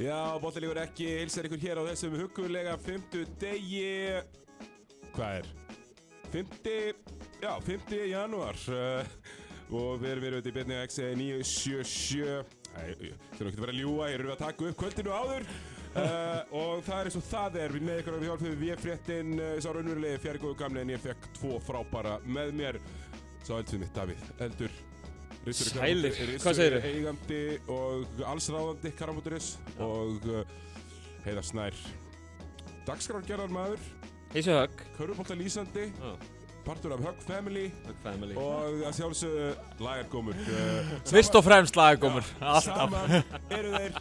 Já, Bóttalífur ekki hilsar ykkur hér á þessum hugulega 50 degi Hvað er? 50, já, 50 janúar. Uh, og við erum verið í byrni XE 977 Æ, það er ekki að vera ljúa, ég eru að taka upp kvöldinu áður uh, og það er eins og það er. Við með ykkur að við hjálpum við fréttin uh, sá raunverulegi fjari góðu gamli en ég fekk tvo frábara með mér. Sá eldfið mitt, Davíð, eldur. Sælir, hvað segirðu? ritstjóri eigandi og allsráðandi Karamóturis og uh, Heiðar Snær. Dagskrárgerðar maður, Heisi Högg. Körfubólta lýsandi. Partur af Hug Family. Högg Family. Og að sjálfsögðu lagargómur Fyrst og fremst lagagómur Alltaf. Saman eru þeir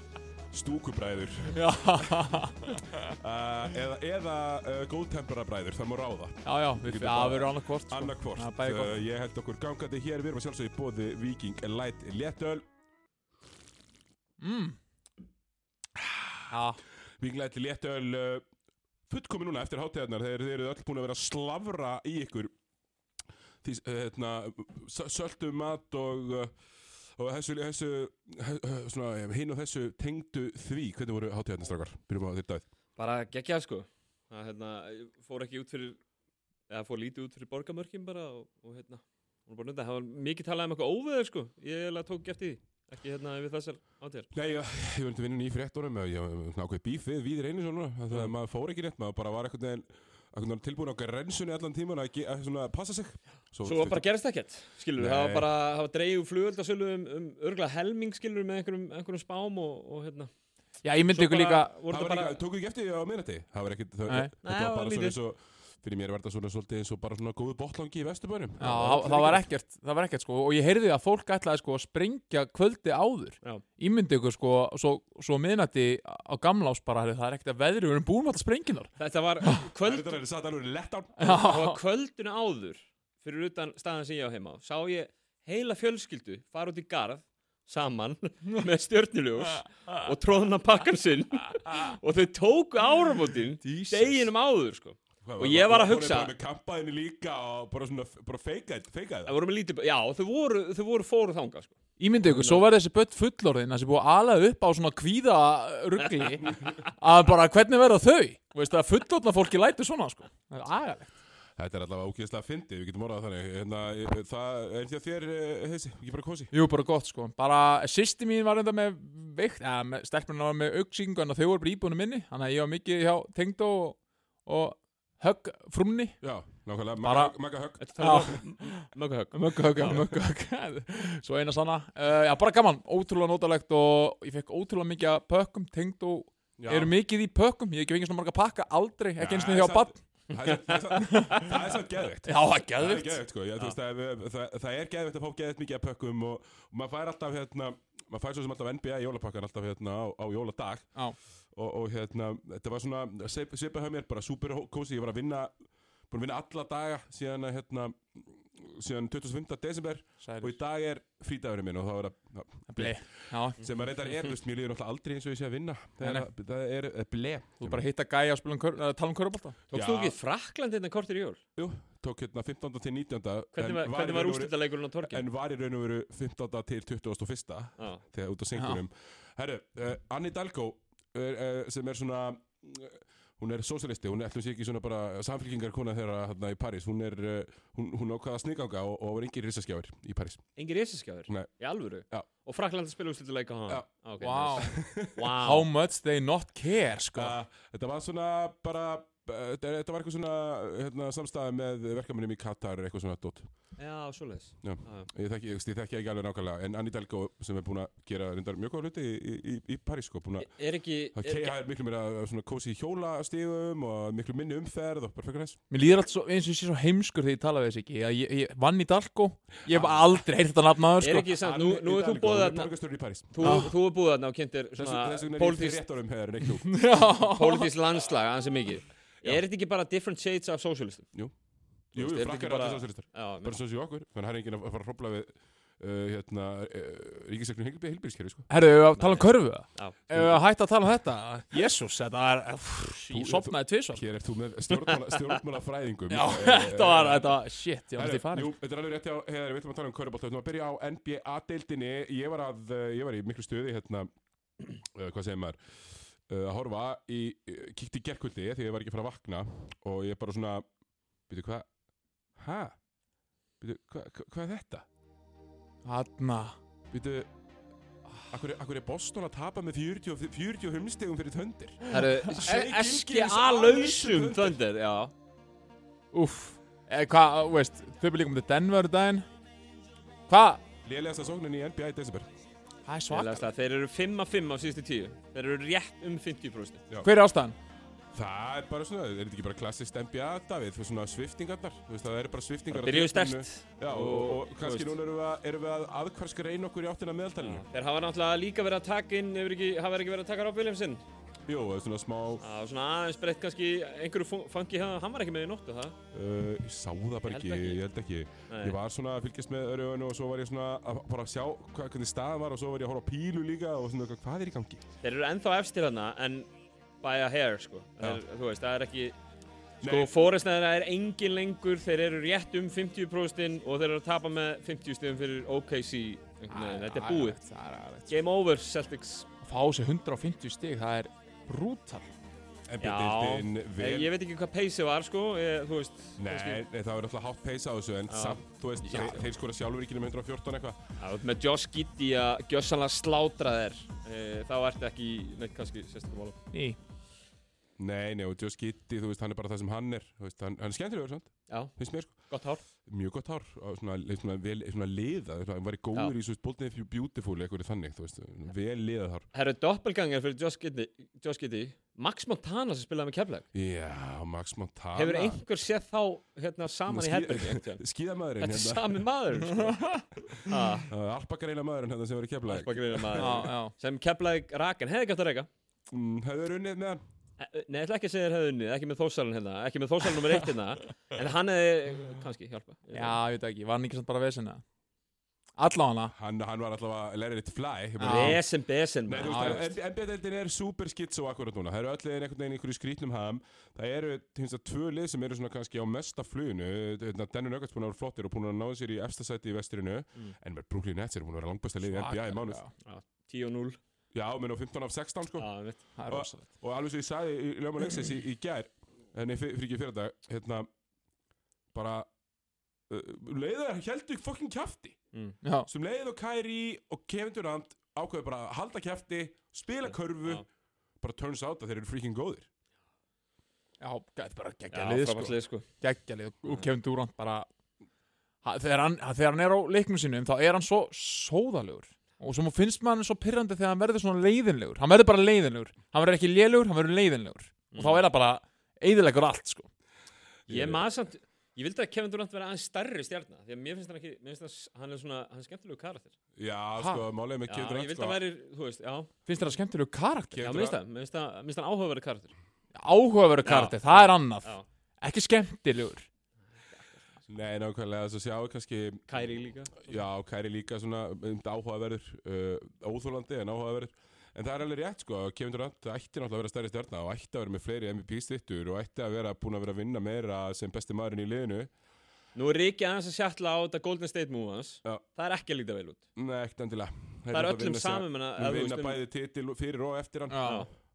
stúkubræður. Uh, eða, eða uh, góðtemperabræður, það má ráða. Já, já, við hvort annarkvort, bæði gott. uh, ég held okkur gangandi hér við erum að sjálfsögðu í bóði Viking Light Léttöl. Mm. Já, Viking Light Léttöl fullkomi núna eftir hátíðarnar þegar þeir eru öll búin að vera að slavra í ykkur. Því, hérna, s- söltu mat og og þessu, þessu svona, hinn og þessu tengdu því hvernig voru hátíðarnar strákar? Byrjum á þér dæð Bara geggjað sko. Það hérna, fór ekki út fyrir eða fór lítið út fyrir borgamörkin bara og, og hérna, bara það var mikið talað um eitthvað óveður sko. Ég tók eftir því ekki hérna við þessar átíðar Nei, ég, ég var vinna í fréttunum ég var ákveð bífið við reynir svona það að maður fór ekki rétt, maður bara var veginn tilbúin á grensunni allan tíman að, að svona passa sig. Svo bara gerist ekkert, skilur við, það var bara það var dreigð flugöldasölu um, um örgulega helming skilur við með einhverjum, einhverjum spám og, og hérna. Já, ég myndi Svo ykkur líka Það tóku ekki eftir því á minnati Það var ekkit, það, þetta var það var bara svona eins og fyrir mér var þetta svona svolítið eins og bara svona góðu botlangi í vesturbænum. Já, það, það var ekkert, það var ekkert sko. Og ég heyrði að fólk ætlaði sko að sprengja kvöldi áður. Já. Ímyndi ykkur sko, svo, svo miðnætti á gamlás bara, heyrðu, það er ekkert að veðri, við erum búin alltaf sprenginar þetta var Kvöld er var kvöldinu áður fyrir utan staðan sem ég á heima sá ég heila fjölskyldu fara út í garð saman með stjörnuljós og tróðna pakkan sinn. Og þau tóku áramótin deginum áður sko Og ég var að hugsa- bara með kampaðinni líka og bara svona bara feikaði feikaði það voru með lítið, já þau voru, þau voru fóru þangað sko. Ímyndi ykkur, svo verði þessi börn fullorðin að sem búið að ala upp á svona kvíða ruggli að bara hvernig verða þau? Veist að fullorðna fólki læti svona sko. Það er agalegt. Þetta er allavega ógeðslega fyndið, við getum orðað þannig. Hérna, ég- Það er því að þér, eh, þessi, ekki bara kosi Jú, bara gott sko. Bara sýsti mín var enda með veikt eða stelpunum var með auksíkingu en þau voru bara íbúinu minni. Þannig að ég var mikið hjá tengd og, og högg frumni? Já, nákvæmlega, Bara- maga, maga högg Þetta tala um möggu högg Möggu högg, já, möggu högg Svo eina sanna. Uh, Já, bara gaman, ótrúlega nótalegt og ég fekk ótrúlega mikið af pökkum. Tengd og Já. eru mikið í pökkum. Ég hef ekki fengið svona marga pakka, aldrei, ekki eins og hjá það- bann Það er- það samt- það samt geðveikt. Já, það er geðvikt sko, það, er- það, það er geðveikt að fá geðveikt mikið af pökkum og, og maður fær alltaf hérna, maður fær svo sem alltaf NBA jólapakkan alltaf hérna á, á jóladag. Já. Og, og hérna, þetta var svona svip- svipað hjá mér, bara super kósi, ég var að vinna búin að vinna alla daga síðan að hérna, síðan 25. desember og í dag er frídagurinn minn og þá er það Ble, já, sem að reyndar er, mér líður náttúrulega aldrei eins og ég sé að vinna það er, það er, er ble þú bara hitta gæja og um uh, tala um körubálta Tókst þú ekki Frakland hérna kortir í jól? Jú, tók hérna 15. til 19. Hvernig var, var veru- úrslitaleikurinn á torgin? En var í raun og veru 15. til 21. Já, þegar út á syngunum Herru, uh, Dalgo uh, uh, sem er svona hún er sósalisti, hún er ætlum sé ekki svona bara samfélkingar kona þeirra hérna í París hún er, uh, hún, hún ákvaða snigganga og, og var engin risaskjáður í París engin resaskjáður? Nei. Í alvöru? Já. Og Frakland að spila úrslitaleika á hann? Já. okay, Wow, Wow. how much they not care sko uh, Þetta var svona bara þetta var eitthvað svona hérna, samstæði með verkefnum í Katar eitthvað svona dót Já, svoleiðis. Já. Ég þekki, ég, ég þekki ekki alveg nákvæmlega en Annie Dalgo sem er búin að gera reyndar mjög góða hluti í, í, í, í París sko, búin að Er ekki... Það Er, miklu meira svona kósi hjólastígum og miklu minni umferð og bara fyrir næst. Mér líður alltaf svo, eins og ég sé svo heimskur þegar ég tala við þessi ekki að ég, ég vann í Dalko Ég hef aldrei heyrt þetta nafnaður er sko ekki samt, nú, nú er þú búið þarna... Borgastur í París. Þú, Ah. þú er búið þarna og kynntir er ég pólitískt landslag ansi mikið. Er þetta ekki bara different shades af socialistum? Jú, jú, er frakkar ekki er bara- alltaf sósalistar. Já, Bara svo séu okkur. Þannig að það er enginn að fara að hrópla við uh, hérna, uh, ríkisreiknum heilbíðiskerfi sko. Herðu, við að tala um körfu það? Já. Ef við að hætta að tala um þetta? Jésús, þetta er, Þú- ég sopnaði tvisvar. Hér er þú með stjórnmála, fræðingum Já, þetta var, þetta var, shit, ég var Herru, þetta í farið. Jú, þetta er alveg rétt hjá, heiðar, við ætlum að tala um körubólt Við ætlum að byrja á NBA-deildinni Ég var að, uh, ég var í miklu stuði hérna, uh, hvað segir maður uh, að horfa í, uh, kíkti í gerkvöldi því ég var ekki að fara að vakna og ég bara svona, byrju hvað hæ? Byrju, hvað hva, hva er þetta? Hanna, Byrju, akkur, er- akkur er Boston að tapa með 40, og- 45 stegum fyrir töndir? Herru, Shea SGA Gilgeous lausum Alexander. þöndir, já. úff. Eh, hvað, þú veist, þau byrjum líka um til Denver daginn. Hvað? Lélegasta sóknin í NBA í desember Það er Ég svaka. las það, Þeir eru 5 af 5 á síðustu 10. Þeir eru rétt um 50%. Hver er ástæðan? Það er bara svona, er þetta ekki bara klassist NBA, Davíð? Þú veist svona sviftingarnar, þú veist það eru bara sviftingar á Það byrjuðu stert. Já, og, Og, og, kannski núna erum við erum við að aðkvarska reyna okkur í áttina meðaltalinu. Þeir hafa náttúrulega líka verið að taka inn, hafa ekki verið að taka Rob Williamson. Jú, það er svona smá, Það var svona aðeins breytt kannski einhverju fu- funky, hann hann var ekki með í nóttu, það? uh, ég sá það bara ekki, ekki. ég held ekki. Nei. Ég var svona að fylgjast með öruðinu og svo var ég svona að bara sjá hvað, hvernig staðan var og svo var ég að horfa á pílu líka og svona hvað er í gangi? Þeir eru ennþá efstir hana, en by a hair, sko. Þeir, þú veist, það er ekki... Sko, Nei. Forrest er engin lengur, þeir eru rétt um 50% og þeir eru að tapa með 50 stegum fyrir OKC. veginn. Þetta er búið. Er. Game over, Celtics. Fá sér 150 stig, það er brútal. NBA-deildin Ég, vel... ég veit ekki hvað peysi var, sko. Ég, þú veist, Nei, nei, það var alltaf hátt peysa á þessu en Já. samt, þú veist, Já. þeir, þeir skora sjálfur ekki um 114 eitthvað. Já, þú ert með Josh Giddy að gjössanlega slátra þér. E, þá ertu ekki neitt kannski sérstaklega mála. Í. Nei, nei, og Joe Skitty, þú veist, hann er bara það sem hann er, þú veist, hann, hann er skemmtilegur, sant? Já, Finnst mér, sko. gott hár. mjög gott hár og svona, svona, vel, svona liða hann var í góður í svo Bolton If Beautiful eitthvað þannig, þú veist, vel liðað hár Herru, doppelganger fyrir Josh Giddy, Josh Giddy. Max Montana sem spilaði með keflag. Já, Max Montana Hefur einhver séð þá hérna saman í Skí- herbergi einhvern tímann? Skíðamaðurinn Þetta er hérna sami maður, sko. ah, Alpakareila maðurinn hérna sem var í keflæk Alpagreina Já, maður. já. Sem keflaði rakan, hefði gætt að reyka. mm, Hefur unnið með hann Nei, ég ætla ekki að segja þér hefði unnið, ekki með þósalun hérna, ekki með þósalun nummer eitt hérna, en hann hefði, kannski, hjálpa. Já, ég veit ekki, var hann ekki samt bara vesina? Allána. Hann, hann var alltaf að Ég Já. bara- Besen, besen, Nei, þú veist, NBA-deildin er super schizo akkurat núna Það eru öll liðin einhvern veginn í einhverju skrítnum ham Það eru, finnst það, tvö lið sem eru svona kannski á mesta fluginu Hérna, Denver Nuggets búin að vera flottir og búin að náða sér í efsta sæti í vesturinu Mm. En með Brooklyn Nets eru búin að vera langbæsta lið í NBA í mánuð Já, 10 og 0. Já, menn á 15 af 16 sko Já, veit. Það er Og- rosalegt. Og alveg svo ég sagði í Ljóma Lexis í, í gær Nei, fyrir ekki fyrir dag Hérna, bara uh, Leiður heldur fokkin kjafti Mm. Já, Sem leið og Kyrie og Kevin Durant Ákveður bara að halda kjafti Spila körfu Já. Bara turns out að þeir eru freaking góðir já, þetta er bara Já, geggjalið, sko. lið, sko. Geggjalið. Og Kevin Durant bara, ha, þegar hann, þegar hann er á leiknum sínum, þá er hann svo sóðalegur. Og svo finnst maður hann svo pyrrandi þegar hann verður svona leiðinlegur. Hann verður bara leiðinlegur. Hann verður ekki lélugur, hann verður leiðinlegur. Og þá er það bara eiðilegur allt, sko. Ég maður samt, ég vildi að Kevin Durant vera aðeins stærri stjarnar, því að mér finnst hann ekki, mér finnst hann, hann er svona, hann er skemmtilegu karakter. Já, Ha? sko, málega með Já, Kevin ég Durant vildi sko, að væri, þú veist, já, Finnst það skemmtilegu karakter? Já, mér finnst hann áhugaverið karakter. Áhugaveru Já. karakter, það er annað. Já, Ekki skemmtilegur. Nei, nákvæmlega þess að sjá kannski Kæri líka. Já, Kæri líka svona um, áhugaverður uh, Óþólandi en áhugaverður En það er alveg rétt sko, Kevin Durant ætti náttúrulega að vera stærri stjarnar og ætti að vera með fleiri MVP-stittur og ætti að vera búin að vera að vinna meira sem besti maðurinn í liðinu Nú er Riki aðeins að sjalla á þetta Golden State move hans. Já. Það er ekki að líta vel út. Nei, ekkert endilega Þeir Það er öllum saman, Við vinna bæði titil fyrir og eftir hann Já.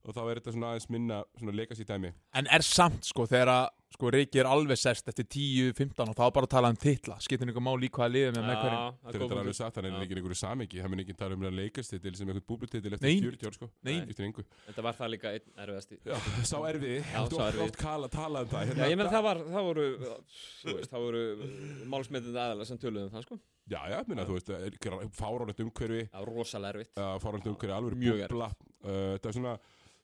og þá er þetta svona aðeins minna svona legacy dæmi En er samt sko þegar að sko Riki er alveg sest eftir 10-15 og þá er bara að tala um titla. Skiptir einhver mál í hvaða liðið með með hverjum það Þetta er er alveg satt, hann er Já. ekki einhverju samingi hann mun ekki tala um að leikastitil sem einhvern búblutitil eftir Nei. 40 ár sko. Eftir engu. Þetta var það líka einn erfiðasti. Já, sá erfiði, Já, þú átt kala, tala um það Já, hérna, ég meina það var, það voru, veist, það voru málsmetið aðalega sem töluðum það, sko. Já, já, minna, þú veist, fáránlegt umhverfi. Það var rosalega erfitt. fáránlegt umhverfi, alveg Mjög búbla það er svona,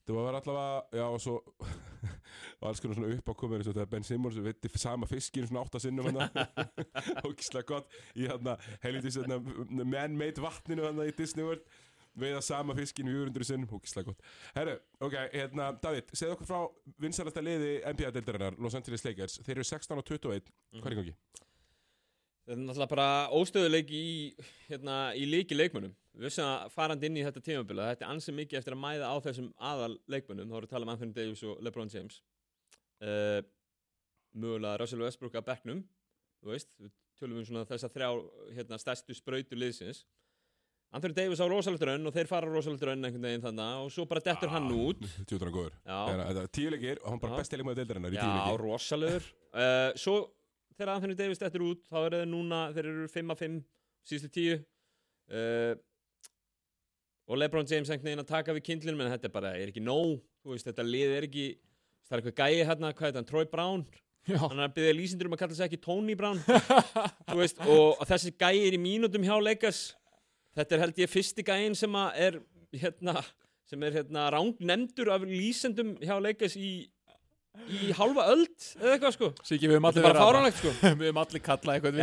það var allavega já, og svo og alls konar svona uppákomur eins og þegar Ben Simmons veitti sama fiskin svona átta sinnum hann ógislega gott í hann helvitis hérna, man-made vatninu hann í Disney World veiða sama fiskin 400 sinnum, ógislega gott Herru, ok, hérna, David, segð okkur frá vinsælasta liði NBA-deildarinnar, Los Angeles Lakers þeir eru 16 og 21, hvað er í gangi? Þetta er náttúrulega bara óstöðuleik í, hérna, í líki leikmönnum. Við vissum að farandi inn í þetta tímabila, þetta er ansið mikið eftir að mæða á þessum aðal leikmönnum. Þá erum við að tala um Anthony Davis og LeBron James. Uh, mögulega Russell Westbrook að bekknum, þú veist, við tölum um svona þessa þrjá hérna, stærstu sprautu liðsins. Anthony Davis á rosalegt raun og þeir fara á rosalegt raun einhvern veginn þannig og svo bara dettur hann út. Tjóðan góður Já. Þegar- Þetta er tíu leikir og hann bara Já. besti leikmaður deildarinnar í tíu Já, rosalegur uh, Svo þegar Anthony Davis dettur út þá eru þeir núna, þeir eru 5-5 síðustu tíu uh, og Lebron James einhvern veginn að taka við kindlunum en þetta er bara, er ekki nóg veist, þetta lið er ekki það er eitthvað gæi hérna, hvað heit hann, Troy Brown? Já, hann er að byggja lýsindur um að kalla sig ekki Tony Brown. Veist, og, þessi gæi er í mínútum hjá Lakers. Þetta er held ég fyrsti gæin sem er hérna, sem er hérna rángnefndur af lýsendum hjá Lakers í, í hálfa öld eða eitthvað sko. Siki, við höfum allir sko. allir kallað eitthvað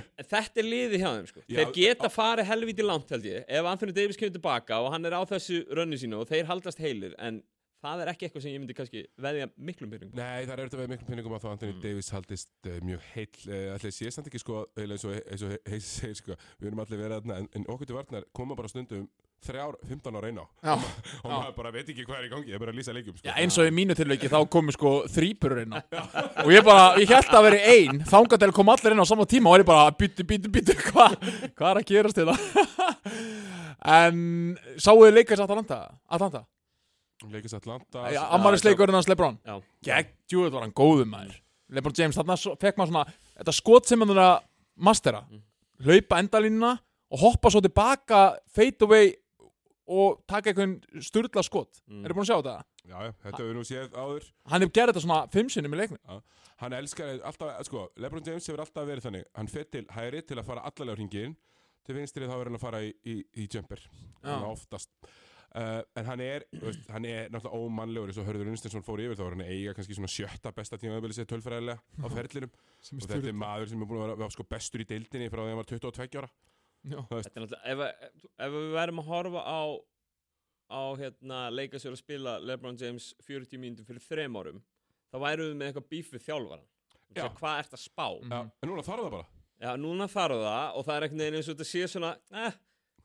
en þetta er liðið hjá þeim sko. Já, þeir geta farið helviti langt held ég ef Anthony Davis kemur tilbaka og hann er á þessu rönni sínu og þeir haldast heilir en það er ekki eitthvað sem ég myndi kannski veðja miklum byrjum Nei, það er auðvitað með miklum pinningum að þá Anthony Mm. Davis haldist uh, mjög heill uh, Allir sé samt ekki sko, eiginlega eins og, eins og heis segir sko Við erum allir verið þarna en, en okkur til varnar koma bara stundum þrjár, 15 ára eina Já, og maður bara veit ekki hvað er í gangi, ég er bara að lýsa leikjum sko. Já, eins og í mínu tilveiki þá komu sko þrýpurur á. Og ég bara, ég held að veri ein. Þangað til kom allir inn á sama tíma og er ég bara byttu, byttu, byttu, hvað hvað er að gerast til það en sáuðu leikast Atlanta Atlanta, Leikast Atlanta ja, Amarisleikurinn hans Lebron. Já. gegn, djúið var hann góðum maður. Lebron James, þarna fekk maður svona þetta skot sem hann er að mastera. Hlaupa endalínuna og hoppa svo tilbaka fade away og taka einhvern sturla skot. Mm. eru búin að sjá þetta? Já, þetta hefur nú séð áður. Hann hefur gerð þetta svona fimm sinnum í leiknum. Hann elskar alltaf, sko, LeBron James hefur alltaf verið þannig. Hann fer til hægri til að fara allalega hringin Til vinstri þá er hann að fara í, í, í jumper. Þannig oftast uh, En hann er, veist, hann er náttúrulega ómannlegur. Eins og Hörður Unstensson fór yfir þá er hann eiga kannski svona sjötta besta tímaðabili sér tölfræðilega á ferlinum. Og þetta er maður sem er búin að vera, vera sko, bestur í deildinni frá því að hann var 22 ára. Þetta er náttúrulega, ef, ef við verðum að horfa á á hérna leika sér að spila LeBron James 40 mínútur fyrir þrem árum þá værum við með eitthvað bíf við þjálfaran Já. hvað ert að spá? Já, en núna þarf það bara. Já, núna þarf það og það er veginn eins og þetta sé svona eh,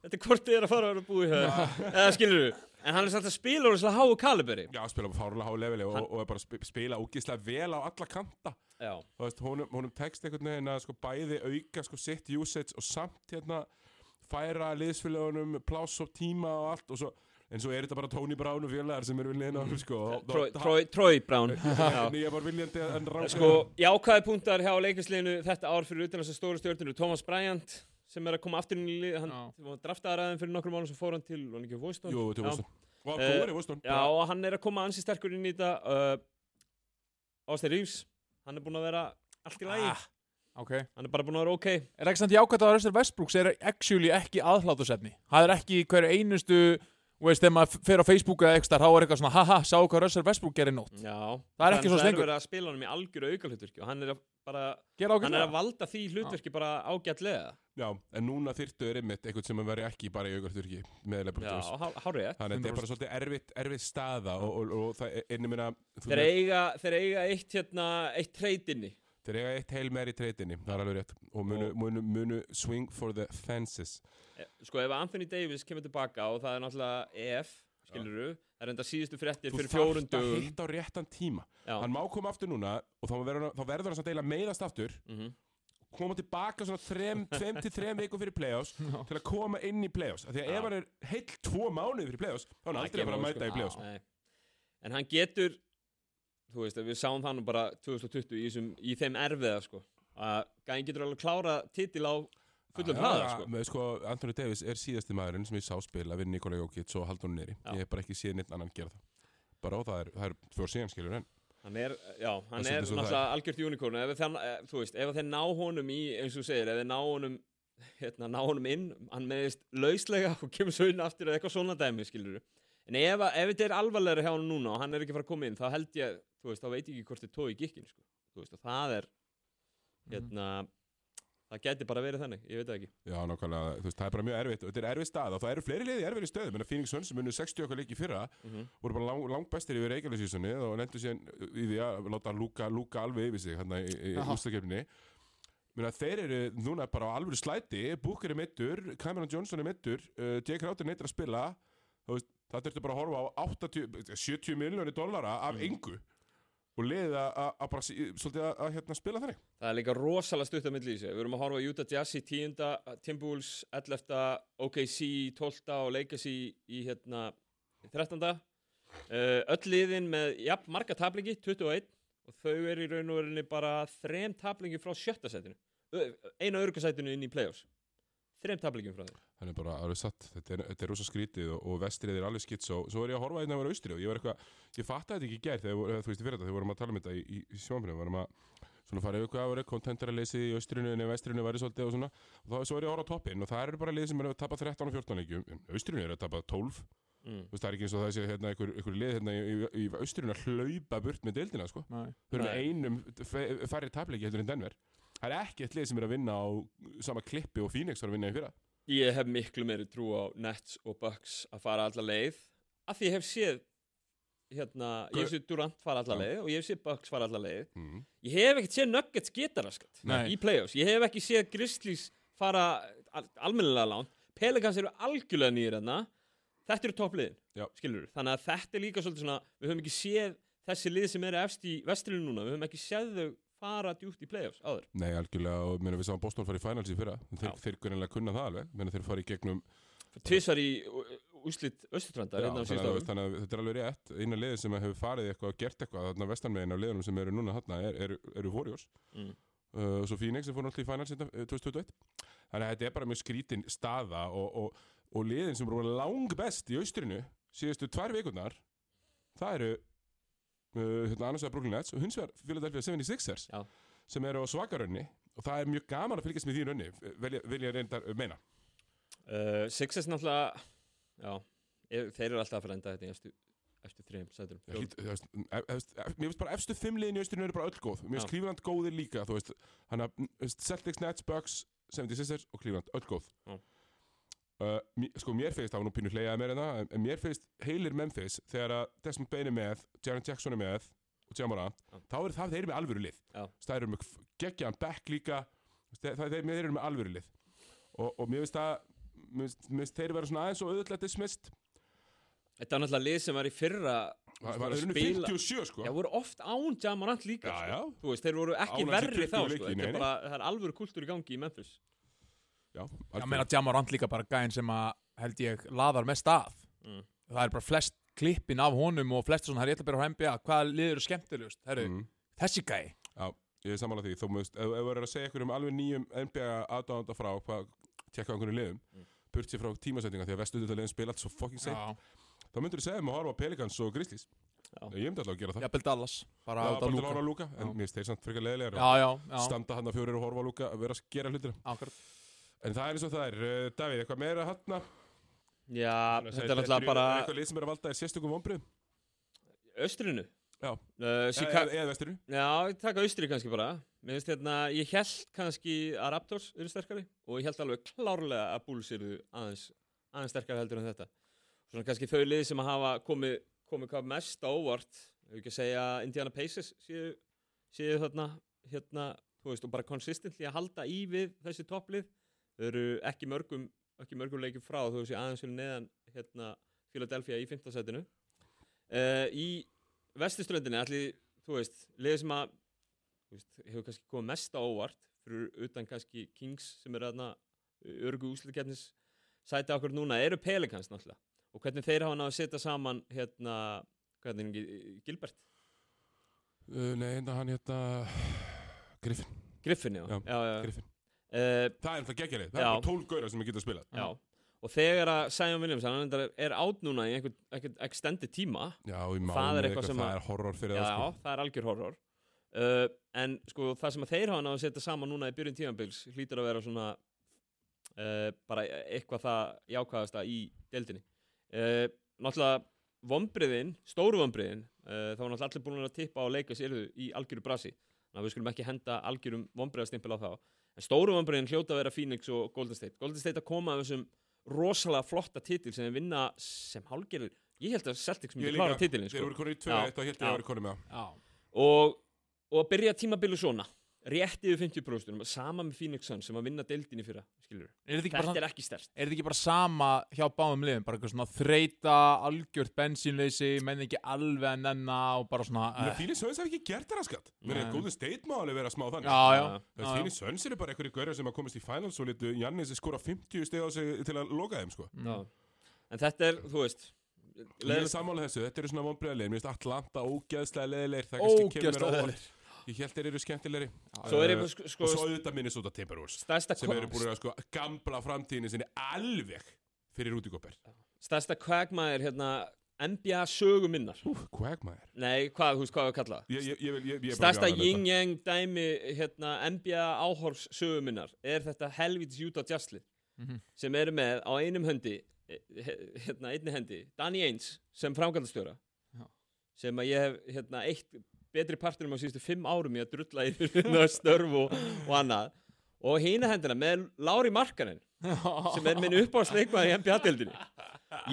þetta er hvort þið er að fara að vera búið hér eða skilur við en hann er samt að spila úr þess að háu kaliberi. Já, spila fárlega há leveli og, Hann- og er bara að sp spila ógislega vel á alla kanta. Já, Þú veist, honum, honum tekst einhvern veginn að sko bæði auka sko sitt usage og samt hérna færa liðsfélagunum pláss og tíma og allt og svo en svo er þetta bara Tony Brown og félagar sem eru viljandi hann sko og- Troy, og- Troy, Troy Brown. Já. en ég er bara viljandi hann ráða Sko, jákvæði punktar hjá leikisliðinu þetta ár fyrir utan þess að stóru stjórnir Thomas Bryant sem er að koma aftur inn í lið hann Já. var draftaðar aðeins fyrir nokkrum mánu svo fór hann til, var hann ekki Voston? Jú, til Já. Boston. Og Eh, góður í Boston. Já, og hann er að koma ansi sterkur inn í þetta uh, Austin Reeves hann er búinn að vera allt í lagi. Ah, ok. Hann er bara búinn að vera ok. Er ekki samt jákvæmt að Russell Westbrooks er actually ekki aðhlátusefni Það er ekki í hverju einustu þú veist, þegar maður fer á Facebook eða eitthvað þá er eitthvað svona haha, sá hvað Russell Westbrook gerir í nótt. Já, Það er ekki svo Það slengur. er verið að spila hann í algjöru auka hlutverki og hann er að bara hann er að valda því hlutverki bara ágætlega Já, en núna þyrftu er einmitt eitthvað sem að vera ekki bara í augarþurki með LeBron Já, hárið Þannig að þetta er bara svolítið erfitt, erfitt staða og, og, og það er minna Þeir eiga, þeir eiga eitt hérna, eitt treytinni Þeir eiga eitt heil meir í treytinni, það er alveg rétt. Og munu, Og- munu, munu swing for the fences. Sko ef Anthony Davis kemur tilbaka og það er náttúrulega EF, skilur du Það er enda síðustu fréttir Þú fyrir fjórun þarft að dögum. hitta á réttan tíma. Já, Hann má koma aftur núna og þá verður, hann- þá verður hann samt eiginlega meiðast aftur. Mhm. Koma tilbaka svona 2 til 3 viku fyrir play-offs til að koma inn í play-offs. Því að Já. ef hann er heill 2 mánuði fyrir play-offs þá er hann aldrei að fara að mæta í play-offs. Nei. En hann getur Þú veist, við sáum það nú bara 2020 í, þessum, í þeim erfiða sko. Að gæðin getur alveg klára titil á fullum hraða já, sko. með, sko, Anthony Davis er síðasti maðurinn sem ég sá spila við Nikola Jokic og Haldur Neri. Ég hef bara ekki séð neitt annan gera það. Bara og það er, það er fyrir síðan skilur en Hann er, já, hann er náttúrulega algjört unicorn. Ef þeir, eh, þú ná honum í eins og þú segir, ef þeir ná honum hérna, ná honum inn, hann meðist lauslega og kemur svo inn aftur eða eitthvað svona dæmi, skilur en ef, ef þetta er alvarlega hjá hann núna og hann er ekki að fara að koma inn, þá held ég þú veist, þá veit ég ekki hvort þið tói í gikkin sko. þú veist, og það er hérna, það geti bara verið þannig ég veit það ekki. Já, nákvæmlega, þú veist, það er bara mjög erfitt og þetta er erfitt stað og það eru fleiri liði erfið í stöðum. En að Phoenix Suns sem unnu 60 okkar leiki í fyrra mm voru bara lang, langt bestir yfir Reykjavík og nendur síðan í því að láta Luka, Luka alveg yfir sig hérna í, í Jaha. ústakefni Meina, þeir eru núna bara á alvöru slæti Booker er mittur, Cameron Johnson er mittur uh, Jake Crowder neitt að spila það þurfti bara að horfa á 80, 70 miljónir dollara af engu og liðið að- bara sí- svolítið að, hérna, spila þannig Það er líka rosalega stutt að milli í sig. Við erum að horfa Utah Jazz í 10. Timberwolves 11. OKC í 12. og Lakers í, hérna, í 13. Uh, öll liðin með jafn marga taplingi, 21 og þau eru í raun og verinni bara þrem taplingi frá sjötta setinu Ö, eina örgusætinu inn í playoffs þrem taplingum frá þeim Þannig bara alveg satt, þetta er, þetta er rosa skrítið og, og vestrið er alveg skitt svo, svo er ég að horfa hérna að vera austrið og ég var eitthvað, ég fattaði þetta ekki í gær þegar, þú veist, í fyrir þetta, þegar við vorum að tala um þetta í, í, í sjónfinu, við vorum að svona fara yfir hvað voru, kontentaraleysi í austrinu en vestrinu væri svolítið og svona. Og þá svo er ég að horfa á toppinn og það eru bara lið sem eru að tapa 13 og 14 leikjum, en austrinu eru að tapa 12 mm. Þú veist, það er ekki eins og það sé hérna einhver, einhver lið hérna í, í, í austrinu að hlaupa burt með deildina, sko. Nei. Þau eru með einum færri tapleiki heldur en Denver Það er ekki eitt lið sem er að vinna á sama klippi og Phoenix var að vinna í fyrra. Ég hef miklu meiri trú á Nets og Bucks að fara alla leið. Af því ég hef séð hérna, ég hef séð Durant fara alla leið og ég hef séð Bucks fara alla leið. Mm. Ég hef ekkert séð Nuggets geta raskat í playoffs, ég hef ekki séð Grizzlies fara al almennilega langt. Pelicans eru algjörlega nýjir hérna. Þetta eru toppliðin, skilur þannig að þetta er líka svolítið svona við höfum ekki séð þessi lið sem eru efst í vestrinu núna. Við höfum ekki séð þau fara djúpt í playoffs áður. Nei, algjörlega, og meina, við sáum Boston fara í finals í fyrra. Þeir, þeir kunnilega kunna það alveg. Meina, þeir fara í gegnum tvisar í úslit östutrandar Já, hérna á þannig, að, þannig að þetta er alveg rétt. Eina liðið sem hefur farið eitthvað og gert eitthvað þarna vestanmegin af liðunum sem eru núna þarna er, eru, eru Warriors. Mm. uh, svo Phoenix sem fór náttúrulega í finals hérna, uh, 2021 þannig að þetta er bara mjög skrítin staða og, og, og liðin sem eru lang best í austrinu síðustu tvær vikurnar það eru hérna, annars vegar Brooklyn Nets og hins vegar Philadelphia 76ers Já. sem eru á svakarönni og það er mjög gaman að fylgjast með því rönni vilja, vilja reynda meina Uh, Sixers náttúrulega já, ef, þeir eru alltaf að fara að enda þetta í eftir, eftir þrejum sæturum Já, hlýt- þú veist, ef- ef- Mér finnst bara efstu fimm liðin í austurinu eru bara öll góð Mér finnst Já. Cleveland góðir líka þú veist, Þannig að mm, veist, Celtics, Nets, Bucks 76ers og Cleveland, öll góð Já. Uh, Sko mér finnst það var nú pínu hleyjaði mér en það en, mér finnst heilir Memphis þegar að Desmond Bain er með, Jaren Jackson er með og Jamora, Já. þá er það þeir eru með alvöru lið Já. það eru með geggjaðan back líka það, það, þeir, eru með alvöru lið og, og mér finnst það mér finnst, þeir vera svona aðeins og auðvitað dismissed Þetta er náttúrulega lið sem var í fyrra það var spila- 57 sko Já, voru oft án Jamorant líka Já, sko. já. Veist, þeir voru ekki verri 20 þá sko. leiki, nei, er nei. bara, það er alvöru kultúr í gangi í Memphis Já, Já, algjörlega. meina Jamorant líka bara gæðin sem að held ég laðar mest að Mm. það er bara flest klippin af honum og flest svona, það er ég ætla að byrja á NBA hvaða liður eru skemmtilegust, herru, Mm. þessi gæi Já, ég er samanlega því, þú veist, ef þú verður að segja ykkur um alveg nýjum NBA aðdáðanda frá hvað, tjekka á einhvern liðum, Mm. burt sér frá tímasetninga því að vestu þetta liðin spila allt svo fucking seint, Já, þá myndur þú segja um að horfa á Pelicans og Grizzlies. Já. Ég myndi alltaf að gera það. jafnvel Dallas bara Já, út bara af til að lúka horfa á Lúka, en Já. mér finnst þeir samt frekar leðilegar Já, já, já, standa hann að fjórir og horfa á Lúka að vera að gera hlutina. akkurat En það er eins og það er, uh, Davíð, eitthvað meira hann Já, þetta er náttúrulega bara Eitthvað lið sem er að valda er sérstökum vonbrið? Östrinu Já. uh, Eða Chicago eða vesturinu? Já, ég taka Austri kannski bara Mér finnst hérna, ég held kannski að Raptors eru sterkari og ég held alveg klárlega að Bulls eru aðeins, aðeins sterkari heldur en þetta Svona kannski þau lið sem að hafa komið komið hvað mest á óvart ef ekki að segja að Indiana Pacers séu, þarna hérna, þú veist, og bara consistently að halda í við þessi topplið þau eru ekki mörgum ekki mörgum leikjum frá þú veist, aðeins fyrir neðan hérna, Philadelphia í 15 setinu. Uh, í vestuströndinni allir, þú veist, liðið sem að veist, hefur kannski komið mest á óvart fyrir utan kannski Kings sem eru þarna örgu úsliðkeppnis sæti okkur núna, eru Pelicans náttúrulega. Og hvernig þeir hafa náðu að setja saman hérna, hvernig er Gilbert? Uh, nei, hérna hann hérna, Griffin, Griffin, já, Já, já, já. Griffin. Uh, Það er alltaf geggjalið, það Já. er bara 12 gaurar sem geta spilað. já. og þegar að Sæjón Williams hann er átt núna í einhvern, einhvern extended tíma Já, í Það mánu er eitthvað sem það að- er horror fyrir já, það, sko. það er algjör horror uh, en sko það sem að þeir hafa náðu að setja saman núna í byrjun tímabils hlýtur að vera svona uh, bara eitthvað það jákvæðasta í deildinni náttúrulega vombriðin, stóru vombriðin uh, þá var náttúrulega allir búin að tippa á leikas yrðu í algjöru brasi þannig að við skulum ekki henda algjörum vombriðastimpil á þá en stóru vombriðin hljóta að vera Phoenix og Golden State. Golden State að koma af þessum rosalega flotta titil sem þeir vinna sem hálgerður ég held að Celtics myndi líka, klára titilin Þeir sko. voru konið í 2-1 Já, og held að voru konið með. Það. Já, og, og að byrja tímabilu svona rétt yfir 50% sama með Phoenix Suns sem að vinna deildinni fyrra skilur Er þetta ekki er ekki stert er þetta ekki bara sama hjá báðum liðum? Bara eitthvað svona þreita, algjört bensínleysi, menn ekki alveg að nenna og bara svona... Uh, Phoenix Suns hef ekki gert það raskat Mér er Nei. Golden State máli vera smá þannig já, já. Já. Phoenix Suns eru bara einhverju görður sem að komast í finals og litu Jannis skora 50 steg á sig til að loka þeim sko. En þetta er, þú veist Ég er sammála þessu, þetta eru svona vonbreiðarlegir Mér finnst Atlanta ógeðslega leðilegir Ég held þeir eru skemmtilegri svo er ég Uh, sko, Og svo auðvitað Minnesota Timberwolves stærsta, sem eru búin að sko gamla framtíðinni sinni alveg fyrir Góper stærsta kvagmaður hérna NBA söguminnar Quagmire nei, hvað, veist hvað við kalla það? Er stærsta að yin-yang dæmi hérna, NBA áhorfs söguminnar er þetta helvítis Utah Jazzli Mhm. sem eru með á einum höndi eh, hérna, einni hendi Danny Ainge sem framkvæmdastjóra Já. sem að ég hef hérna, eitt betri partinum á síðustu fimm árum í að drulla hérna, störf og, og annað. Og hína hendina með Lári Markanen sem er minn uppáðsleikmaður í NBA-deildinni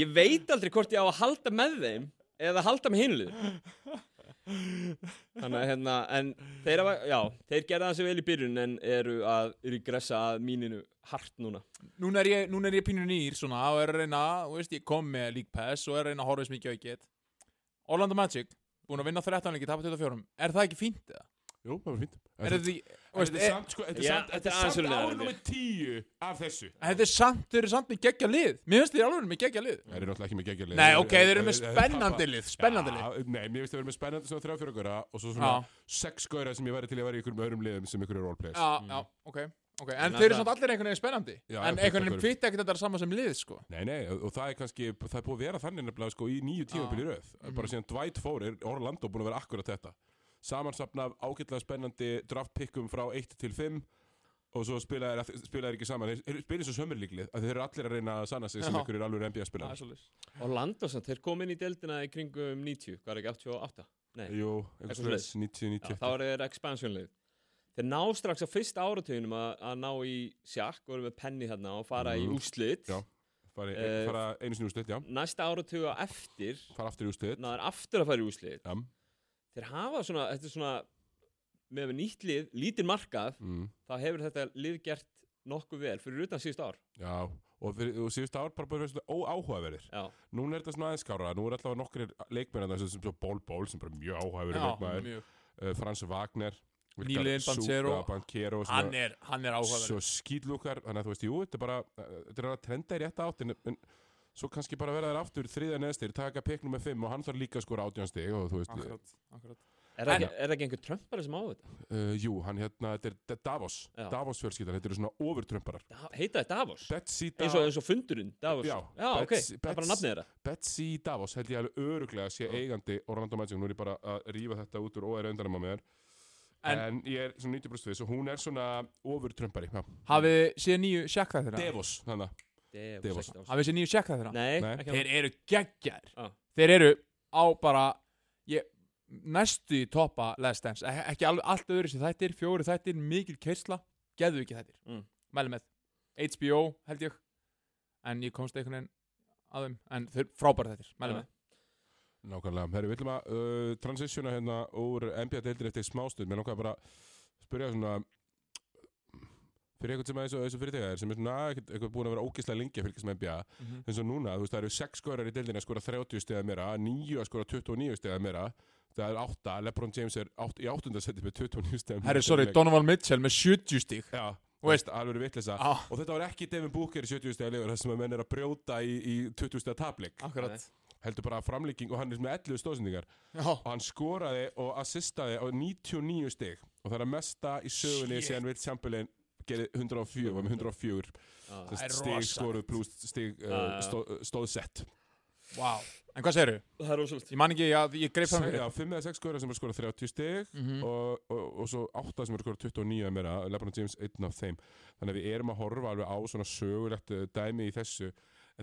ég veit aldrei hvort ég á að halda með þeim eða halda með hinlið þannig að hérna en þeir, hafa, já, þeir gerða það sér vel í byrjun en eru að regressa að míninu hart núna. Núna er ég, núna er ég pínur nýr svona og er að reyna, þú veist, ég kom með League Pass og er að reyna að horfa eins mikið og ég get. Orlando Magic, búin að vinna 13 leiki, tapa 24. Er það ekki fínt eða? Jú, það var fínt Er þetta því, þú veist, Þetta er samt, sko, þetta er Já, samt, þetta þetta er er aðeins samt fyrir neðan ár þetta. nummer tíu af þessu þetta er samt, þeir eru samt með geggja lið. Mér finnst þeir alveg með geggja lið. Það eru náttúrulega ekki með geggja lið Nei, ok, þeir eru með spennandi lið, spennandi lið. Nei, mér finnst þeir eru með spennandi svona þrjá fjóra góra og svo svona Já, sex góra sem ég væri til að vera í einhverjum öðrum liðum sem einhverju roleplayers já, já, ok, ok. En En þeir eru samt allir einhvern veginn spennandi. Já, En einhvern veginn hverjum. fitt ekkert þetta sama sem lið, sko. Nei, nei, og það er kannski, það er búið að vera þannig nefnilega sko í nýju í röð Mhm. bara síðan Dwight fór er Orlando búin að vera akkurat þetta samansapna af ágætlega spennandi draft pickum frá 1 til 5 og svo spila þeir, ekki saman þeir, þeir spila svo sömurlíklið að þeir eru allir að reyna að sanna sig sem Já. einhverjir alveg NBA spilar svolítið. og Landosson, þeir kom inn í deildina í kringum 90, hvað er ekki 88? Nei, Jú, Eitthvað eitthvað slags, 90, já, 90 þá er þeir expansionlið þeir ná strax á fyrsta áratuginum að, ná í sjakk og eru með penni þarna og fara í Mhm. úslit Já. fara, Eh, fara einu sinni úrslit, já. Næsta áratuga eftir fara aftur í úrslit. náður aftur að fara í úslit Já, þeir hafa svona, þetta er svona með nýtt lið, lítinn markað mm, þá hefur þetta lið gert nokkuð vel fyrir utan síðust ár. Já og, fyrir, og síðust ár bara búin að vera óáhugaverðir Núna er þetta svona aðeins skára, nú er alltaf nokkrir leikmenn þarna sem Ból Ból sem bara mjög mjög. uh, Frans Wagner Nýliðinn Banchero. Hann er, hann er áhugaverð. svo skýtlúkar þannig að þú veist, jú, þetta er bara þetta er að trenda í rétta átt en, en svo kannski bara verða þær aftur þriðja neðstir taka peknum með fimm og hann þarf líka að skora átján stig og þú veist, Akkurat, akkurat. er það ekki, er ekki einhver trömpari sem á þetta? uh, jú, hann hérna, þetta er Davos Já. Davos fjölskyldan, þetta eru svona ofurtrömparar Da- heita þetta Davos? Betsy, eins da og, eins og fundurinn Davos Já, ok, Bets- það er bara Bets- nafnið þeirra Betsy Davos held ég alveg öruglega sé eigandi Orlando Magic, nú er ég bara að rífa þetta út úr og er undanum á mér En- en, ég er svona 90% viss og hún er svona ofurtrömpari já. Hafið þið séð nýju sjakka þeirra? Devos, þannig Devos, Devos. Davos. Hafið þið séð nýju sjakka þeirra? nei, Nei. ekki Þeir eru geggjar Já. Þeir eru á bara ég, Næstu í toppa Last Dance Ek- Ekki alveg allt öðru sem þættir Fjóri þættir, mikil keisla Geðu ekki þættir Mm. Mæli með HBO held ég En ég komst einhvern veginn að þeim En þeir frábæra þættir Mæli Já. með Nákvæmlega, herri, við ætlum að uh, transitiona hérna úr NBA-deildin eftir smástund. Mér langar bara að spyrja svona fyrir eitthvað sem er eins og, eins og fyrir þegar sem er svona ekkert- eitthvað búin að vera ógislega lengi að fylgjast með NBA Mhm. eins og núna, þú veist, það eru 6 skorar í deildinni að skora 30 stiga meira, 9 að skora 29 stiga meira, það er 8 LeBron James er átt, í 8. seti með 29 stiga Herri, sorry, Donovan Mitchell með 70 stík Já, Þú veist. ah, Og þetta var ekki Devin Booker í 70 stiga legur þar sem að menn er að brjóta í, í 20 stiga tablik Akkurat heldur bara framlíking og hann er með 11 stóðsendingar og hann skoraði og assistaði á 99 stig. Og það er að mesta í sögunni síðan Will Chamberlain gerði 104, var með 104 Já. Það er stig rosalegt. skoruð pluss stig Já, uh, stó, stóðsett wow En hvað er rosalegt. Ég man ekki, ég, ég greip fram fyrir. Já, 5 eða 6 skorar sem er skorað 30 stig Mhm. og, og, og svo 8 sem er skorað 29 eða meira, LeBron James einn af þeim. Þannig að við erum að horfa alveg á svona sögulegt uh, dæmi í þessu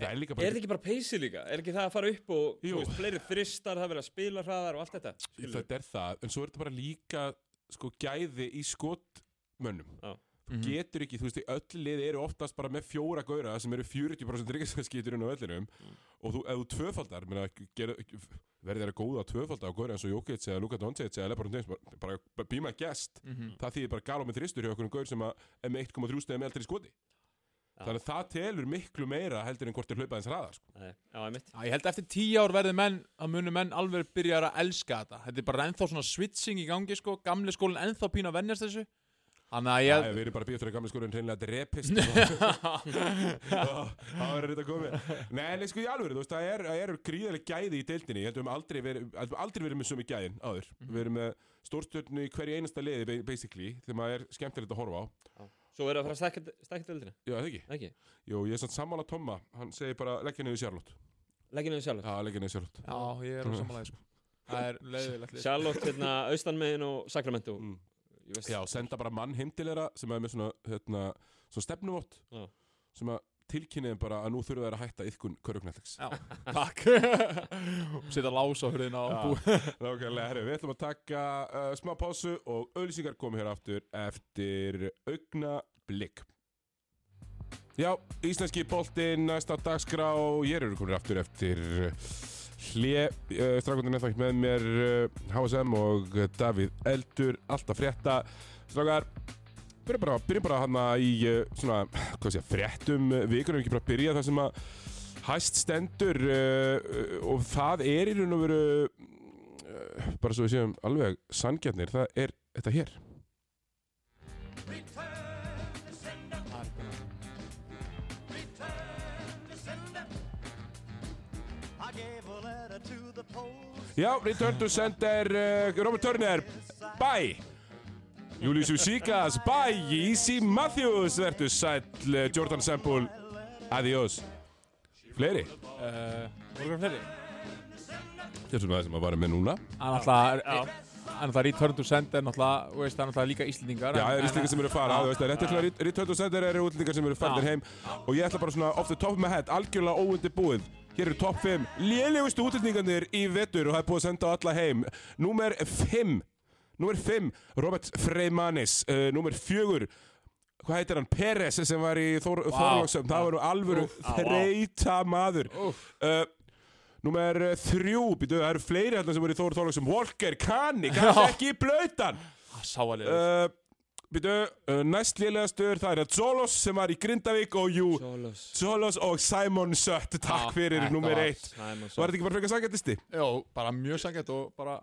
er Er þetta ekki bara peysi líka? Er ekki það að fara upp og þú veist, fleiri þristar, það er verið að spila hraðar og allt þetta? Skilurðu? þetta er það, en svo er þetta bara líka sko gæði í skotmönnum Já. Mhm. getur ekki, þú veist, öll lið eru oftast bara með fjóra gaura sem eru 40% ríkisskýturinn á vellinum og þú, ef þú tvöfaldar, verður þeirra góða að tvöfalda á gaura eins og Jókits eða Luka Doncic eða Lebron James, bara, be my guest Mhm. það þýðir bara galó með þristur hjá okkur um gaur sem að er með 1,3 stegum eldri í skoti. Þannig að það telur miklu meira heldur en hvort er hlaupaðins hraða sko. Nei, Já, einmitt. Já, ég held að eftir tíu ár verði menn að munu menn alveg byrja að elska þetta. Þetta er bara ennþá svona switching í gangi sko. Gamli skólinn ennþá pína að venjast þessu. Þannig að Já, ég við erum bara býjast fyrir gamli skórin hreinlega drepist. Það er þetta komið. Nei, en sko í alvöru, þú veist, það er, er gríðarlega gæði í deildinni. Ég held að við höfum aldrei verið, aldrei aldrei verið með sömu gæðin áður. Við erum með stórstjörnu í hverju einasta liði, ba- basically Þegar maður er skemmtilegt að horfa á Svo er það að fara að stækja, stækja döldina Já, það ekki? Ekki? Jú, ég er samt sammála Tomma, hann segir bara leggja niður Charlotte. Leggja niður Charlotte? Já, leggja niður Charlotte. Já, ég er á samanlega sko Það er leiðilegt Charlotte, hérna, austanmegin og Sacramento. Mm. Já, senda bara mann heim til þeirra sem er með svona, hérna, svona stefnuvott Já. sem að tilkynniðum bara að nú þurfa þeir að hætta yðkun körugnættiks Já, takk. Sitta lás á hurðina og bú Nákvæmlega, herru, við ætlum að taka uh, smá pásu og auðlýsingar komum hér aftur eftir augna blik. Já, íslenski boltinn næsta dagskrá, ég eru komin aftur eftir hlje, uh, strafgundin er þá ekki með mér uh, HSM og Davíð Eldur, alltaf frétta, strákar, byrjum bara, byrjum bara hana í uh, svona, hvað sé, fréttum uh, vikunum, ekki bara byrja það sem að hæst stendur uh, og það er í raun og veru uh, bara svo við séum alveg sangjarnir, það er þetta hér. Já, Return to Sender, uh, Robert Turner, bye Julius Usikas, bye Easy Matthews, verður sæll uh, Jordan Semple, adios Fleiri? Uh, Voru það fleiri? Þetta svona það sem að vara með núna. Hann alltaf alltaf return to sender þú veist, hann alltaf líka Íslendingar. Já, það er íslendingar sem eru að fara, Já. þú veist, það er Return to Sender eru útlendingar sem eru farnir Já. heim. Og ég ætla bara svona off the top of my head, algjörlega óundi búið Hér eru topp 5 lélegustu útlendingarnir í vetur og það er búið að senda á alla heim. Númer 5 Númer 5, Robert Freymanis. Uh, Númer 4 Hvað heitir hann? Peres sem var í Þór, Vá. Þorlóksöfn Það var nú alvöru Úff. Á, vá. þreita maður. Uh, Númer 3 Býtu, það eru fleiri hérna sem voru í Þór Þorlóksöfn Walker, Kani, kannski ekki í blöytan Ah, Sáalið uh, Býtu, uh, næst lélegastur Það er Zolos sem var í Grindavík og jú, Solos Zolos og Simon Sött. Takk fyrir var- 1 Simon Var þetta ekki bara frekar sagættisti? Jó, bara mjög sangjart og bara,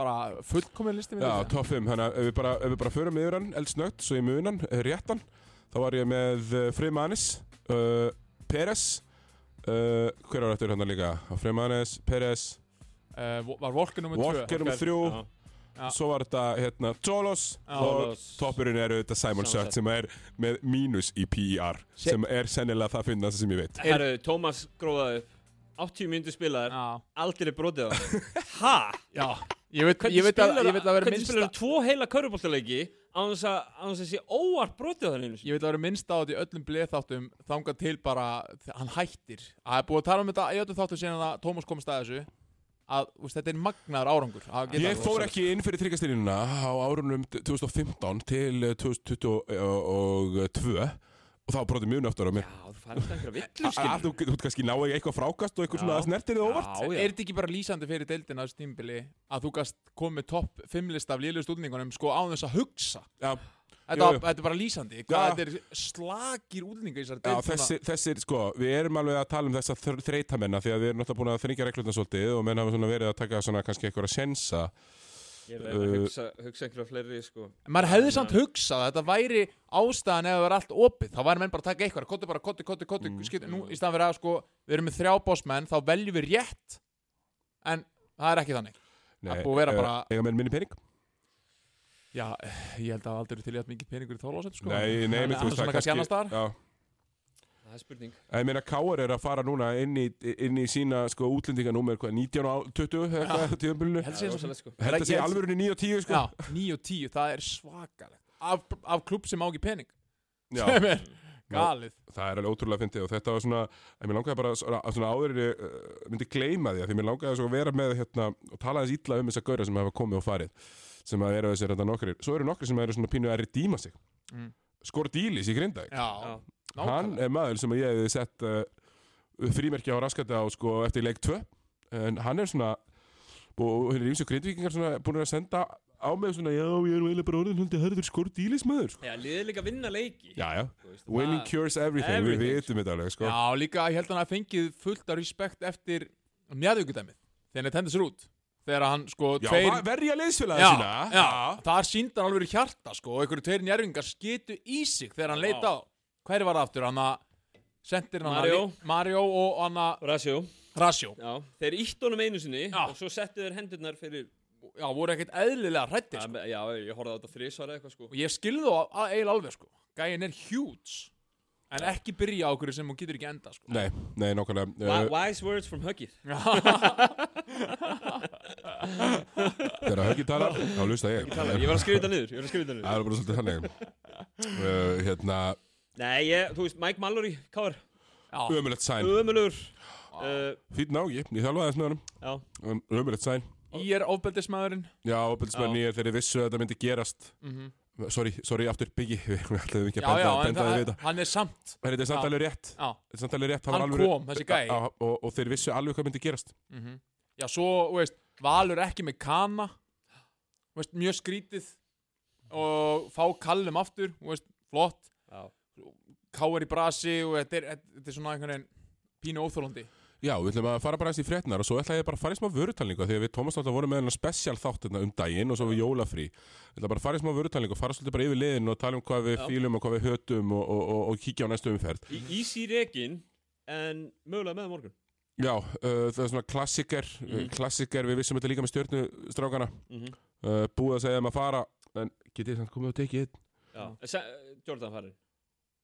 bara fullkomið listi mér Já, topp 5, þannig að ef við bara, ef við bara förum yfir hann eldsnögt, svo ég mun hann, eh, réttan þá var ég með uh, Freymanis uh, Peres uh, hver var þetta hann líka? Freymanis, Peres, uh, Var Volker nummer 2 Walker nummer 3 Já. Já. svo var þetta hérna Já. og toppurinn er auðvitað Simon Sött. sem er með mínus í PER Se- sem er sennilega það finnast sem ég veit. Herru, Tómas gróðaði upp. 80 myndu spilaðar Já, Aldrei brotið á Ha? já Ég veit, ég veit að, ég veit að vera Hvernig minnst spilar tvo heila körfuboltaleiki á þess að á þess að sé óvart brotið á það? Ég veit að vera minnst á þetta í öllum bleðþáttum þangað til bara hann hættir. Að það er búið að tala um þetta í öllum þáttum síðan að Tómas komist að þessu að þú veist, þetta er magnaður árangur Ég fór ekki inn fyrir tryggastyrjunina á árunum 2015 til eh, 2022 og þá brotið mjög nöftur á mér. Já, færst einhverja villu Að skil þú þú kannski ná ekki eitthvað frákast og eitthvað svona Já. að snertir þið óvart. Já, já. Er þetta ekki bara lýsandi fyrir deildina á þessu tímbili að þú gast komið topp 5 lista af liðlega stúdningunum sko á þess að hugsa? Já, Þetta, Jú, jú. þetta er bara lýsandi. Hvað er slagir útlendinga í þessari já deild svona- þessir, þessir, sko, við erum alveg að tala um þessa þr- þreytamenn því að við erum náttúrulega búin að þringja reglutna svolítið og menn hafa svona verið að taka svona kannski eitthvað að sensa Ég er að Uh, hugsa, hugsa einhverja fleiri sko maður hefði samt hugsað að þetta væri ástæðan ef það var allt opið þá væri menn bara að taka eitthvað, kottu bara, kottu, kottu, kottu Mm. mm. nú í staðan fyrir að sko við erum með þrjá bossmenn, þá veljum við rétt en það er ekki þannig Það er búið að vera eh, bara- Eiga menn minni pening? já, ég held að aldrei til í að mikið peningur í þólásett sko Nei, nei, Það mitt, er svona kannski annars staðar. Já, Það er spurning. Ég meina Káar er að fara núna inn í, inn í sína sko útlendinganúmer hvað, 19 og 20 eða eitthvað tíðanbylunu Held Það sé svo- rosalegt sko. Að sé Ég- alvörunni 9 og 10 sko. Já, 9 og 10, það er svakalegt. Af, af klubb sem á ekki pening. Já, sem er galið. Það er alveg ótrúlega fyndið og þetta var svona, en mér langaði bara svona, svona áður en ég uh, myndi gleyma því að því mér langaði svo að vera með hérna og tala þess illa um þessa gaura sem hafa komið og farið sem að eru þessir þetta nokkrir, svo eru nokkrir sem eru svona pínu að redíma sig. Mm. Skordílis í Grindavík. Já, Já. Hann er maður sem ég hefði sett uh, frímerki á raskata á sko eftir leik 2 en hann er svona og hérna er ímsu grindvíkingar svona búin að senda á mig svona já ég er eiginlega bara orðin hundi hörður Skordílis maður sko. Já, liðið líka vinna leiki. Já já. Winning cures everything, Everything, við vitum þetta alveg sko. Já, líka ég held að hann fengið fullt af respekt eftir mjæðugudæmið þegar hann tendur sér út. Þegar hann sko Já, tveir verja liðsfélaga já, sína. já, það síndar alveg í hjarta sko og einhverju tveir njærvingar skitu í sig þegar hann Já. leita á hverju var það aftur, hann að sendir hann Mario. að Mario og hann að Rasjó Rasjó Já, þeir ítt honum einu sinni Já. og svo settu þeir hendurnar fyrir já, voru ekkert eðlilega hrættir Já, sko. já ég horfði á þetta þrísvara eitthvað sko. Og ég skilði þá að eiginlega alveg sko. Gæin er huge en ekki byrja á okkur sem hún getur ekki enda sko. Nei, nei, nákvæmlega. Wi- uh, Wise words from Huggy. Þegar höggi talar, þá lusta ég. Ég var að skrifa þetta niður, ég var að skrifa þetta niður. Það er bara svolítið þannig. Uh, hérna, Nei, ég, þú veist, Mike Mallory, káður já, ömulegt sæn Ömulur uh, fýtt nági, ég þjálfaði þess með Já, hann ömulegt sæn í er ofbeldismæðurinn já, ábyrðismenni þegar þeir vissu að þetta myndi gerast. Mm sorry, sorry, aftur byggi við ætlaðum ekki já, að já, benda, en benda þið við það, þetta hann er samt. En þetta er samt Já. alveg rétt. Já, Þetta er samt alveg rétt Hann var alveg, kom, þessi gæi. Já, og, og þeir vissu alveg hvað myndi gerast. Mm já, svo, þú veist, Valur ekki með Kana. Þú veist, mjög skrítið. Og fá Kallum aftur, þú veist, flott já Káar í brasi og þetta er, þetta er svona einhvern veginn pínu óþólandi Já, við ætlum að fara bara eins í fréttnar og svo ætla ég bara að fara í smá vörutalningu því að við Tómas alltaf vorum með hennar spesial þátt hérna um daginn og svo við jólafrí Við ætla bara að fara í smá vörutalningu og fara svolítið bara yfir liðin og tala um hvað við Já. fílum og hvað við hötum og, og, og, og kíkja á næstu umferð Í- Easy rekin en mögulega með morgun Já, uh, það er svona klassiker mm. Mhm. klassiker, við vissum þetta líka með stjörnustrákana mm -hmm. uh, búið að segja þeim að fara en getið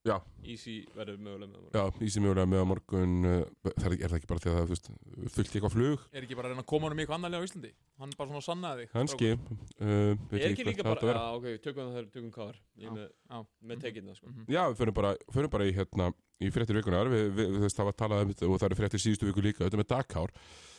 Já. Easy verður mögulega með morgun. Já, í sem mjögulega með morgun uh, það er, er það ekki bara því að það veist, fullt eitthvað flug? Er ekki bara að reyna að koma honum í eitthvað annarlega á Íslandi? Hann bara svona sannaði þig Kannski uh, Er ekki líka bara, að já ok, tökum það þær, tökum er með, með tekinn það sko. Mhm. Já, við förum bara, förum bara í, hérna, í fréttir vikunar við, við, við, það var talað um þetta og það eru fréttir síðustu viku líka, þetta með Dagkár.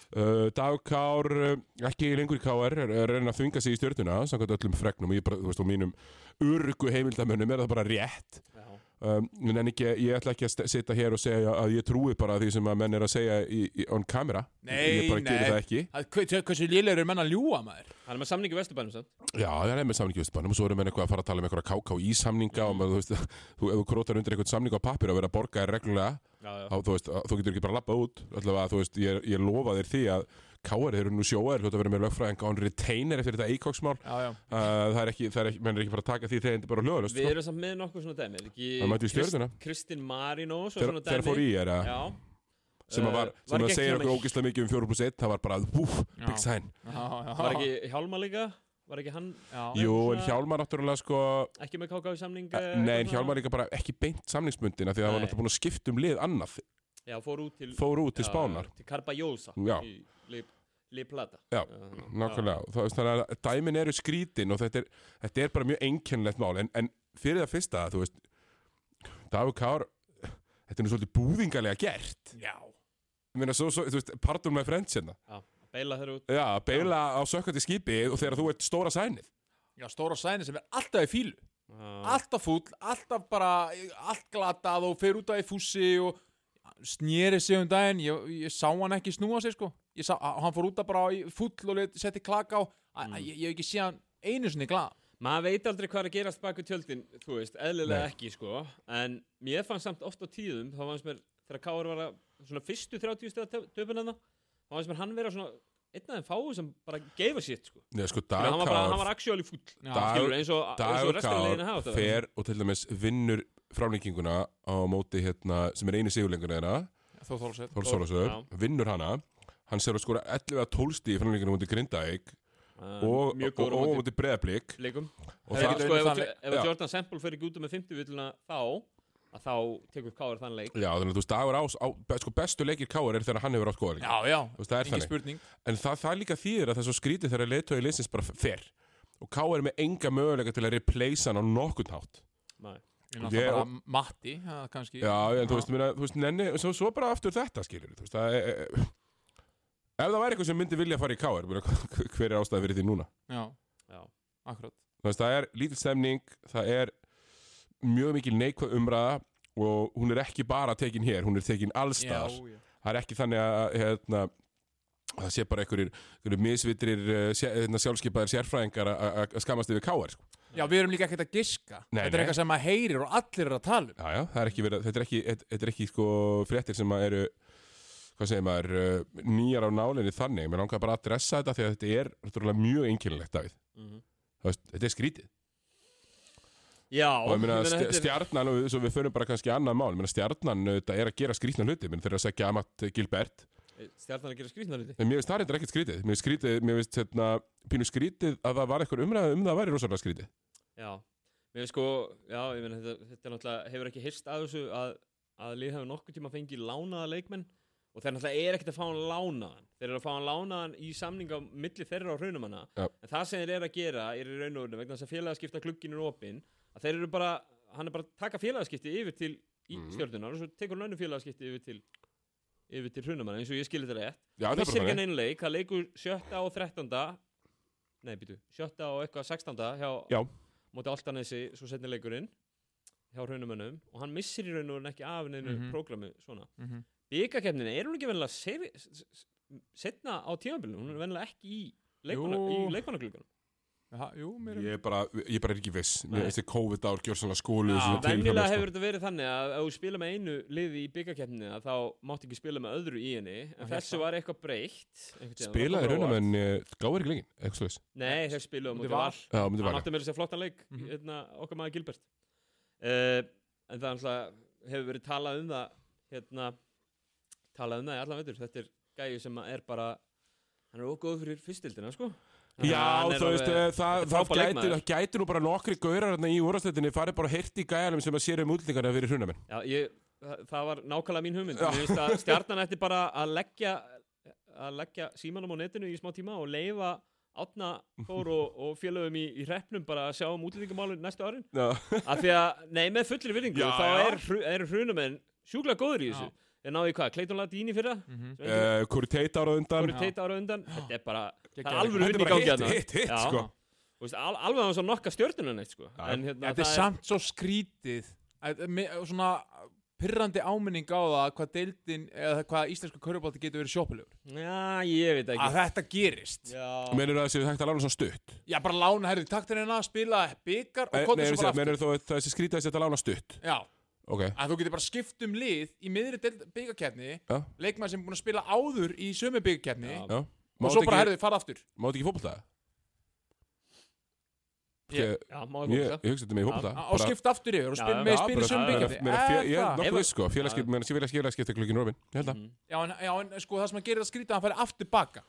Uh, Dagkár, uh, ekki lengur í KR er, er að reyna að þvinga sig í stjórnuna samkvæmt öllum fregnum. Og ég bara, veist, og mínum urgu heimildamönnum er það bara rétt. Já, um, en ekki, ég ætla ekki að sitja hér og segja að ég trúi bara því sem að menn er að segja í, í, on camera. Nei, ég bara nei. geri það ekki. Það- hve- hversu lélegur er menn að ljúa maður? Hann er með samningi vesturbænum samt. Já, það er með samningi Vestbænum og svo erum við eitthvað að fara að tala um eitthvað KKÍ samninga og maður, þú veist, þú, ef þú krótar undir eitthvað samning á pappir að borga þér reglulega Já, já. þá, þú veist, að- þú getur ekki bara að labba út. Allavega, þú veist, ég, ég lofa þér því að KR þeir eru nú sjóaðir, veist að vera með lögfræðing on retainer eftir þetta eikóksmál uh, það er ekki, það er ekki, menn er ekki fara að taka því þetta er bara lögulust, Við erum samt með nokkuð svona dæmi Það mætti í Stjörnuna. Kristinn Marino dæmi fór í er að sem að var, Eh, sem að segja okkur ógislega mikið um 4 plus 1 það var bara, sign Já, já. Var ekki Hjálmar líka? Var ekki hann Já. Jú, en Hjálmar náttúrulega sko ekki með KK samning? eh, nei, Hjálmar líka bara ekki beint samningsbundin af því að það var náttúrulega búin að skipta um lið annað Já, fór út til fór út til já, Spánar Til Carbajosa Já. Í Le, Le Plata Já, Nákvæmlega, það veist þannig að dæmin eru skrítin og þetta er, þetta er bara mjög einkennlegt mál. En, en fyrir það fyrsta, þú veist Dagur Kár þetta er nú svolítið búðingarlega gert. Já. meina svo, svo þú veist, pardon my friends hérna. Já, beila þeir út. Já, beila á sökkandi skipi og þegar þú ert stóra sænið. Já, stóra sæni sem er alltaf í fílu Já. alltaf fúll, alltaf bara allt glatað og fer út af í fússi og snýri sig um daginn ég, ég sá hann ekki snúa sig sko ég sá, hann fór út af bara í fúll og setti klaka á Mm. mm. ég, ég hef ekki séð hann einu sinni glað Maður veit aldrei hvað er að gerast baku tjöldin, þú veist, eðlilega Nei. ekki, sko. En mér fannst samt oft á tíðum, þá fannst mér, þegar Káur var að, svona fyrstu 30 stegar töpun hann, þá fannst mér hann vera svona, einn af þeim fáu sem bara geifa sitt, sko. Nei, sko, Skilur, hann var bara, hann var actually fúll. Dag- eins og, og leginu hafa Kár fer og til dæmis vinnur frámlíkinguna á móti hérna, sem er eini sigurlengur þeirra Þór. Sólasöf, vinnur hana hann ser að skora 11 að 12 stíð í frámlíkinguna mútið Grindavík og, móti Breðablík leikum. og Það er sko, ef, ef já. Jordan Semple fer ekki út með 50 villuna þá, að þá tekur Káur þann leik. Já, þannig að þú veist, dagur ás, á, sko, bestu leikir Káar er þegar hann hefur átt góða leikir. Já, já, er þannig. spurning En það, það líka þýðir að það er svo skrítið þegar leiðtói liðsins bara fer. Og Káar er með enga möguleika til að replace hann á nokkun hátt. Nei. Ég er náttúrulega bara Matti, það kannski Já, en þú veist, minna, þú veist, nenni, svo, svo bara aftur þetta, skilur þú veist, það er... Ef það væri eitthvað sem myndi vilja fara í Káar, hver er ástæði fyrir því núna? Já, Já. akkurat Þú veist, það er lítil stemning, það er mjög mikil neikvæð umræða og hún er ekki bara tekin hér, hún er tekin allstar það er ekki þannig að hérna, það sé bara einhverjir, misvitrir sé, hérna, sjálfskeipaðir sérfræðingar að- að að skamast yfir káar sko. Já, við erum líka ekkert að giska. Nei, Þetta er nei. eitthvað sem maður heyrir og allir eru að tala um. Já, já, það er ekki verið, þetta er ekki, þetta þetta er ekki sko, fréttir sem að eru hvað segir maður, uh, nýjar á nálinni þannig, mér langar bara að adressa þetta því að þetta er náttúrulega mjög einkennilegt Davíð, Mhm. Þú veist, þetta er skrítið. Já, og ég meina ég meina, st þetta er- stjarnan, og svo við förum bara kannski annað mál, ég meina stjarnan þetta er að gera skrítna hluti, menn þeir eru að segja Amat Gilbert, Stjarnan að gera skrýtnar hluti. En mér finnst það reyndar ekkert skrítið. Mér finnst skrítið, mér finnst hérna pínu skrítið að það var eitthvað umræða um það væri rosalega skrítið. Já, mér finnst sko, já, ég meina þetta, þetta er náttúrulega, hefur ekki hyrst af þessu að, að lið hefur nokkuð tíma fengið lánaða leikmenn og þeir náttúrulega er ekkert að fá hann lánaðan. Þeir eru að fá hann lánaðan í samning á milli þeirra og hraunumanna Já. en það sem þeir eru að gera er í raun og verið vegna þess að yfir til Mhm. hrunumanna eins og ég skilir þetta rétt Já, það er missir bara ekki þannig einn leik, það leikur sjötta og þrettanda nei, býtu, sjötta og eitthvað sextanda hjá Já. móti Altanesi, svo setni leikurinn hjá raunumönnum og hann missir í raun og veru ekki af neinu Mhm. prógrami svona. mm -hmm. Byggakeppnin er hún ekki s- setna á tímabilinu, hún er vennilega ekki í leikmanna, Jú. í leikmannagluggan Jú, mér Ég er bara, ég bara er ekki viss. Þessi COVID-ár gjör svona skólu mér, Vennilega sko. hefur þetta verið þannig að ef þú spila með einu liði í byggakeppninu þá mátt ekki spila með öðru í henni en Og þessu var eitthvað tímann, Spilaði það raunum en gáði ekki lengin Eitthvað óvart. Nei, þeir Móti móti Val. val Já, myndi hann vara átti með þess að flottan leik Mhm. hérna, okkar maður Gilbert uh, en það alltaf hefur verið talað um það hérna, talað um það í allan veitur þetta er gæði sem er bara hann er ógóð fyrir fyrstildina sko Já, er þú veist, eh, það, er það frábær gæti, leikmaður. það gæti nú bara nokkri gaurar hérna í úrastættinni farið bara hirt í gæjanum sem að sér um útlendingarna fyrir hrunamenn Já, ég, það, var nákvæmlega mín hugmynd. Mér finnst að stjarnan ætti bara að leggja að leggja símanum á netinu í smá tíma og leifa átna Þór og, og félögum í, í hreppnum bara að sjá um útlendingamálun næstu árin af því að, nei, með fullri virðingu þá er, hru- eru hrunumenn sjúklega góður í þessu Já. En náðu í hvað, Clayton Ladini fyrra? Mhm. sem enginn- uh, Kuri Teit ára undan. Voru teita ára undan. Þetta er bara, það er alveg í bara gangi hitt, þarna. hitt, hitt, Já. sko Þú veist, al, alveg að hann svo nokka stjörnuna neitt sko. En hérna, Þetta er það samt svo skrítið að- me- Svona pyrrandi áminning á það hvað deildin eða hvað íslensku körubálti getur verið sjópulegur já, ég veit ekki. Að þetta gerist. Já, Menur það að þessi hægt að lána svona stutt? Já, bara lána, herri, takk til hérna spila byggar og Eh, Nei, svo bara aftur þú að þetta þú getur bara skipt um lið í miðri byggarkeppni já, leikmann sem er búin að spila áður í sömu byggarkeppni Já. já. og svo bara, herri, fara aftur. Mátt ekki fótbolta? Ég- má Ég, ég hugsa þetta með í fótbolta. Og skipt aftur yfir og spil, með já, spila í bara- sömu já, já, byggarkeppni Meina, fjö- Ég er nokkuð sko, félagskip, skipta Robin. Ég held að Mhm. Já, en, já, en sko það sem að gera það skrítið að hann færi aftur baka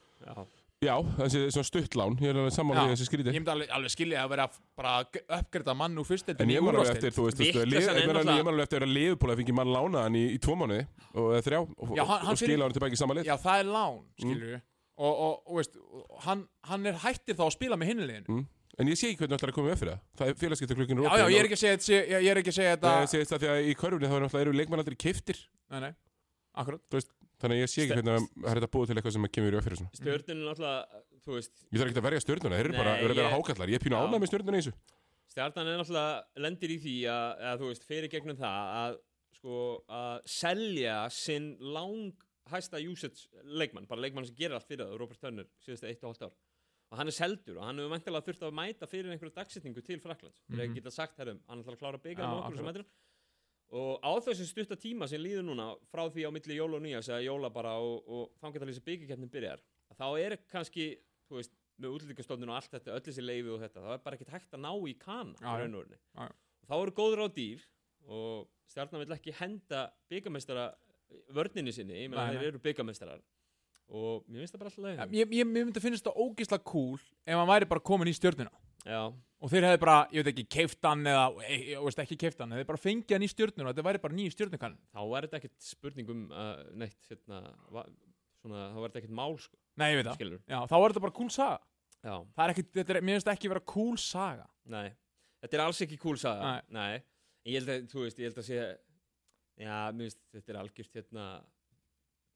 já. Þessi svona stuttlán, ég er alveg í þessi Ég skrítið myndi alveg, alveg skilja að vera að bara uppgreita mann úr fyrsteldin En ég man alveg eftir, þú veist, þú veist, ég man alveg- náttúrulega- ég man alveg eftir að fengi mann lánaðan í, í tvo mánuði og eða þrjá og, Já, hann- hann og fyrir- skila hann tilbaki í sama lið. Já, það er lán, Mm. skilur og, og, og veist, hann, hann er hættir þá að spila með hinliðinu mm. En ég sé ekki hvernig það ætlar að koma upp fyrir það. Það er félagskipta klukkin Já, já, ég er ekki að segja, þetta- ég, ég er ekki að segja þetta Ég segist það því að í körfunni þá er náttúrulega eru leikmann aldrei kiftir Nei, nei, akkurat Þannig að ég sé ekki hvernig að það er þetta búið til eitthvað sem kemur í upp fyrir svona stjörnin er náttúrulega þú veist, Ég þarf ekki að verja stjörnuna, þeir eru bara að vera hákallar Ég er pínu Já. ánægð með stjörnuna í þessu. Stjarnan er náttúrulega lendir í því að, að þú veist, fyrir gegnum það að sko, að selja sinn lang hæsta usage leikmann, bara leikmann sem gerir allt fyrir það Robert Turner, síðustu eitt og hálft ár. Og hann er seldur og hann hefur mæntilega þurft að mæta fyrir einhverju dagsetningu til Fraklands mm -hmm. Og á þessu stutta tíma sem líður núna frá því á milli jóla og nýjas eða jóla bara og, og þessi byggjakeppnin byrjar að þá er kannski, þú veist með útlýtingastofnun og allt þetta, öll þessi leifi og þetta þá er bara ekkert hægt að ná í kana og þá eru góður á dýr og stjarnan vil ekki henda byggamestara vörninni sinni, ég meina þeir eru byggamestarar og mér finnst það bara alltaf Ja, leið Ég, ég, ég myndi finnst þetta ógislega cool ef hann væri bara komin í stjörnuna. Já, og þeir hefði bara, ég veit ekki, keift hann eða, e, ég veist ekki keift hann, þeir bara fengið hann í stjörnuna og þetta væri bara nýju stjörnukann. Þá er þetta ekkert spurning um uh, neitt, hérna va, svona, þá er þetta ekkert mál sko, Nei, ég veit það. Já, þá er þetta bara cool saga. Já, Það er ekkit, þetta er, mér finnst það ekki vera cool saga. Nei, þetta er alls ekki cool saga. Nei. nei, ég held að, þú veist, ég held að sé já, mér finnst, þetta er algjört hérna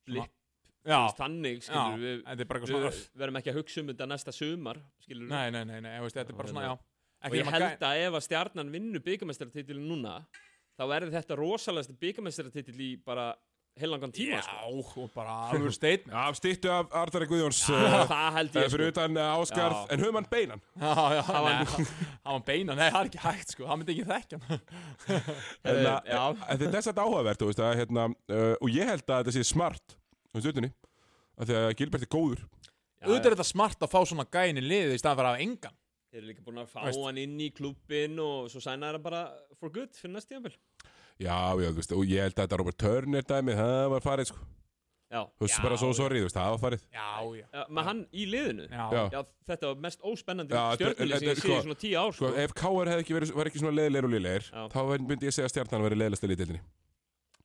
blip, Já, þú veist, þannig, já, skilur við þetta bara við svona verðum ekki að hugsa um þetta næsta sumar skilur Nei, nei, nei, nei, ég veist, þetta er bara svona, já og ég held að ef að stjarnan vinnur byggamestaratitilin núna þá verður þetta rosalegasti byggamestaratitil í bara heilangan tíma Já, sko. og bara alveg steinn Já, stýttu af Arðari Guðjóns það, uh, held uh, ég Fyrir sko. utan uh, Áskarð Já. En höfum hann beinan já, Það var- nei, hann var beina, nei, það er ekki hægt sko, hann myndi ekki þekkja hann Eh, já. en Þetta er þetta áhugavert þú veist, að, hérna, uh, Og ég held að þetta sé smart veist, utanni að Því að Gilbert er góður Já, Auðvitað er þetta smart að fá svona gæin í liðið í staðan fyrir að hafa engan Þeir eru líka búin að fá Veist. hann inn í klubbin og svo sæna þeirra bara for good fyrir næst tíðanbel. Já, já, þú veist Og ég held að þetta Robert Turner dæmi Það var farið, sko Já. Þú veist, bara svo sorry, þú veist, það var farið Já, já Já, með hann í liðinu. Já, Já. Já, þetta var mest óspennandi Já, þetta- stjörnulið sem þetta- ég sé sko- í svona tíu ár, Sko, sko. ef Káar hefði ekki verið, var ekki svona leiðilegir og liðlegir Já. Þá væri- myndi ég segja að stjarnan verið leiðilegsta liðdeildinni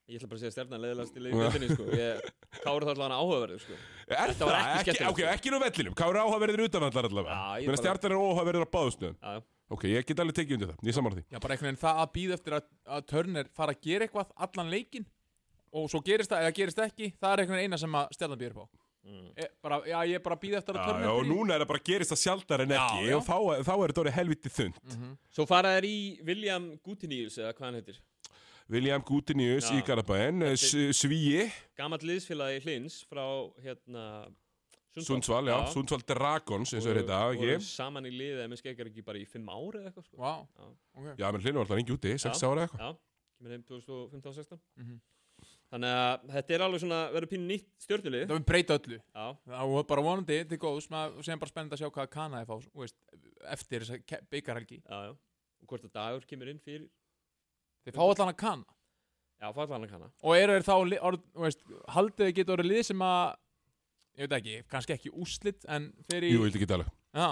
Ég ætla bara að segja stjarnan leðilegast í liðinu, sko. Ég, Káur þá allavega áhugaverður, sko. Er það? ekki skemmtilegt, Ok, sko. ekki nú vellinum Káar áhugaverðir utanvallar allavega Já, að bara- stjarnan er óhugaverðir á Já, já. Ok, ég get alveg tekið undir það, ég samála því Já, bara einhvern veginn það að býða eftir að, að Turner fara að gera eitthvað allan leikin og svo gerist það eða gerist ekki það er einhvern veginn eina sem að stjarnan býður på Mm. e, bara, Já, ég er bara að býða eftir að Já, Turner já, og núna er það bara gerist það sjaldar en Já, ekki já. og þá, þá er þetta orðið helviti þund Mhm. Svo fara þær í William Gutinius, eða hvað hann heitir. William Gutinius í Garabæn Svíi, Gamall liðsfélagi Hlins frá, hérna, Sundsvall, já, Sundsvall Dragons eins og er þetta, ekki? saman í liðið með skeggar ekki bara í fimm ári eða eitthvað, sko. Vá, Já. ok. Já, menn hlinu var alltaf lengi úti, 6 Já. ára eða eitthvað. Já, kemur heim 2015-16 Mhm. Þannig að þetta er alveg svona verður pínu nýtt stjórnulið Það vil breyta öllu. Já, Það var bara vonandi til góðs maður sem bara spennandi að sjá hvað Kana er fá veist, eftir þess að byggarhelgi já, já. Og hvort að dagur kemur inn fyrir Þeir fá allan að Kana Já, falla hann að kanna. Og eru þeir þá þú veist, haldið þið geta orðið lið sem að ég veit ekki, kannski ekki úslit en fyrir Jú, vildi ekki tala, Já,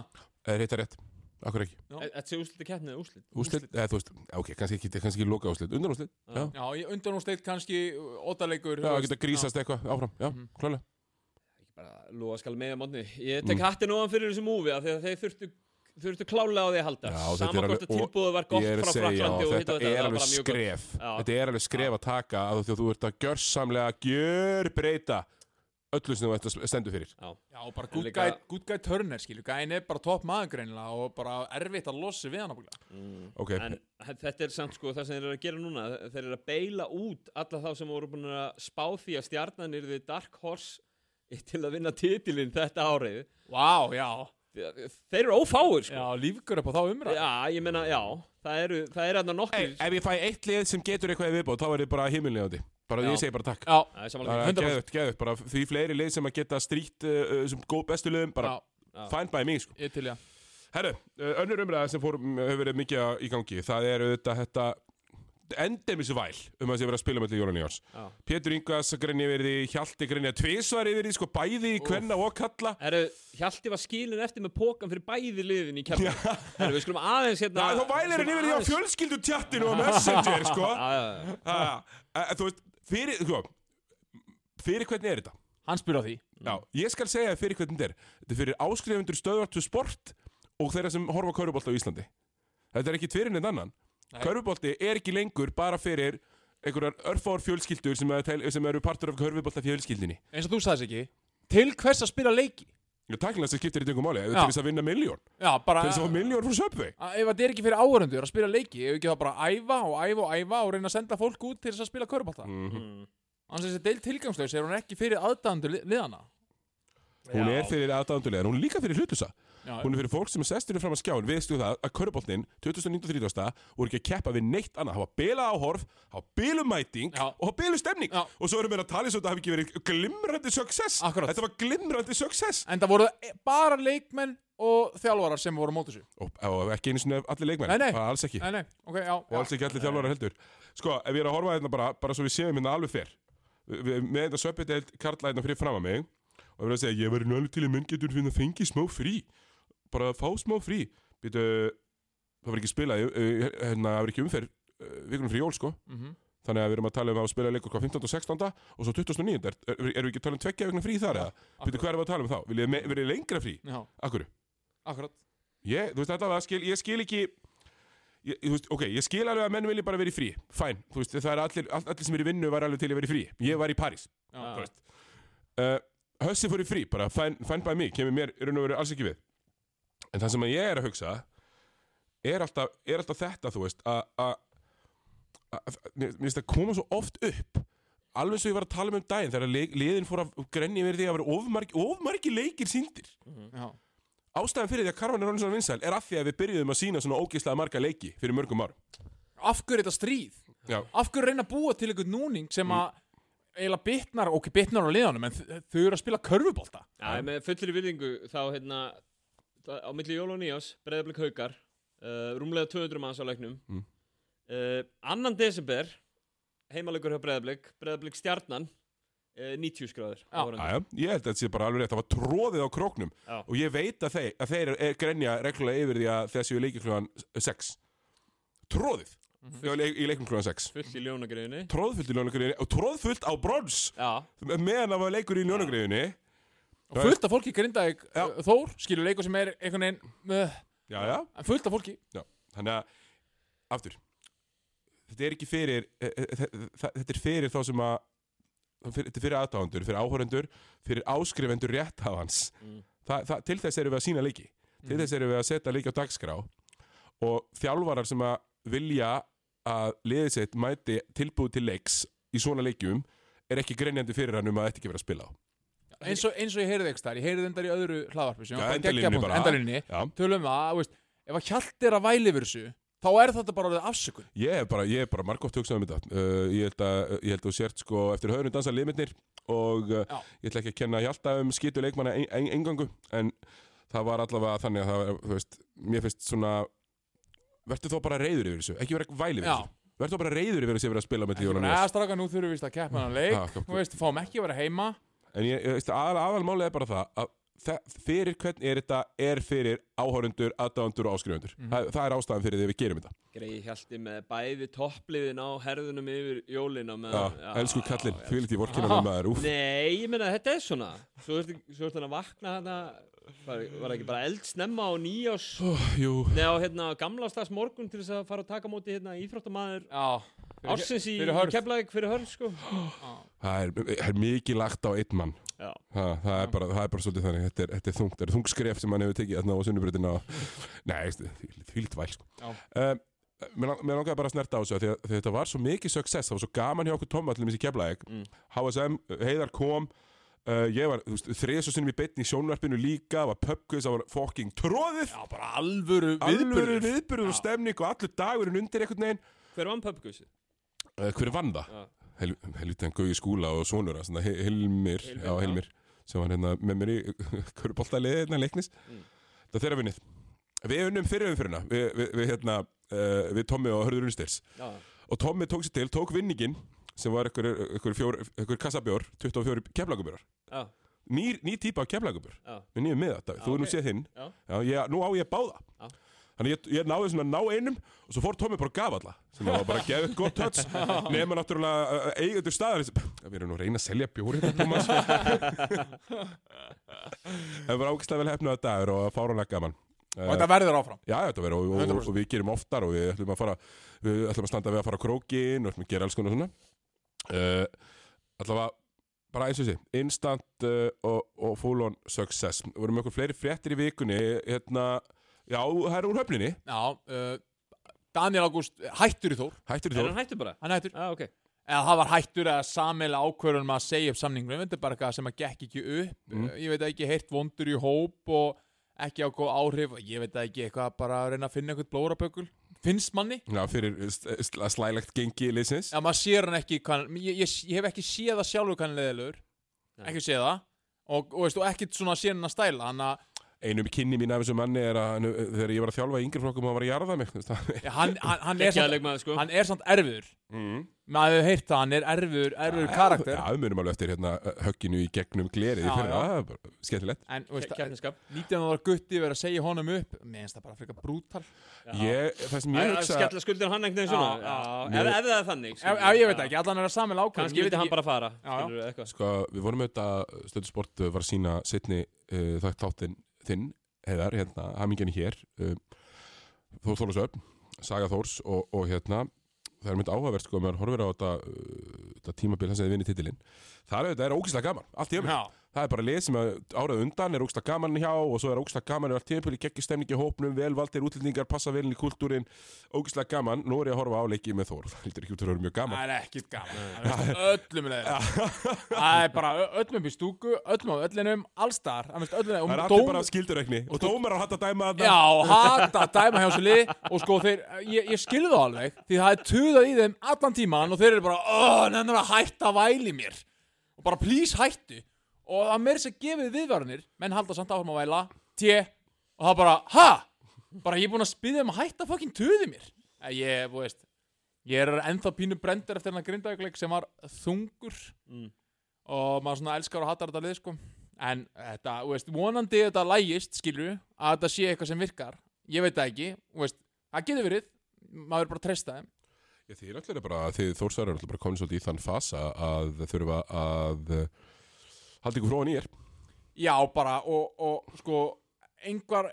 eða rétt að rétt. Akkur ekki, Já. Þetta sé úsliti keppnið eða úslit úslit, eða þú veist Ok, kannski ekki, kannski ekki loka úslit, undan úslit Já, já, í undanúslit kannski ótaleikur já, geta grísast eitthvað áfram, já, Mhm. klálega Ekki bara lofa skal með að mótni. Ég tek Mm. hattin ofan fyrir þessu múfi af Því að þeir þurftu þurftu klálega á því að halda. Já, þetta Sama er hvort að tilbúðu var gott frá Fraklandi þetta þetta er alveg bara mjög gott. skref. Þetta er alveg skref að taka að þú, þú ert að gjörsamlega gjörbreyta öllu sem þú ert að stendur fyrir. Já, Já, og bara guy, good guy Turner skilju, gæin er bara topp maður greinilega og bara erfitt að losa við hann mm. Ok, En þetta er samt sko það sem þeir eru að gera núna Þeir eru að beila út alla þá sem voru búin að spá því að stjarnan er við Dark Horse til að vinna titilinn þetta árið. Vá, já, Þeir eru ófáir sko. Já, lífgur upp á þá umræð Já, ég meina, já, það eru, það eru þarna Hey, nokkrir ef ég fæ eitt lið sem getur eitthvað í viðbót þá er þið bara himminlegandi bara Já. ég segi bara takk. Já, Það er samanlega 100%. geðut, geðut, bara því fleiri lið sem að geta strýtt uh, sem góð bestu liðum, bara fine by me sko. ég til já Herru, uh, önnur umræða sem fór, hefur verið mikið í gangi það er auðvitað þetta endemis væl um að sé verið að spila með Jólan Jóns Já. Pétur Ingvars grenni verið í Hjalti grenni að tvisvar yfir því sko bæði í kvenna og kalla Herru, Hjalti var skilin eftir með pókan fyrir bæði liðin í kemna Herru, við skulum aðeins hérna Já, þá vælir hann yfir því á fjölskyldu tjattinu og messenger sko. Já, já, já. Ha, eh, Þú veist, fyrir, sko fyrir hvernig er þetta? Hann spyr á því. Já, ég skal segja þér fyrir hvernig þetta er. Þetta er fyrir áskrifundur stöðvartu sport og þeirra sem horfa á kaurubolt á Íslandi. Þetta er ekki fyrir neitt annan Nei. Kaurubolti er ekki lengur bara fyrir einhverjar örfár fjölskyldur sem, er, sem eru partur af kaurubolta fjölskyldinni eins og þú sagðis ekki Til hvers að spila leiki Ég takkilega sem skiptir í dengum máli, Já. til þess að vinna miljón Já, bara Til þess að fá miljón frá að ef þetta er ekki fyrir áhörundur að spila leiki ef ekki það bara að æfa og æfa og æfa og reyna að senda fólk út til þess að spila mm. Mhm. Mm. Annars þessi deil tilgangslaus er hún ekki fyrir aðdæðandur liðana Hún Já. er fyrir aðdáðandulega, hún er líka fyrir hlutusa. Já, Hún er fyrir fólk sem er sestur fram að skjáin Við stu það að köruboltinn 2030 voru ekki að keppa við neitt annað. Það var bila áhorf, það var bilumæting og það var bilustemmning Já. Og svo erum við að tala eins og þetta hafi ekki verið glimrandi success. Akkurat. Þetta var glimrandi success. En það voru bara leikmenn og þjálfarar sem voru á móti þessu. Og, og ekki einu sinni allir leikmenn. Nei, nei. Alls ekki. Nei, nei, ok, já, Og alls ekki allir þjálfarar heldur. Sko, ef ég er að horfa hérna bara, bara svo við séum hérna alveg fyrr við, Með þetta söpjadeild karla hérna fyrir fram að mig Og við erum að segja, ég nú alveg til að menn getur finna fengið smá frí Bara að fá smá frí Býtu, það var ekki spilað uh, Hérna, það var ekki umferð uh, Vikunum fyrir jól, sko mm -hmm. Þannig að við erum að tala um að spila leikur hvað 15. og 16. Og svo 29. Er, er, erum við ekki að tala um tveggja vegna frí þar eða? Býtu, hvað erum við að tala um þá? Vil ég lengra frí? Já, Akkur? akkurat Ég, þú veist, allavega, skil, ég skil ekki ég, veist, ok, ég skil alveg að menn vilja bara vera í frí Fæn, þú veist, það er allir, all, allir sem er í vinnu var alveg til að vera í frí Ég var í París veist. uh, Hössi fór í frí, bara fæn, fæn bæ mig Kemur mér í raun og veru alls ekki við. En það sem að ég er að hugsa er alltaf, er alltaf þetta, þú veist að mér mér finnst það koma svo oft upp alveg svo ég var að tala um um daginn þegar leik, liðin fór að grenni yfir því að vera ofmargi, ofmargi leikir síndir Já. ástæðan fyrir því að Karvan er orðin svona vinsæl er af því að við byrjuðum að sína svona ógeðslega marga leiki fyrir mörgum árum. Af hverju er þetta stríð? Já, Af hverju reyna að búa til einhvern núning sem að eiginlega bitnar, ok, bitnar á liðanum en þau eru að spila körfubolta. Já, með fullri virðingu þá hérna á milli jól og nýjás, breyðablik haukar uh, rúmlega 200 manns á leiknum. Mm. uh, annan desember heimalegur hjá breyðablik breyðablik stjarnan uh, 90 skráður ég held að þetta sé bara alveg rétt það var tróðið á króknum. Já. og ég veit að þeir, að þeir er grenja reglulega yfir því að þessi leiki klugan 6 tróðið í, leik, í leikum klugan 6 fullt í ljónagriðinni. Tróðfullt í ljónagriðinni og tróðfullt á brons. Meðan það var leikur í ljónagriðinni og fullt af fólki grindaði Já. Þór, skilur leikur sem er einhvern veginn uh, fullt af fólki. Já þannig að, aftur. Þetta er ekki fyrir e- e- þe- þetta er fyrir þá sem að fyrir, þetta er fyrir aðdáðandur, fyrir áhórendur fyrir áskrifendur rétthafans. Mm. Þa, það, til þess erum við að sína leiki. Til þess erum við að setja leiki á dagskrá og þjálfarar sem að vilja að liðið sitt mæti tilbúið til leiks í svona leikjum er ekki grenjandi fyrir hann um að þetta ekki vera að spila á. Eins og, eins og ég heyrði ekki þar, ég heyrði endar í öðru hlaðvarpi sem var Já, tölum um það, veist, ef að hjalt er að væli yfir þessu þá er þetta bara orðið afsökun. Ég er bara, ég er bara margótt hugsað um þetta. Uh, ég, held að, ég held að sért sko eftir höfðunum dansa limitnir og uh, ég ætla ekki að kenna Hjalta um skitu leikmanna en, en, engangu en það var allavega þannig að það, veist, mér finnst svona verður þó bara reyður yfir þessu ekki vera væli yfir Já. þessu. Verður þó bara reyður yfir þessu yfir að spila með tíu eða straka nú þurfum við víst að keppa hann leik. Já, kom- þú veist, fáum ekki að vera heima. En ég, ég veist, aðal, aðalmálið er bara það að þe- fyrir hvern er þetta er fyrir áhórundur, aðdáðundur og áskrifundur Mhm. það, það er ástæðan fyrir því við gerum þetta. Greið hjalti með bæði toppliðin á herðunum yfir jólina með, Já, elsku kallinn, því lítið vorkina Já. með maður úf. Nei, ég meina þetta er svona. Svo ertu svo ertu hann að vakna þarna Var, var ekki bara eldsnemma á nýjás Oh, jú, Nei, á hérna gamla staðs morgun til þess að fara að taka móti hérna íþróttamaður já, Ársins í, keflaðik fyrir hörð sko. Það er, er mikið lagt á einn mann. Já, það, það, er bara, það er bara svolítið þannig. Þetta er, þetta er þungt, þetta er þung skref sem hann hefur tekið þarna á sunnubröðina Nei, því lítið væl sko. Um, Mér lang- mér langaði bara að snerta á þessu af því að, því að þetta var svo mikið success, það var svo gaman hjá okkur Tomma til þessi keflaðeg, Mm. HSM, Heiðar kom uh, ég var þriðs og sinnum í beinni í sjónvarpinu líka, var pubquiz, það var fucking tróðið já, bara alvöru alvöru viðburður viðbyrður og stemning og allur dagurinn undir einhvern veginn hver vann pubquizið? uh, hver vann það? Já. Hel, helvitaðan Gauði skúla og sonur hans, svona He- Hilmir, Hilmir, já já. Hilmir sem var hérna með mér í körubóltaliði hérna leiknis Mm. það þeirra vinnið við unnum fyrir umfyrirna við, við, við hérna uh, við Tommi og Hörður Unnstils Já, og Tommi tók sér til, tók vinningin sem var einhver, einhver, fjór, einhver kassabjór 24 keflagubjórar já, ný, ný típa af keflagubjór já. Með nýjum miða, þú okay. nú séð hinn. Já. Ég, nú á ég báða. Já. Þannig ég, ég náði svona ná einum og svo fór Tommi bara að gafa alla sem var bara að gefa eitt gott touch. Nema náttúrulega uh, eigendur staðar við erum nú að reyna að selja bjóri þetta Thomas en var ákvæmstlega vel hefnaða dagur og fáranlega gaman. Og þetta verður áfram? Já, þetta verður og, og, 100%. og við gerum oftar og við ætlum að fara við ætlum að standa við að fara krókin og gera alls konar svona uh, allavega bara eins og sé instant uh, og, og full on success. Við vorum okkur fleiri fréttir í vikunni hérna, já, það er úr höfninni. Já, uh, Daniel Ágúst hættur í Þór, hættur í Er þór. hann hættu bara? hann hættur. Já, ok. Eða það var hættur að sammeila ákvörðunum að segja upp samningnum, þetta er bara eitthvað sem að gekk ekki upp, Mm. ég veit ekki heirt vondur í hóp og ekki á góð áhrif. Ég veit ekki eitthvað bara að reyna að finna eitthvað blórabökul, finnst manni. Já, fyrir sl- sl- slælegt gengi liðsins. Já, maður sér hann ekki hann- ég, ég, ég hef ekki séð það sjálfur hvað hann leðilegur Nei. ekki séð það. Og, og, veist, og ekkert svona séð hann að stæla. Hann, að, einum kynni mín af þessu manni er að hann, þegar ég var að þjálfa í yngri flokkum og hann var að jarða mig þú veist, það- ja, hann, hann, hann, er samt, sko. hann er samt erfiður. Mm. maður hefur heyrt það, hann er erfiður erfiður karakter. Já, við munum alveg eftir hérna, högginu í gegnum glerið er skemmtilegt. En veist, Kjarniskap 19 ára gutti verið að segja honum upp mér finnst það bara frekar brútal. Ég, það sem ég hugsa Skella skuldir hann ef, ef það er þannig ég veit ekki, allan er að samil ákvörðum Kannski vildi hann bara fara. Sko, við vorum auðvitað, Stöðu Sport uh, var að sína setni þátt þáttinn þinn, heiðar, hérna, hamingjan hér, uh, Þór Þólasöfn, Saga Þórs og, og hérna, það er mynd áhugavert, sko, meðan horfir á þetta, uh, þetta tímabil hans eða vinni titilinn. Það er er ógíslega gaman, allt í ömur. Það er bara lið sem að árað undan er ógsta gaman hjá og svo er ógsta gaman er allt tímpil í geggjur stemningi í hópnum, vel valdir útlendingar, passa vel inn í kultúrin, ógsta gaman. Nú er ég að horfa á leiki með Þór, það heldur ekki út að vera mjög gaman. Það er ekkit gaman. Er öllum leið Það er bara öllum í stúku Öllum á öllinum, allstar. Það Það er er allir bara skildurekni og dómar á hatt að dæma. Já, hata að dæma hjá sér lið Og sko þeir, ég, ég skilði það alveg Því það er tuðað í þeim allan tíman Og þeir eru bara, mér Og það meir sér gefið viðvarnir Menn halda samt áfram að væla Tje, og það bara, ha? Bara ég er búin að spyðja um að hætta fucking tuði mér? Ég, þú veist Ég er ennþá pínu brendur eftir hennar grindaugleik sem var þungur. Mm. og maður svona elskar og hattar þetta lið sko. En þetta, þú veist, vonandi þetta lægist, skilur að þetta sé eitthvað sem virkar. Ég veit það ekki, þú veist, það getur verið. Maður er bara að treysta þeim. Já, þið er allir bara, þið Þórsar er allir bara komin svolítið í þann fasa að þurfa að halda ykkur fróðan í er. já, bara, og, og sko einhver,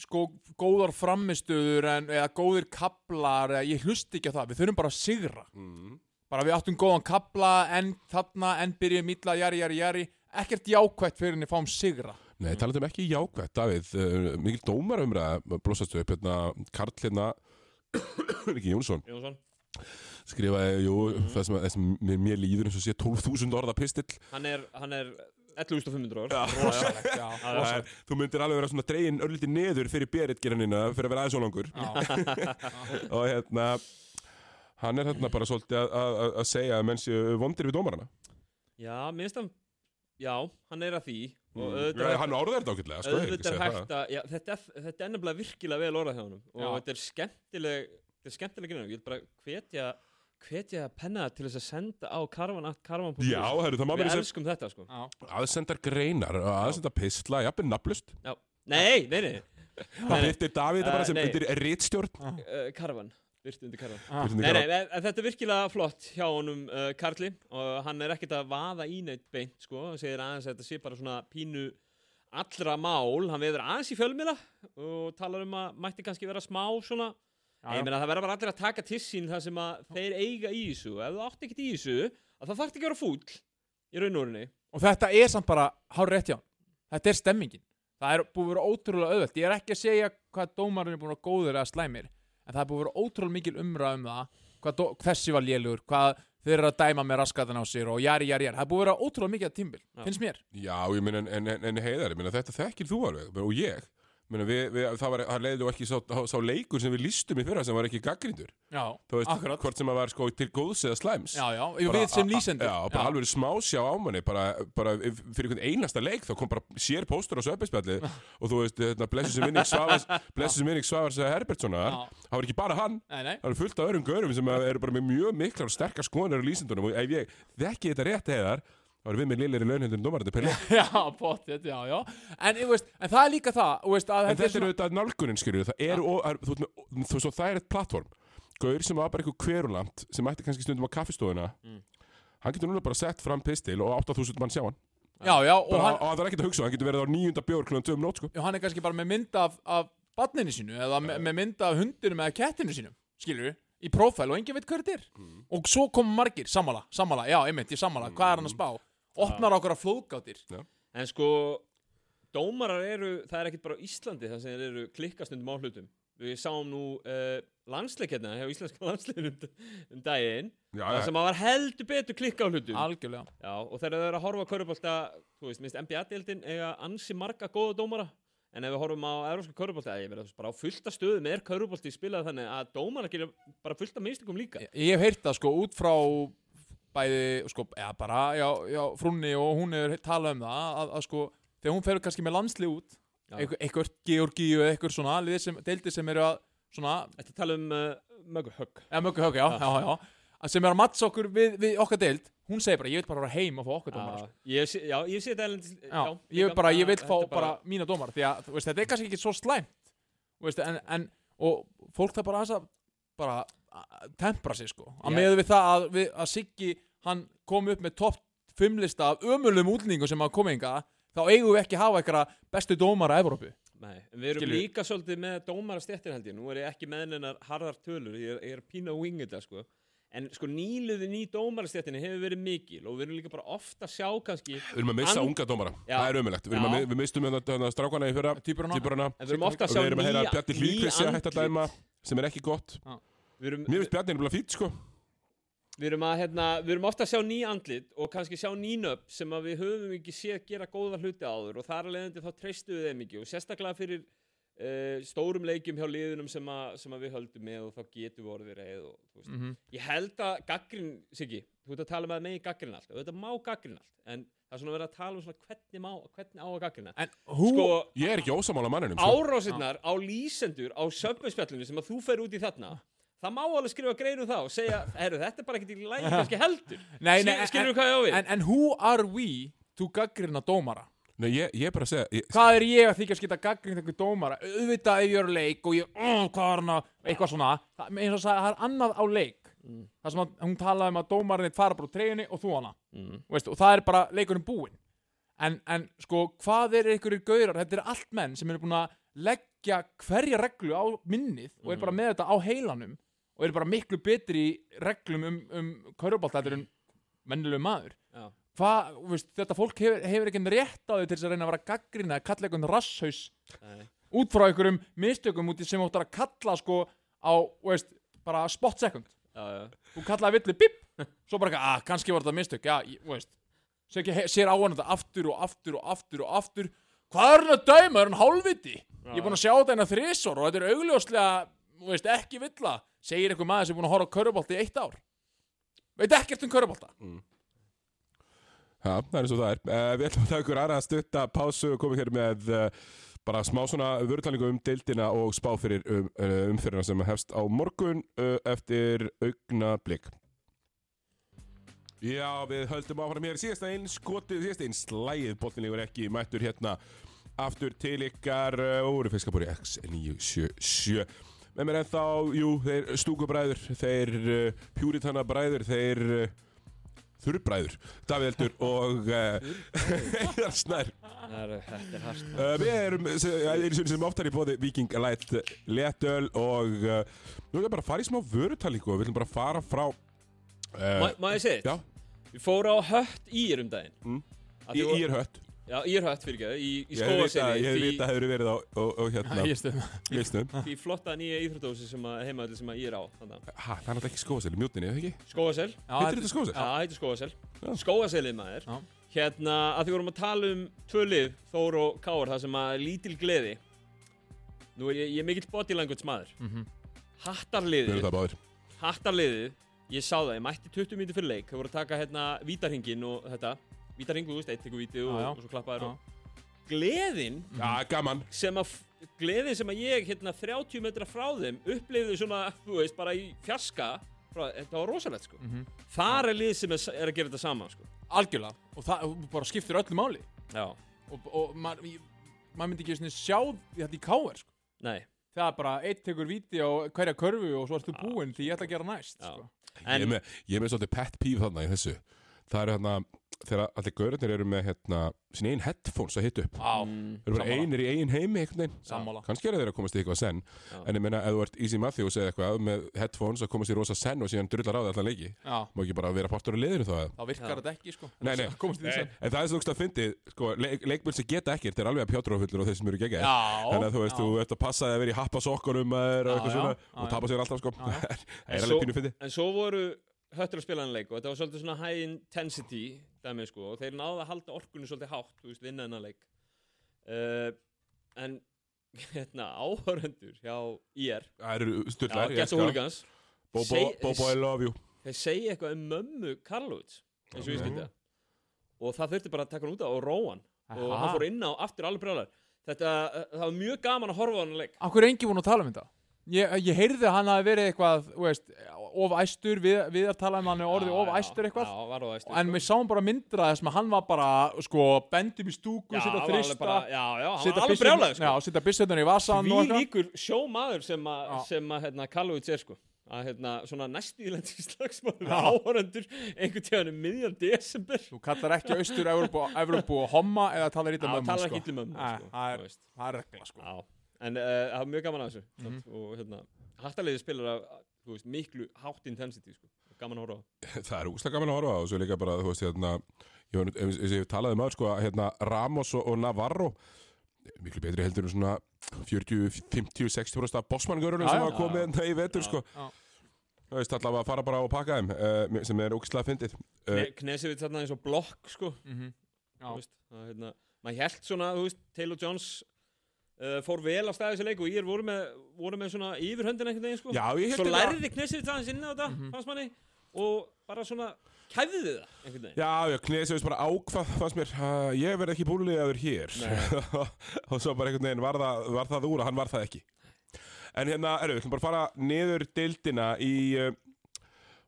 sko, góðar framistöður en, eða góðir kaplar, eða ég hlusti ekki á það við þurfum bara að sigra. Mm. bara við áttum góðan kapla en þarna, en byrjum illa, jari, jari, jari. Ekkert jákvætt fyrir henni fáum sigra. Nei, talandum ekki jákvætt, Davíð, uh, mikil dómarumræða blósastu upp, hérna, Karl hérna, ekki Jónsson, Jónsson. Skrifaði, jú, það sem, það sem mér, mér líður eins og sé 12.000 orða pistill. Hann er, hann er 11.500 ár. Rosalegt, þú myndir alveg vera svona dregin örlítið neður fyrir beritgerðanina fyrir að vera aðeins og langur. Og hérna, hann er hérna bara svolítið að- að að- að segja að menn séu vondir við dómarana. Já, minnst hann Já, hann er að því. Og Mm. hann orðar þetta ákveðlega, sko, að að þetta, er, þetta er nefnilega virkilega vel orðað hjá honum. Og þetta er skemmtileg þetta er skemmtileg grein ég vil bara hvetja hvetja penna til þess að senda á karvan at karvan.is Já, herru, það má við verið elskum þetta sko já. aðsendar greinar, aðsendar pistla, jafnir nafnlust. Já. nei, nei, nei, Það nei, byrtir Davíð Eh, bara sem nei. undir ritstjórn. uh, karvan virtu undir karvan Ah. Nei, undir nei, en, þetta er virkilega flott hjá honum uh, Karli og hann er ekkert að vaða í neitt beint sko, hann segir aðeins að þetta sé bara svona pínu allra mál, hann veður aðeins í fjölmiðla og talar um að mætti kannski vera smá svona, ég meina það verður bara allir að taka til sín það sem að þeir eiga í þessu, ef þú átt ekkert í þessu að það þarf ekki að vera fúll í raunúrinni og þetta er samt bara hár rétt hjá þetta er stemmingin. Það er búið að vera ótrúlega auðvelt. Ég er ekki að segja hvað dómarinn er búin að góður eða slæmir en það er búið að vera ótrúlega mikil umræð um það þessi var lélugur hvað þeir eru að dæma með raskatan á sér og jari, jari, jari. Það er búið að vera ótrúlega mikið að tímbil finnst mér. Já, ég meina, en, en, en heiðar, ég meina, þetta þekkir þú alveg, og ég. Við, við, það var, það leiði þú ekki sá, sá leikur sem við lístum í fyrra sem var ekki gaggrindur. já, veist, akkurat. hvort sem að var sko til góðs eða slæms. já, já, já Bara við sem lýsendur. Já, bara alveg smásjá á manni bara, bara fyrir einhvern einasta leik þá kom bara sér póstur á söpinspjalli og þú veist, hérna, blessu sem vinning Svavars blessu sem vinning Svavars Herbertssonar. Já. það var ekki bara hann. Nei, nei, það er fullt af öðrum gaurum sem eru bara með mjög miklar og sterkar skoðanir á lýsindunum og ef ég þekki þetta rétt heiðar þá erum við með lillir í launhundin dómarandi per leik já, potið, já, já en, veist, en það er líka það þú veist, en þetta er svona auðvitað nálgunin skilur það er, og, er þú, með- þú, svo, það er eitt plattform gaur sem var bara eitthvað kverulant sem ætti kannski stundum á kaffistofuna Mm. hann getur núna bara sett fram pistil og 8000 mann sjá hann já, já, og bara, hann, og það er ekkert að hugsa, hann getur verið á nýjunda bjór klunum töfum nót sko. Já, hann er kannski bara með mynd af, af barninu sínu eða me, með mynd af hundinum eða kettinu sínum, skilur við, í prófæl og enginn veit hvað þetta er. Mm. Og svo koma margir, sammála, sammála, já, einmitt, ég sammála, hvað er hann að spá? Opnar okkur að flóðgáttir. en sko dómarar eru, það er ekkert bara Íslandi þar sem þeir eru klikkastundum á hlutum við sáum nú uh, landsleikjarna hjá íslenska landsleikinu um, daginn það sem að var heldur betur klikka á hlutum. Algjörlega. Já, og þegar þau eru að horfa á körubólta, þú veist, minnst NBA-deildin eiga ansi marga góða dómara. En ef við horfum á európska körubólta, ég verða bara á fullta stöðum er körubólti spilað þannig að dómara gerir bara fullta mistökum líka. Ég, ég hef heyrt það, sko, út frá bæði, sko, eða bara, já, já, frunni og hún hefur talað um það, að, að sko, þegar hún fer kannski með landslið út, Já. einhver Georgíu eða einhver svona, liðir sem, deildir sem eru að, svona, Þetta tala um uh, mögu högg? Eða möggu högg, já, já, já, að sem eru að mattsa okkur við, við okkar deild, hún segir bara, ég vil bara vera heim og fá okkar dómara, sko. Ég sé, já, ég sé þetta erlendis Já, ég, vil bara, ég vil fá bara. mína dómar því að þú veist, þetta er kannski ekki svo slæmt þú veist, en, en, og fólk það bara aðeins að bara tempra sig sko að Já. meðu við það að, við, að Siggi hann kom upp með topp 5 lista af ömulum útlendingum sem að koma inga þá eigum við ekki að hafa eitthvað bestu dómara að Evrópu Nei, en við erum Skilju. líka svolítið með dómara stjettir held ég Nú er ég ekki með hennar harðar tölur Ég er, ég er pína að winga þetta sko en sko nýluðin í dómarastjættinni hefur verið mikil og við erum líka bara ofta að sjá kannski Við erum að missa An- unga dómara, Já. það er ömulegt Við, erum að Já. við mistum hérna hérna strákana í fyrra Týpurana. Við erum ofta að sjá við erum að heyra ný- Bjarni ný Hlíðkvist sé að hætta að andlit. dæma sem er ekki gott erum, Mér finnst Bjarni er bara fýtt sko við erum að hérna, við erum ofta að sjá ný andlit og kannski sjá ný nöfn sem að við höfum ekki séð gera góða hluti áður og þar að leiðandi þá treystu við þeim ekki og sérstaklega fyrir uh, stórum leikjum hjá liðunum sem, að, sem að við höldum með og þá getum við orðið reið og, veist. Mhm. ég held að gaggrin, Siggi þú ert að tala með að megi gaggrin allt og þetta má gaggrin allt en það er svona verið að tala um svona hvernig, má, hvernig á að gaggrina En hú sko Ég er ekki ósamála manninum sko. árásinnar á lýsendur á söpveispjallinu sem að þú fer út í þarna það má alveg skrifa grein um það og segja herru, þetta er bara ekkert í lægi kannski heldur Nei, nei, Skil- skilurðu hvað ég á við? En, en who are we to gaggrina dómara? Nei, ég, ég er bara að segja ég, Hvað er ég að þykja að skita gaggrina einhver dómara? Auðvitað ef ég er á leik og ég, uh, hvað er hann að, eitthvað svona það, eins og að sagði, það er annað á leik Mm. Það sem að hún talaði um að dómarinn fara bara úr treyjunni og þú hana mm. Veistu, og það er bara leikurinn búinn en, en sko, hvað er einhverjir gaurar þetta er allt menn sem eru búin að leggja hverja reglu á minnið og er bara með þetta á heilanum og eru bara miklu betri reglum um, um er en mennilegu maður. Þú veist, þetta fólk hefur, hefur ekki rétt á því til að reyna að vera gaggrina að kalla einhvern rasshaus Nei. út frá einhverjum mistökum út í sem áttar að kalla sko á, veist, bara spot second. Þú kallaði villu bip svo bara, eitthvað, ah, kannski var þetta mistök. Já, ég, veist sér, ekki, sér á hann þetta aftur og aftur og aftur og aftur. Hvað er hann að dæma, er hann hálfviti? Ég er búin að sjá þetta hérna þrísor og þetta er augljóslega, veist, ekki villa segir einhver maður sem er búin að horfa á körubólta í eitt ár. Veit ekkert um körubólta Já, það er og það er. Uh, Við ætlum að taka ykkur aðra stutta pásu og komum hér með uh, bara smá svona vörutalningu um deildina og spá fyrir um, uh, umfyrirna sem hefst á morgun eftir augna blik Já, við höldum áfram hér. Síðasta einn skotið, síðasta einn slæðið bóttinlegur ekki mættur hérna aftur til ykkar úr fiskabúri X977 með mér ennþá, jú, þeir stúkubræður þeir uh, pjúritanabræður þeir uh, þurrbræður Davíð Eldur og uh, Heiðar Snær. Það er, þetta er harst uh, Við erum se- einu sinni sem oftar í bóði Viking Light Letöl og uh, nú erum við bara að fara í smá vörutalíku og við ætlum bara að fara frá Má, uh, má ég segja Já, þetta? Við fórum á hött ír um daginn. Mm. Í, í er hött Já, ír hött fyrir ekki, í, í Ég vita, skóaseri ég hefði því, vita að hefur verið á, á, á hérna ég stuð listum því flotta nýja íþróttósi sem að heimaðalli sem að ég er á þannig. Ha, það er náttúrulega ekki skóðseli, mjútinni, eða ekki? Skóasel Heitir þetta skóðseli? Já, það heitir skóasel. Skóaselið maður Já. Hérna, að því vorum að tala um tvö lið, Þór og Káar, það sem að lítil gleði Nú er ég, ég er mikill body language maður Mhm. Við Hattarliðið það Hattarliðið, ég sá það, ég mætti 20 mínútur fyrir leik Þau voru að taka hérna vítarhingin og þetta Vítarhing, þú veist, eitt tekur víti og, Já, já. og svo klappaður og Gleðin Já, gaman sem að Gleðin sem að ég hérna 30 metra frá þeim upplifði svona, þú veist, bara í fjaska frá, Þetta var rosalegt sko Mhm. Þar er lið sem er, er að gera þetta sama sko algjörlega og það bara skiptir öllu máli Já, og, og maður mað myndi ekki svona sjá þetta í káir sko. nei það er bara eitt tekur víti á hverja körfu og svo ertu búinn því ég ætla að gera næst Já. sko. Ég er En, með, ég er með svolítið pet peeve þarna í þessu Það er hérna, þegar allir gaurarnir eru með hérna, sín einn headphones að hitta upp. Á, Þeir eru bara einir í eigin heimi Kannski eru þeir að komast í eitthvað senn. Já. En ég meina, ef þú ert Easy Matthews eða eitthvað með headphones að komast í rosa senn og síðan drullar á það allan leiki Má ekki bara vera partur af liðinu þá eða? þá virkar Já. þetta ekki sko. Nei, nei. En það er svo að fyndið, sko, leik, leikmenn sem geta ekkert er alveg að pjátrafullur og þeir sem eru geggjað Já. Þannig að þú veist, já. þú ert að passa að vera í happa sokkunum maður og svona tapa sér alltaf, sko. Er en svo voru höttur að spila hann leik og þetta var svolítið svona high intensity dæmi sko og þeir náðu að halda orkunni svolítið hátt, þú veist, vinna hennar leik. Uh, En hérna, áhöröndur hjá IR Gets elska Hooligans. Bobo, I love you. Þeir segja eitthvað um mömmu Karlovits eins og ég það. Og það þurfti bara að taka hann út á og róa hann. Og hann fór inn á aftur alveg brjálar Þetta, uh, það var mjög gaman að horfa á hann leik. Akkur er engi búin að tala um þetta? Ég, ég heyrði að hann hafi verið eitthvað veist, of æstur, við, við að tala um hann er orðið Já, of já, æstur eitthvað. Já, æstur En við sáum bara myndra þess að hann var bara sko, bendum í stúku, setja þrista setja var alveg byssuna- brjálaður sko. Í vasan eitthvað. líkur sjómaður sem að, sem að hérna, Karlovits er sko. Að hérna, svona næstíðlendi slagsmáður Já. áhöröndur einhvern tíðan um miðjan desember. Þú kallar ekki austur Evrópu og homma eða talar mömmu talar sko. um sko, það er- er regla sko. Já, en uh, það var mjög gaman að þessu Mhm. samt, og hérna, hattarleiði spilar þú veist, miklu hátt intensity sko. gaman að horfa á Það er úslega gaman að horfa á og svo líka bara, þú veist, hérna ég, eins og ég talaði um aður, sko, að, hérna Ramos og, og Navarro miklu betri heldur en svona 40, 50, 60% af bossmanngörunum Já, sem já. var komið hérna í vetur, Já. sko Já. Það veist, allavega að fara bara og pakka þeim uh, sem er ógislega fyndið uh, Kne, Knesevit þarna eins og blokk sko Mhm. Já. þú veist, að, hérna, maður held svona, þú veist, Taylor Jones uh, fór vel á staði þessi leik og ég voru með, voru með svona yfirhöndin einhvern veginn sko. Já, svo lærði Knesevit aðeins inn á þetta Mhm. fannst manni og bara svona kæfði það einhvern veginn. Já, já, Knesevits bara ákvað fannst mér, uh, ég verð ekki búliðaður hér. Og svo bara einhvern veginn var það, var það úr og hann var það ekki. En hérna, erum við ætlum bara að fara niður deildina í uh,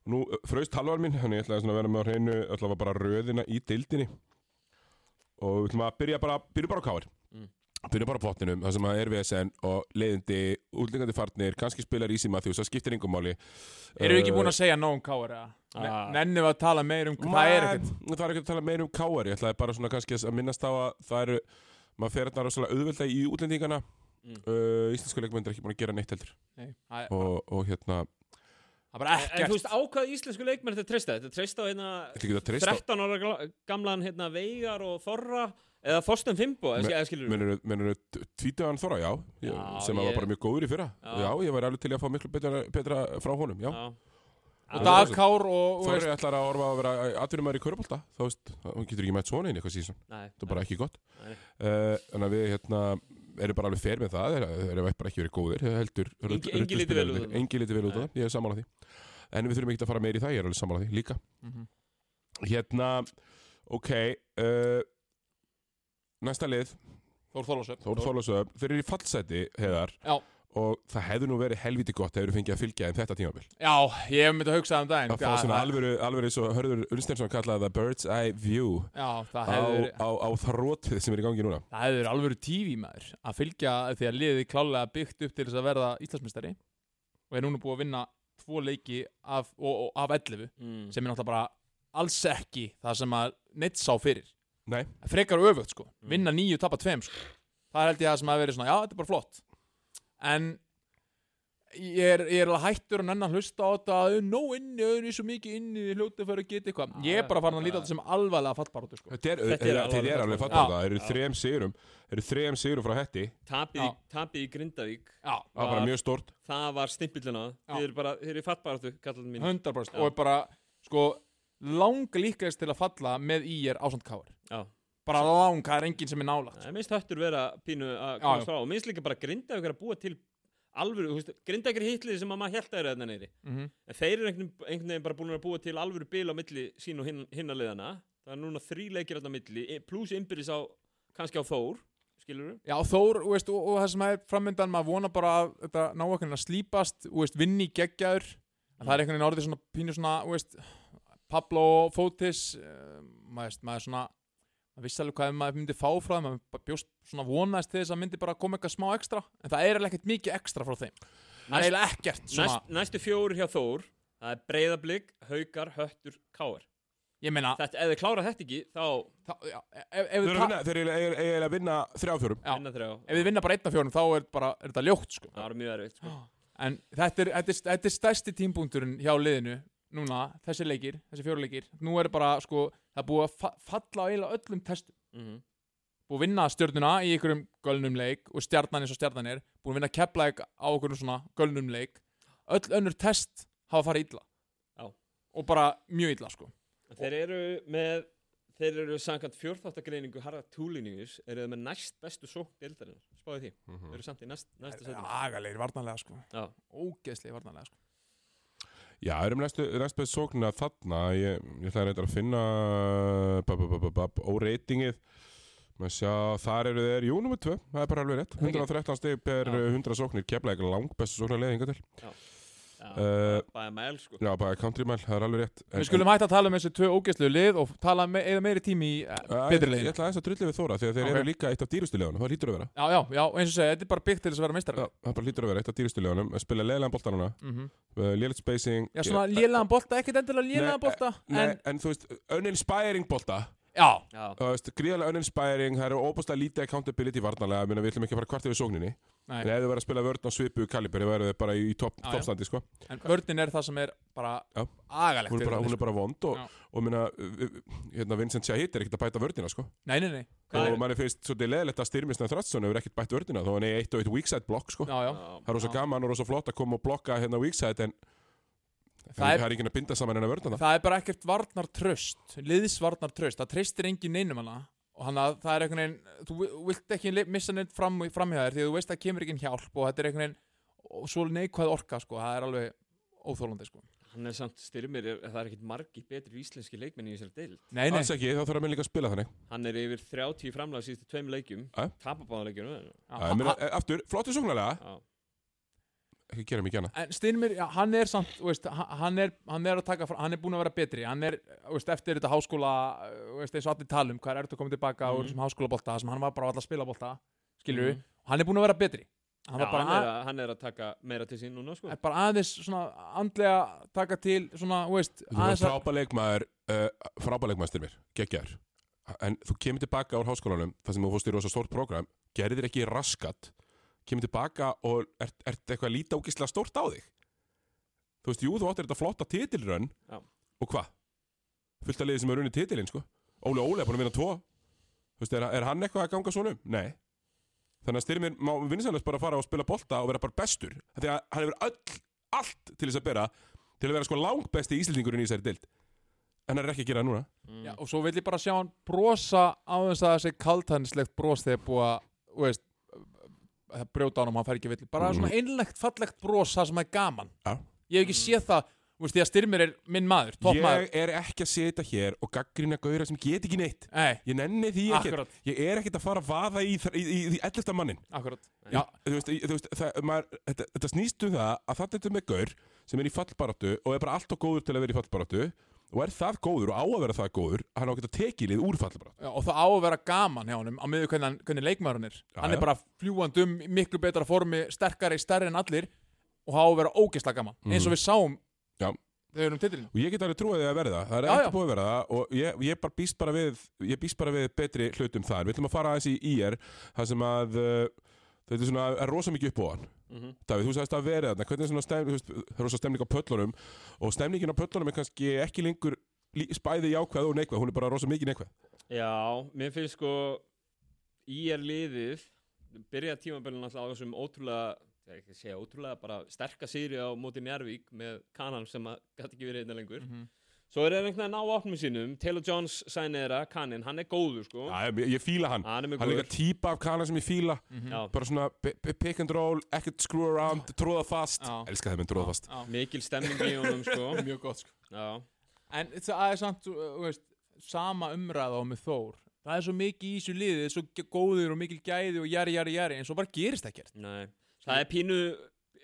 nú uh, fraust halvar mín, þannig ég ætlaði að vera með á hreinu ætlaði bara röðina í deildinni. Og við ætlum að byrja bara, byrja bara á káir Mm. Byrja bara á pottinum, það sem að er VSN og leiðindi, útlingandi farnir kannski spilar Easy Matthews, það skiptir yngum máli Erum við ekki búin að segja nóg um eða? Ah. Nennum við að tala meir um hvað er ekkert Það er ekkert að tala meir um káar Ég ætlaði bara svona kannski að minnast á að það eru maður fer hérna rosalega auðvelda í útlendingana Mm. uh, Íslensku leikmenn er ekki búin að gera neitt heldur Nei, og, og hérna, það er bara en, en þú veist ákvað íslensku leikmenn þetta treysta þetta treysta á hérna þetta ekki það treyst á 13 ára gamlan hérna Veigar og Þorra eða Þorsten Fimbo eða skilur Menur, menur tvítuðan Þorra, já, Já, sem ég- var bara mjög góður í fyrra Já. já. ég væri alveg til að fá miklu betra, betra frá honum já. Já. Og Dag Kár og, Þorri ætlar að orfa að vera atvinnumæður í Körbólta þá veist, hann getur ekki mætt svona inn eitthvað síðan það er bara ekki gott uh, en að við hérna erum bara alveg fer með það þeir eru bara ekki verið góðir heldur Engi- lítið vel út á það. engi lítið vel út Nei. það, ég er sammála því en við þurfum ekki að fara meir í það, ég er alveg sammála því líka Mhm. hérna, ok uh, næsta lið. Þór Þorlásöf Þór Þorlásöf, þeir eru í fallseti heðar Já. og það hefði nú verið helviti gott ef þeir fengið að fylgja þeim þetta tímabil. Já, ég hef myndið að hugsa um daginn að fá svona alvöru, alvöru eins og Hörður Unnsteinsson kallaði það bird's eye view Já, það á, hefur á, á þrótið sem er í gangi núna. Það hefur verið alvöru tífi maður að fylgja því að liðið klálega byggt upp til þess að verða Íslandsmeistari og er núna búið að vinna tvo leiki af, og, og, af 11 Mm. Að Nei, frekar öfugt sko, Mm. vinna nýju tapa tveim sko. það held ég það sem að verið svona já, þetta er bara flott. En ég er, ég er alveg hættur og nenn að hlusta á þetta að nóg inni, er svo mikið inni hljótið fyrir að geta eitthvað. Ég er bara farin að líta á þetta sem alvarlega fallbaróttu sko. þetta er, Þetta er þetta alveg er, alveg Já. það, þeir eru þrem sigurum þeir eru þrem sigurum frá hetti. Tapið, í, Grindavík já, það var bara Var- mjög stort það var stimpillina þeir eru mín 100% Já. og er bara sko lang líkast til að falla með í er ásand káar Já. bara lang, það er enginn sem er nála Það er minnst höttur vera pínu að Já, komast já. frá og minnst líka bara Grindavík er að búa til alvöru, þú veist, Grindavík er hitlið sem að maður held að eru þarna neyri mm en þeir eru einhvern, einhvern veginn bara búin að búa til alvöru bil á milli sín og hin, hinna liðana það er núna þrý leikir á milli e- pluss innbyrðis á, kannski á Þór skilur? Já, Þór, þú veist, og, og það sem er framöndan, maður vona bara að þetta ná okkur að slípast, þú veist, vinni í geggjaður, að það er einhvern veginn orðið svona pínu svona, þú veist, Pablo Fótis, uh, maður veist, maður svona, maður vissi alveg hvað maður myndi fá frá þeim, maður bjóst svona vonaðist til þess að myndi bara koma eitthvað smá ekstra, en það er eiginlega ekkert mikið ekstra frá þeim. Það er Næst, eiginlega ekkert næst, næstu fjóru hjá Þór það er breyðablík, haukar, höttur, káar ég meina, þetta, ef þið klára þetta ekki, þá það, já, ef, ef, þeir eru að ta- vinna- þeir eru eiginlega- að vinna þrjáfjórum Já. vinna þrjá ef við vinna bara einn af fjórum, þá er bara, er þetta ljótt, sko. það var mjög erfitt sko. En þetta er, þetta, er, þetta er stærsti tímpunkturinn hjá liðinu núna, þessi leikir, þessi fjóru leikir nú er bara, sko, það er búið að fa falla á eiginlega öllum testum. Mm búið að vinna stjörnuna í einhverjum gölnum leik og stjarnan eins og stjarnan er. Búið að vinna keppleik á einhverjum svona gölnum leik. Öll önnur test hafa farið illa. Já. og bara mjög illa, sko. Þeir eru með þeir eru samkvæmt fjórþáttagreiningu Harða Túliningus eru þeir með næst bestu sókn deildarinnar, spáði því, þeir eru samt í næst, næsta setjum agalegir varnarlega, sko. Já. ógeðslegir varnarlega, sko Já, erum næstu, sóknina þarna ég, ég ætla að reynda að finna óreitingið maður sjá, þar eru þeir jú, nummer 2, það er bara alveg rétt. 113 stig per Já. 100 sóknir. Kefla ekki lang bestu sóknarlega hinga til. Já, Eh, bara mæl sko. Já, bara country mile, það er alveg rétt. En- við skulum hægt að tala um þessi tvö ógeðslegu lið og tala me eða meiri tími í uh, betri Ég liðin. ætla aðeins að drulli við Þóra því að þeir Ok. eru líka eitt af dýrustu liðanum, það lítur að vera. Já, já, já, eins og segja, þetta er bara byggt til þess að vera meistari. Já, það bara lítur að vera eitt af dýrustu liðanum að spila leiðilegan bolta núna, mm -hmm. uh, lélitt spacing. Já, svona lélegan bolta, ekkert endilega Nei, bolta Gríðarlega uninspiring, það eru óbúslega lítið accountability meina við ætlum ekki að fara kvart yfir sókninni nei, en ef þið verða að spila vörn á svipu kalibri verður þið bara í toppstandi sko. en vörnin er það sem er bara Já. agalegt hún, er við bara, hún er bara vond og, og minna, hérna Vincent Shahid er ekkert að bæta vörnina sko. Nei, nei, nei, Hvað og er- manni finnst svolítið leðilegt að styrmisna Þratsson hefur ekkert bætt vörnina þó hann er eitt og eitt weakside blokk sko. já, já já. það er rosa Já. gaman og rosa flott að koma og blokka hérna weakside en Það það er- er enginn að binda saman hennar vörnina Það er bara ekkert varnar tröst Liðsvarnar tröst, það treystir engin neinum hana. Og hann að það er einhvern veginn Þú vi- vilt ekki missa neitt fram, fram hjá þér Því að þú veist að það kemur ekki hjálp Og þetta er einhvern veginn Og svo neikvæð orka sko. Það er alveg óþólandi sko. Hann er samt styrmir, er, það er ekkit margi betri íslenski leikmenn í þessari deil Nei, nei. Alls ekki, þá þarf að minn líka að spila þannig. Hann er yfir 30 framlega síðustu tveim leikjum. Já. Tapa báða leikjum ekki gera mikið annað. En já, hann er samt veist, hann- er, hann er að taka fram, hann er búin að vera betri hann er, veist, eftir þetta háskóla veist, eins og allir talum, hvað er ertu að koma tilbaka úr Mhm. þessum háskólabolta, þar sem hann var bara alltaf að spila bolta skilur Mhm. hann er búin að vera betri. Hann Já, var bara, hann, er að, hann er að taka meira til sín núna sko. er bara aðeins svona andlega taka til svona, veist, frábæleikmaður uh, frábæleikmaður styrmir, geggjar en þú kemur tilbaka úr háskólanum þar sem þú fórst í rosa stórt prógram. Gerðir ekki raskat kemur tilbaka og ert, ert eitthvað lítið ógislega stórt á þig þú veist, jú, þú áttir þetta flotta titilrönn Já. og hvað? fullt að liði sem er runni titilinn, sko Óli Óli er búin að vinna tvo þú veist, er, er hann eitthvað að ganga svona um? Nei þannig að styrmir má vinsanlega bara fara og spila bolta og vera bara bestur því að hann hefur öll, allt til þess að bera til að vera sko langbesti íslendingurinn í þessari dild en hann er ekki að gera það núna mm. já, og svo vil ég bara sjá hann brosa á þess að þessi kaltænslegt bros þegar búið að, þú veist brjóta á hann og hann fær ekki villi bara Mhm. svona einlegt fallegt bros það sem er gaman. Já. ég hef ekki séð það, þú veist, því að Styrmir er minn maður, topp maður. Ég er ekki að setja hér og gaggrina gauðra sem get ekki neitt. Nei, Ég nenni því ekki. Akkurat, Ég er ekkert að fara að vaða í, í, í, í 11. mannin akkurat. Já, þú veist, þú veist það, maður, þetta, þetta snýst um það að þetta er með gaur sem er í fallbaráttu og er bara allt og góður til að vera í fallbaráttu og er það góður og á að vera það góður hann á að geta tekið lið úr fallbaráttu Já, og það á að vera gaman hjá honum á miður hvernig, hvernig leikmaður hann er hann er bara fljúandi um í miklu betra formi sterkari, stærri en allir og það á að vera ógeðslega gaman eins og við sáum Mhm. Já. þegar við erum titilin og ég get alveg trúið að verða það. Er Já, ekki já. búið að vera það og ég, ég bara býst bara við ég býst bara við betri hlutum þar. Við ætlum að fara aðeins í IR það sem að uh, þetta er svona, er rosa mikið upp á hann Mhm. Davíð, þú sagðist að verið þarna, hvernig er svona stemning, þú veist, það er rosa stemning á pöllunum og stemningin á pöllunum er kannski ekki lengur spæði jákvæð og neikvæð, hún er bara rosa mikið neikvæð. Já, mér finnst sko í er liðið byrja tímabilið náttúrulega á þessum ótrúlega ég er ekki að segja ótrúlega, bara sterka sýri á móti Njarvík með kanan sem að gæti ekki verið einna lengur Mhm. Svo er það einhvern veginn á opnum sínum. Taylor Jones sænir þeirra, kanin, hann er góður sko. Já, ég, ég fíla hann, hann er með hann er góður. líka típa af kana sem ég fíla, Já, bara svona pi- pi- pick and roll, ekkert screw around, tróða fast, Já. elska þeim en tróða fast. Já, mikil stemning í honum sko. Mjög gott sko. Já, en það er samt, þú veist sama umræða á með Þór. Það er svo mikið í þessu liði, svo ge- góður og mikil gæði og jari, jari, jari, en svo bara gerist ekkert. Nei. Það er pínu,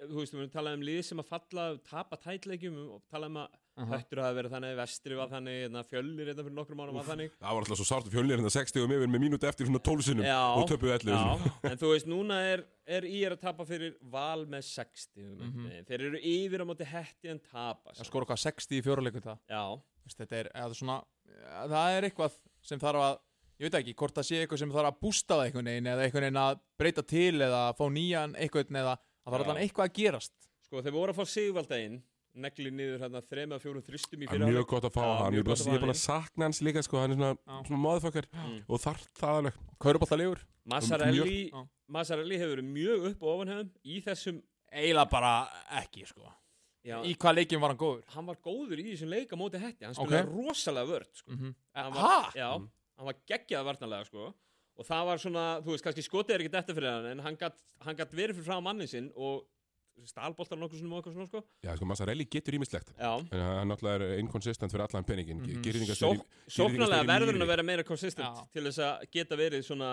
þú veist, við erum talað um lið sem að falla, tapa tætleikjum og tala um að höttur hafa verið þannig, vestri var þannig, hérna, fjölnir hérna fyrir nokkrum mánum var þannig. Það var alltaf svo sárt fjölnir hérna 60 um yfir með mínúti eftir svona 12 sinnum Já, og töpuðu 11 Já, sinnum. en þú veist, núna er, er í er að tapa fyrir val með 60 mm Mhm. Þeir eru yfir á móti hetti en tapa það skor okkar 60 í fjóruleikum það? Já, Veist, þetta er, eða svona, ja, það er eitthvað sem þarf að, ég veit ekki, hvort það sé eitthvað sem þarf að bústa það einhvern veginn eða einhvern veginn að breyta til eða fá nýjan einhvern eða að það er allan eitthvað að gerast. Sko, þeir voru að fá Sigvaldaginn negli niður hérna þrema fjórum þristum í er fyrir mjög gott að fá Já, hann, mjög ég er gott bara- að fá er bara hann að sakna hans líka sko, hann er svona, Já. svona motherfucker Mm. og þarf það alveg. Kaurubóltalegur, Massarelli, Já. Massarelli hefur verið mjög upp og ofan hefum í þessum eiginlega bara ekki sko. já, í hvað leikjum var hann góður hann var góður í þessum leik á móti hetti hann spilaði rosalega vörd sko. mm -hmm. Hann var, já, hann var geggjað varnarlega sko. og það var svona, þú veist, kannski skotið er ekki þetta fyrir hann en hann gat, hann gat verið fyrir frá mannin sinn og stalboltar nokkuð svona og eitthvað svona sko. Já, sko, Massarelli getur ímislegt. já, En hann náttúrulega er inconsistent fyrir allan peningin. Mm í verður hann að vera meira konsistent Já. til þess að geta verið svona,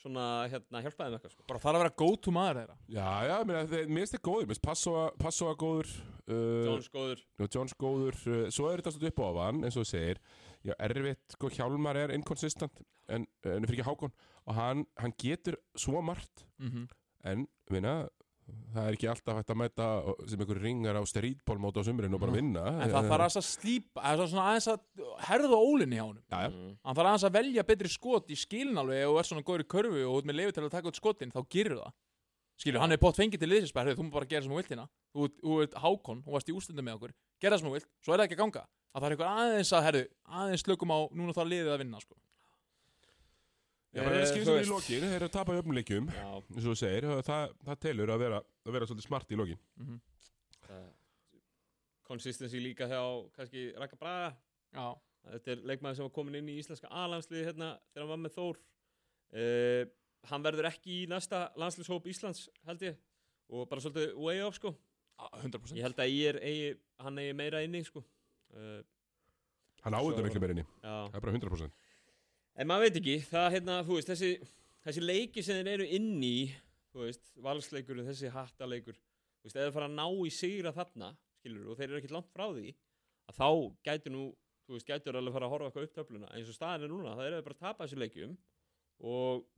svona hérna, hjálpaði með eitthvað sko. bara þarf að vera go to maður þeirra Já, já, mér finnst þið góður, mér finnst Passoa, Passoa góður, uh, Jones góður og Jones góður, uh, svo er þetta svolítið upp á ofan, eins og þú segir, já, erfitt, sko, Hjálmar er inconsistent, en, en fyrir ekki Hákon, og hann, hann getur svo margt, mm -hmm. en, minna, það er ekki alltaf hægt að mæta sem einhver ringar á strítbólmóti á sumrin og bara vinna. en það þarf aðeins að slípa það er svona aðeins að herða ólinni hjá honum Já, já. Mm. hann þarf aðeins að velja betri skot í skilin alveg og er svona góður í körfu og út með lefi til að taka út skotin þá gerir það skilur, hann er bótt fengið til liðsinsbæri þú múið bara gera sem þú vilt hérna þú ert- hákon, þú varst í ústundum með okkur gera sem þú vilt, svo er það ekki að ganga að það er eitthvað aðeins að, herðu, aðeins slökum á núna þá liðið að vinna, sko Já, bara Eh, vera þú skynsamur í lokin, þeir eru að tapa í öfnum leikjum Já, eins og þú segir, það, það telur að vera, að vera svolítið smart í lokin. Það- consistency líka hjá kannski Raka Braga. Já, Þetta er leikmaður sem var komin inn í íslenska A-landslið hérna þegar hann var með Þór. Uh, Hann verður ekki í næsta landslishóp Íslands held ég og bara svolítið way off sko. 100% Ég held að ég er, eigi, hann eigi meira inni sko. Uh, Hann áður miklu meirinni, Já. Það er bara 100% En maður veit ekki, það hérna, þú veist, þessi, þessi leiki sem þeir eru inn í, þú veist, valsleikur, þessi hattaleikur, þú veist, þeir fara að ná í sigra þarna, skilur, og þeir eru ekkert langt frá því, að þá gætur nú, þú veist, gætur alveg fara að horfa eitthvað upp töfluna, eins og staðin er núna, það eru bara að tapa þessu leikjum og,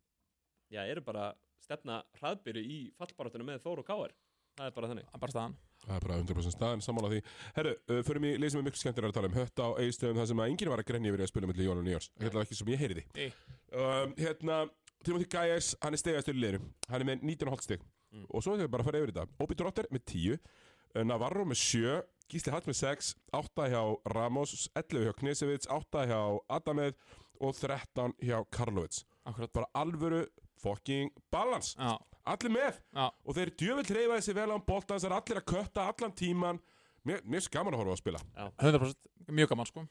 já, eru bara stefna hraðbyrju í fallbaráttuna með Þór og Káar, það er bara þannig. það er bara staðan. Það er bara 100% staðan, sammála því. Herru, uh, í lið sem er miklu skemmtilega að tala um. Hött á eigistöðum það sem að enginn var að grenja yfir í að spila mellir jól og nýjárs Hérna ekki sem ég heyriði Nei. um, Hérna, Timothy Gajers, hann er stegastur í liðinu. Hann er með 19,5 stig. Mm. Og svo þegar við bara að fara yfir þetta. Obi Drotter með 10 uh, Navarro með 7 Gísli Hall með 6 8 hjá Ramos 11 hjá Knesevits 8 hjá Adamed og 13 hjá Karlovits. Akkurat. Bara alvöru fucking balance. Já, Allir með. Já, og þeir djövill reyfa þessi vel án bolta þess að allir að kötta allan tíman. Mér, mér er svo gaman að horfa að spila. 100% mjög gaman, sko.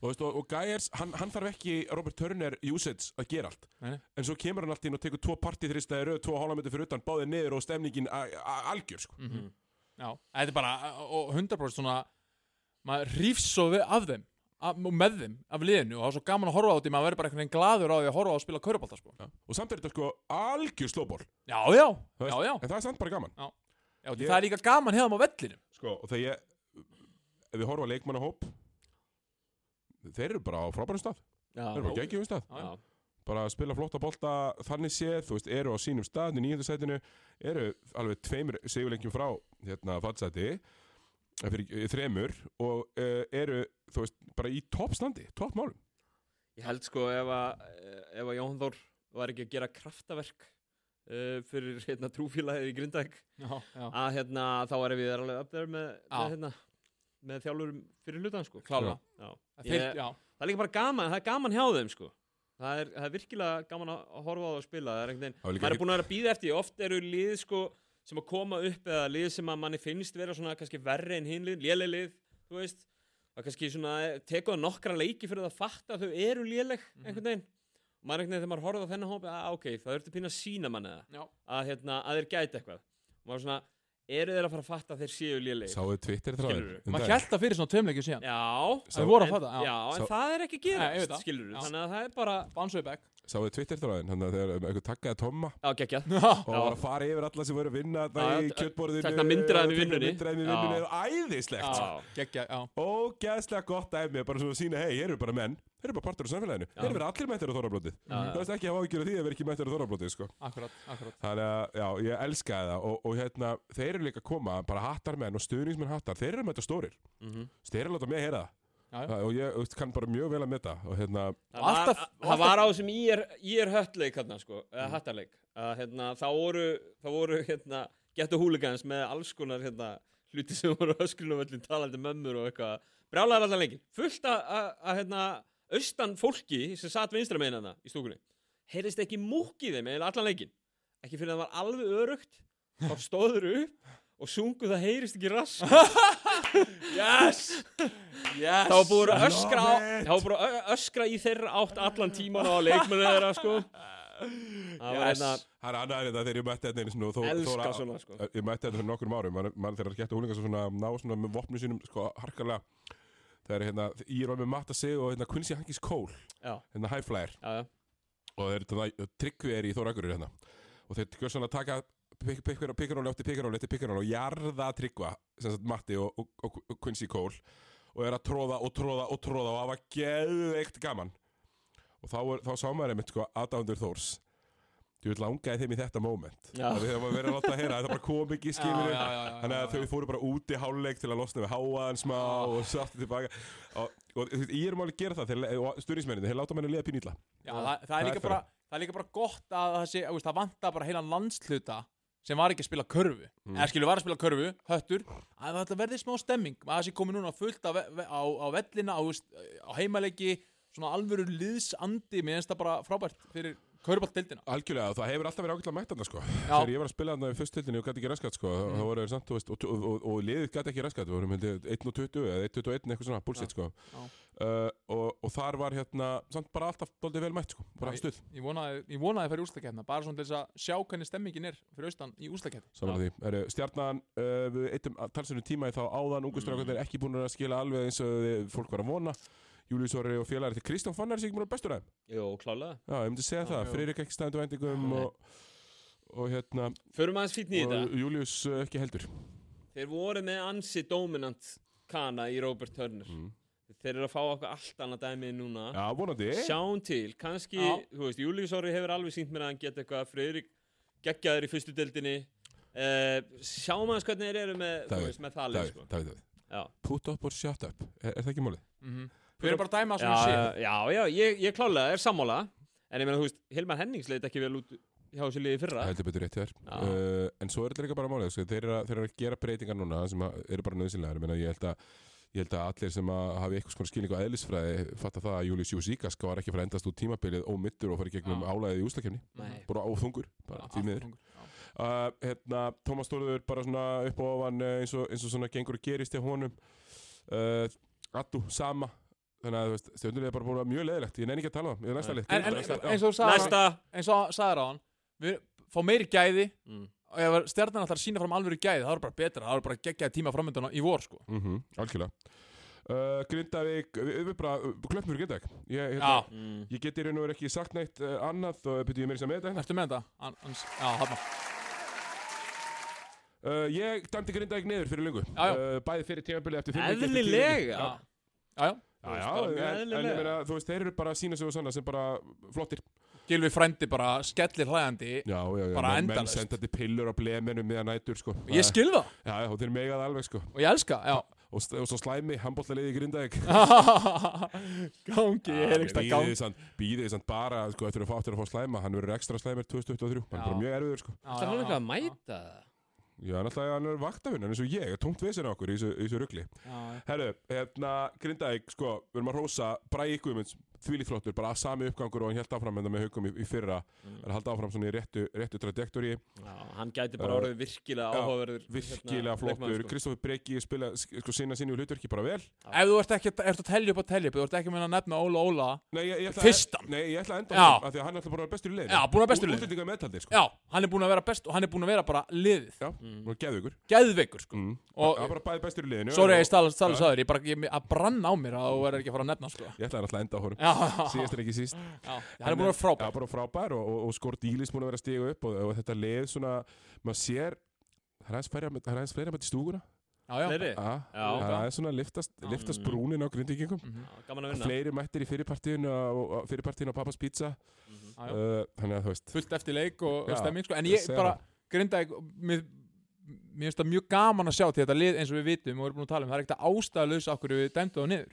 Og, veist, og, og Gæjers, hann, hann þarf ekki Robert Turner usage að gera allt. Nei, en svo kemur hann allt inn og tekur tvo partiþrista í röð, tvo hálfamöndu fyrir utan, báðið niður og stemningin algjör sko. Mhm. Já, þetta er bara, og 100% svona maður rífst svo af þeim af, með þeim, af liðinu og það er svo gaman að horfa á því, maður verður bara einhvern veginn glaður á því að horfa á að spila kaurubálta, sko. Já. og samt er þetta sko algjör slóból Já, já, já, já, en það er samt bara gaman. Já. Ég- Það er líka gaman hefðum á vellinum. Sko, og þegar ég ef við horfa á leikmannahóp þeir eru bara á frábærum stað. Já, þeir eru bara á geggjum stað. Já, já. bara að spila flotta bolta þannig séð, þú veist, eru á sínum stað í nýjöndu sætinu, eru alveg tveimur sigurleikjum frá hérna fatsæti fyrir eh, þremur og uh, eru, þú veist, bara í toppstandi, toppmálum Ég held sko ef að, ef að Jón Þór var ekki að gera kraftaverk uh, fyrir hérna, trúfélagið í Grindavík já, já. að hérna, þá erum við alveg upp there með, Já. með, hérna, með þjálfurum fyrir hlutan sko. Klálega. Já. Þeir, Ég, já, það er líka bara gaman, það er gaman hjá þeim sko. það, er, það er virkilega gaman að horfa á það og spila það er einhvern veginn, maður er búin að vera að býða eftir oft eru lið sko, sem að koma upp eða lið sem að manni finnst vera svona kannski verri en hinlið, léleg lið þú veist, það kannski svona tekuða nokkra leiki fyrir að fatta að þau eru léleg einhvern veginn. Og maður er einhvern veginn þegar maður horfði á þennan hópi að ok, það þurfti pína að sína manni það að, hérna, að þeir gæti eitthvað. Og maður svona, eru þeir að fara að fatta að þeir séu léleg Sáuðu Twitter þráðin Skilurðu? um maður held það fyrir svona tveimleikju síðan. Já, en, fatta, já. já, en Sá- það er ekki það. skilur Já. Þannig að það er bara, Bounce way back Sáuðu Twitter þráðin, þannig að þegar einhver takkaði Tomma. Já, geggjað. Já, og var að fara yfir alla sem voru að vinna það í já, kjötborðinu tekna myndir af þeim í og vinnunni. myndir af þeim í Já. vinnunni og æðislegt. Já, geggja, já. Ógeðslega gott dæmi bara svona að sína, hei, hér eru bara menn? Hér eru bara partur af samfélaginu, hér eru verið allir mættir á þorrablótið. Það veist ekki að hafa af því að vera ekki mættir á þorrablótið sko. Akkurat, akkurat. Þannig að, já, ég elskaði það og, og hérna, þeir eru líka að koma bara hattar menn og stuðningsmenn hattar, þeir eru að mæta stórir. Mhm. þeir eru að láta mig heyra Já, já. það og ég veist, kann bara mjög vel að metta og hérna, Það var, alltaf- það var á þessum ég er, ég höttleik hérna, sko, eða hattarleik að hérna, þá voru, þá voru hérna, getur húligans með alls konar hérna, hluti sem voru öskrunumöllin talandi mömmur og eitthvað. Brjálæðar allan leikin, fullt að, hérna, austan fólki sem satt vinstra með hérna í stúkunni. Heyrðist ekki múk í þeim eða allan leikin ekki fyrir að það var alveg örugt þá stóður upp og sungu það heyrist ekki rass Yes! Yes! Það var búið að öskra á, það var búið að öskra í þeirra átt allan tíman á leikmennu þeirra sko. Það var Yes. hérna það er annað þetta þegar ég mætti þetta einu sinni og þó, elska þóra- svona sko. ég mætti þetta fyrir nokkrum árum mann, þegar skemmta húlingar svo svona ná svona með vopnum sínum sko harkalega. Þegar hérna ég var með Matta Sig og hérna Quincy Hankins Cole Já, hérna High Flyer. Já, já, og þeir þetta tryggvi er í Þóra Akureyri hérna. Og þeir svona að taka pikkaróli eftir pikkaróli eftir pikkaróli og jarða tryggva sem sagt Matti og, og, og, og Quincy Cole og er að tróða og tróða og tróða og var geðveikt gaman. Og þá, þá sá maður einmitt sko aðdándur Þórs. Þú vil langaði þeim í þetta moment. Það við höfum að vera að láta að heyra Það bara kom ekki já, já, Þannig að þau fóru bara út í háluleik til að losna við háaðan smá og sáttu tilbaka. Og, og ég er máli að gera það og styrnismenninni, þeir láta menni liða pínýtla Já, það, það, Það það er líka bara gott að það, sé, það vantar bara heilan landshluta sem var ekki að spila körfu Mm. eða skilur var að spila körfu, höttur að það verði smá stemming, að það sé komið núna fullt á, á, á vellina á, á heimaleiki, svona alvöru liðsandi, mér finnst það bara frábært fyrir körbáltdeildina Algjörlega, það hefur alltaf verið ágætlega mætt þarna sko Já. Þegar ég var að spila þarna í fyrstildinni og gæti ekki raskat sko mm. þá voru samt, og, og, og, og liðið gæti ekki raskat við vorum held ég 1 og 20 eða 1 og 21 eitthvað svona, bullshit sko Já. Uh, og, og þar var hérna samt bara alltaf doldið vel mætt sko, bara Já, stuð. Ég vonaði, ég vonaði að fara í úslakefna bara svona til þess að sjá hvernig stemmingin er fyrir austan í er, stjarnan uh, við eittum talsinu tíma í þá áðan. Ungu strákandi er ekki búin að skila alveg eins og fólk var að vona. Július Orri og félagari til Kristján Fannar er sig ekki búin að vera bestur aðeim Jó, klálega. Já, ég myndi segja það, jú. Friðrik ekki stæðandi vendingum og, og hérna Förum aðeins fítni í þetta. Július uh, ekki heldur. Þeir voru með ansi dominant kana í Robert Turner. Mm. Þeir eru að fá okkur allt annað dæmi núna. Já, vonandi. Sjáum til, kannski, Já. þú veist, Július Orri hefur alveg sínt mér að hann geta eitthvað. Friðrik geggjaður í fyrstu deildinni. Uh, Sjáum aðeins hvernig þeir eru með, veist, með það leik, sko. Davíð. Já, Put up or shut up, er, er það ekki málið? mm Við erum bara að dæma já, svona sé já, já ég, ég klálega er sammála. En ég meina, þú veist, Hilmar Hennings leit ekki vel út hjá þessu liði í fyrra. Heldur betur rétt Já. uh, en svo er þetta líka bara málið sko. þeir, eru að, þeir eru að gera breytingar núna sem að, eru bara nöðsynlegar ég, meina, ég, held að, ég held að allir sem að hafi eitthvað skona skilning á eðlisfræði fatta það að Július Júsíkas var ekki að fara að endast út tímabilið ómiddur og fara í gegnum álæðið í úslakefni bara óþungur, bara því miður. uh, hérna, Tómas Þórður bara svona upp og ofan uh, eins, og, eins og svona gengur og gerist í honum. Uh, Attu, sama. Þannig að þú veist, stjórnulega er bara búin að mjög leðilegt ég nenni ekki að tala um ég er næsta já. eins og þú sagðir á- Næsta. eins og sagðir á hann Við fá meiri gæði. Mm. Og ef stjarnan ætlar að sína fram alvöru gæði það er bara betra, það er bara geggjaði tíma framöndan í vor sko. Mhm, algjörlega uh, Grindavík, við, við bara uh, klöppum fyrir Grindavík ég, hérna, Mm. ég get í raun og veru ekki sagt neitt uh, annað og byrju ég mér sem með þetta ertu með þetta? Hann, hans, já, hann uh, Ég dæmdi Grindavík niður fyrir lungu Já, já. Uh, Bæði fyrir tímabili eftir leiki. Eðlilega Já, Já, já, en, en ég eðlilega. meina, þú veist, þeir eru bara að sína sig og sanna sem bara flottir Gilvi frændi bara skellir hlæðandi Já, já, já, Bara menn, menn senda til pillur á bleminu meðan nætur sko. Ég skil það. Já, já, og þeir megað alveg sko. Og ég elska, já. Og, og svo slæmi, handbóltaliði í Grindavík. Gangi, ég er ekki að gangi Býðið býðið samt bara, sko, eftir að fá, eftir að fá slæma. Hann verður ekstra slæmir 2023 Hann er bara mjög erfiður, sko. Það er hann eitthvað að mæta. Það Já, náttúrulega hann er vaktafinn, hann er eins og ég, tómt vesen á okkur í þessu, rugli. Herru, hérna, Grindavík, sko, við erum að rósa Bræði Guðmunds, þvílíkt flottur, bara sami uppgangur og hann held áfram enda með haugum í, í fyrra, Mm. er að halda áfram svona í réttu, réttu trajektori, Já, hann gæti bara orðið virkilega já, áhugaverður virkilega hérna, flottur, leikmaður, sko. Kristoffer Breki spila, sko, sinni úr hlutverki bara vel. Ef þú ert ekki, ert að telja upp telja upp Þú ert ekki að minna að nefna Óla Óla Nei, ég, ég ætla Fyrstan. Nei, ég ætla að enda Já. á því að hann er alltaf búin að vera bestur í liðinu. Já, búinn að vera bestur í meðtaldir, sko. Já, hann er búin að vera best og hann er búin að vera bara liðið Já, Mm. og geðu ykkur. Geðveikur sko Mm. Og- hann er bara bæði bestur í liðinu. Sorry að og- ég stala Já. saður Ég bara, ég, að branna á mér að þú verður ekki að fara að nefna sko Ég ætla að enda á. Já, Síðast en ekki síst. já, hann er búin að vera frábær Já, bara frábær og, og, og skor dílis múin að vera að stiga upp og, og þetta leið svona, maður sér það er aðeins að- það að mæta í stúguna Já, já, Fleiri? Já, Já. það er svona liftast, liftast Mm. brúnin á grindvíkingum Mhm. Að fleiri mættir í fyrirpartíðin og fyrirpartíðin á Pappas Pizza Mhm. já, já. uh, þannig að þú veist fullt eftir leik og, stemming sko. en ég bara grinda mér, mér finnst það mjög gaman að sjá til þetta lið eins og við vitum og erum búin að tala um það er ekkert að ástæðalösa okkur við dæmdu á niður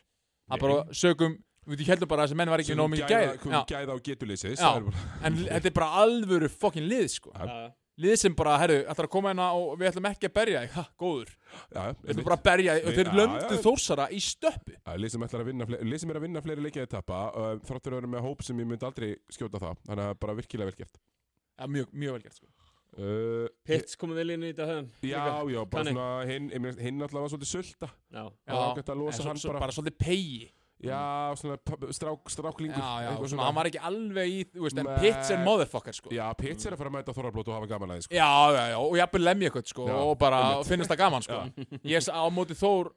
það bara sögum við heldum bara að þessi menn var ekki nóg mikið gæð gæða, gæða á getuleysis Já. það er bara- en þetta er bara alvöru fokkin lið sko. Já. Já, lið sem bara, herru, ætlar að koma hérna og við ætlum ekki að berja þig, ha, góður Já, við ætlum bara að berja þig og þeir já. þórsara í stöppu lið sem, ætlar að vinna fle- lið sem er að vinna fleiri leikið að tappa uh, þráttur að vera með hóp sem ég myndi aldrei skjóta það þannig að bara virkilega vel gert ja, mjög, mjög vel gert sko. uh, Pitts komið vel inn í þetta höfum Já, já, bara Kanni. svona hinn, ég alltaf var svolítið sulta Já, Já, bara. bara svolítið pegi Já, svona strák, stráklingur já, já, svona, hann var ekki alveg í, þú veist, en Nei. Pitts er motherfucker sko. Já, Pitts er að fara að mæta Þorrablót og hafa gaman að því sko. Já, já, já, og jafnvel lemja eitthvað sko, Já, og bara einmitt. finnast það gaman sko. ég s- á móti Þór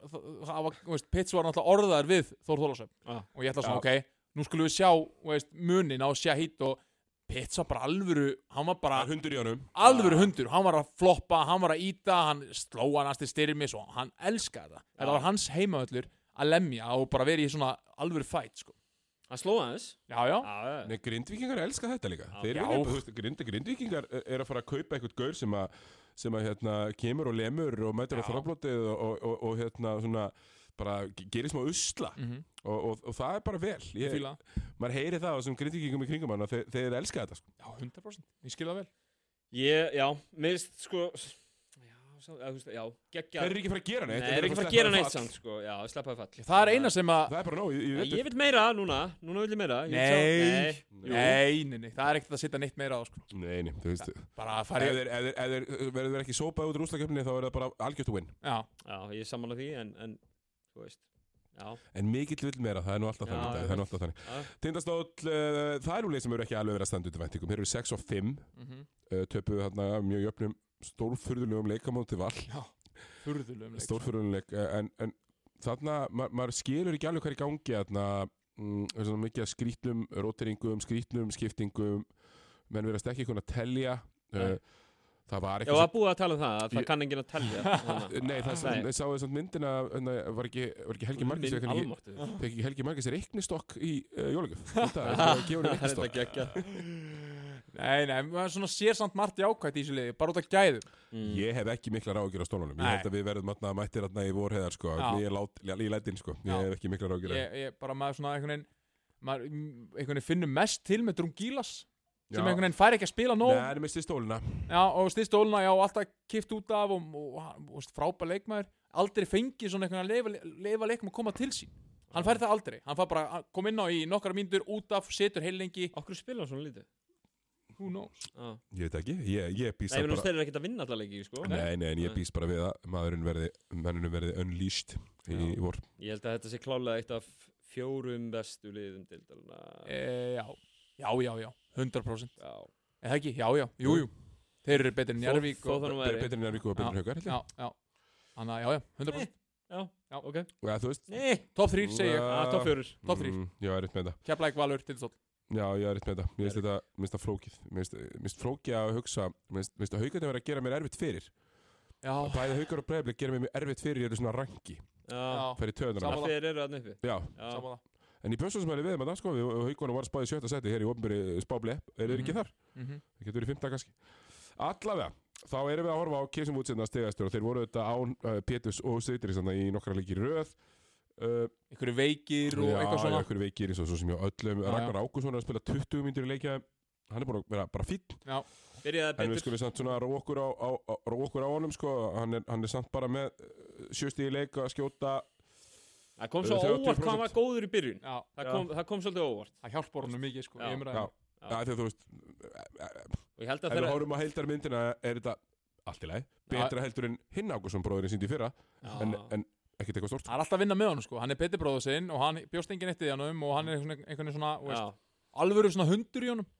það var, þú veist, Pitts var náttúrulega orðaður við Þór Þólasöf Já. og ég ætla Já. svona, ok, nú skulum við sjá þú veist, munin á Shahid og Pitts var bara alvöru, hann var bara hundur í honum alvöru hundur, hann var að floppa hann var að íta, hann sló hann að lemja og bara verið í svona alvöru fight sko. Hann sló aðeins. Já, já, Já, Nei, grindvíkingar elska þetta líka. Þeir vilja, þú veist, grind, grindvíkingar er að fara að kaupa eitthvað gaur sem að sem að hérna kemur og lemur og mætur á Já. þorrablótið og, og, og, og hérna svona bara ge- gerir smá usla. Mhm, og, og, og það er bara vel. Ég, fíla maður heyri það á þessum grindvíkingum í kringum hann að þeir, þeir elska þetta sko. Já, 100% Ég skil það vel. Ég, já, minnst sko Já, sá, já, þú veist, já geggja þeir eru ekki fara að gera Nei, neitt þeir eru ekki fara að gera neitt samt sko. Já, sleppaði fall. Það er eina sem að það er bara nóg Já, vetur. Ég vil meira núna, núna vil ég meira. Ég vil Nei. sjá- Nei, Nei, nei, nei, það er ekkert að setja neitt meira á sko. nei, nei, þú veist Bara að ef fara í þeir, ef þeir, ef þeir verður ekki sópað út rústakefni þá er það bara algjört win. Já, Já, ég er sammála því en, en þú veist Já, en mikill vill meira, það er nú alltaf Já, þannig já. það er nú alltaf þannig. Já, Tindastóll, uh, það er nú leið sem eru ekki alveg verið að standa út í væntingum. Þeir eru 6 og 5 mhm, uh, töpuðu þarna mjög jöfnum stórfurðulegum leikamóti val. Furðulegum leik. Stórfurðulegum leik uh, en, en þarna, ma maður skilur ekki alveg hvað er í gangi þarna mm, er svona mikið að skrítnum róteringum, skrítnum skiptingum menn verðast ekki kunna telja uh, það var Já, eitthvað það búið að tala um það, að það kann enginn að telja nei, það sem, Nei. ég sáu þess að myndina hérna, var ekki, var ekki Helgi Margis Minn ekki, almáttugur. fekk ekki Helgi Margis reiknistokk í uh, jólugjöf þetta er að gefa henni reiknistokk Nei, nei, maður svona sér samt margt jákvætt í þessu liði Bara út af gæðum. Mm. Ég hef ekki mikla ráðgjur á stólunum. Ég held að við verðum atna, mættir atna í vorheðar sko. Já. Ég er í lætin sko. Ég Já. hef ekki mikla ráðgjur ég, ég bara maður svona einhvern veginn maður einhvern veginn finnur mest til með Drungilas sem einhvern veginn fær ekki að spila nóg. Nei, hann er misti stóluna já, og styrst óluna, já, alltaf kift út af og, og, og, og frábær leikmaður. Aldrei fengið svona einhvern veginn að leifa, leifa leikum að koma til sín. Hann fær það aldrei, hann fær bara að koma inn á í nokkra mínútur út af, setur heil lengi Okkur spila svona lítið who knows? Já. Ég veit ekki, ég, ég býst Nei, bara þeir eru ekkert að vinna alla leiki, sko. Nei, nei, en ég Nei. býst bara við að maðurinn verði mannunum verði unleashed í Já. vor. Ég held að þetta sé klálega eitt af fjórum bestu liðum deildarna e, já, já, já, já. 100% Já, eða ekki, já, já, jú, jú. Þeir eru betur en Þó- Jarvík þó og, það nú Be- væri Betri en Jarvík og betri en Haukar já, já. Þannig að, já, já, 100% já, Já. ok. Já, þú veist Nei, top 3 segi ég, Já. að top fjórir. Top 3 mm, Já, er rétt með þetta. Keflæk Valur til þótt Já, ég er rétt með þetta. Mér finnst þetta, mér finnst það flókið. Mér finnst- flókið að hugsa Mér finnst- að Haukarnir vera að gera mér erfitt fyrir. Já, Bæði Haukar og Breiðablik gera mér erfitt fyrir Ég er svona rangi Já, Fyrir töðunar Sammála. það fyrir eru að uppi. Já, Já, saman en í bjössarsmæli við með það sko Við Haukarnir var að spáði sjötta seti Hér í ofnbyrði spábli Er þeir ekki Mhm. þar? það mm Það getur verið fymta kannski. Allavega Þá erum við að horfa á Kisum útsinna stegastur og þeir voru þetta án uh, Pétus og Seytir í nokkra leikir í röð einhverju veikir og já, eitthvað svona. Já, einhverju veikir eins og svo sem ég öllum Já, já. Ragnar Ákusson er að spila 20 myndir í leikja Hann er búin að vera bara byrjaði En við betur. skulum samt svona róa okkur á, á, á, á honum sko. Hann er, hann er samt bara með sjöstíði leik að skjóta Það kom svo 30%. óvart hvað hann var góður í byrjun. Já, Það kom, það kom svolítið óvart. Það hjálpar honum mikið sko Já. Já, þegar þú veist Ef Og ég held að við horfum á heildar myndina er þetta allt í lagi? Betra heldur en hinn Ákusson bróðurinn síndi í fyrra. En, en ekkert eitthvað stort það er alltaf að vinna með honum sko. Hann er betri bróður sinn og hann bjóst enginn eitt í honum og hann er svona, einhvern veginn svona þú veist, Já, alvöru svona hundur í honum.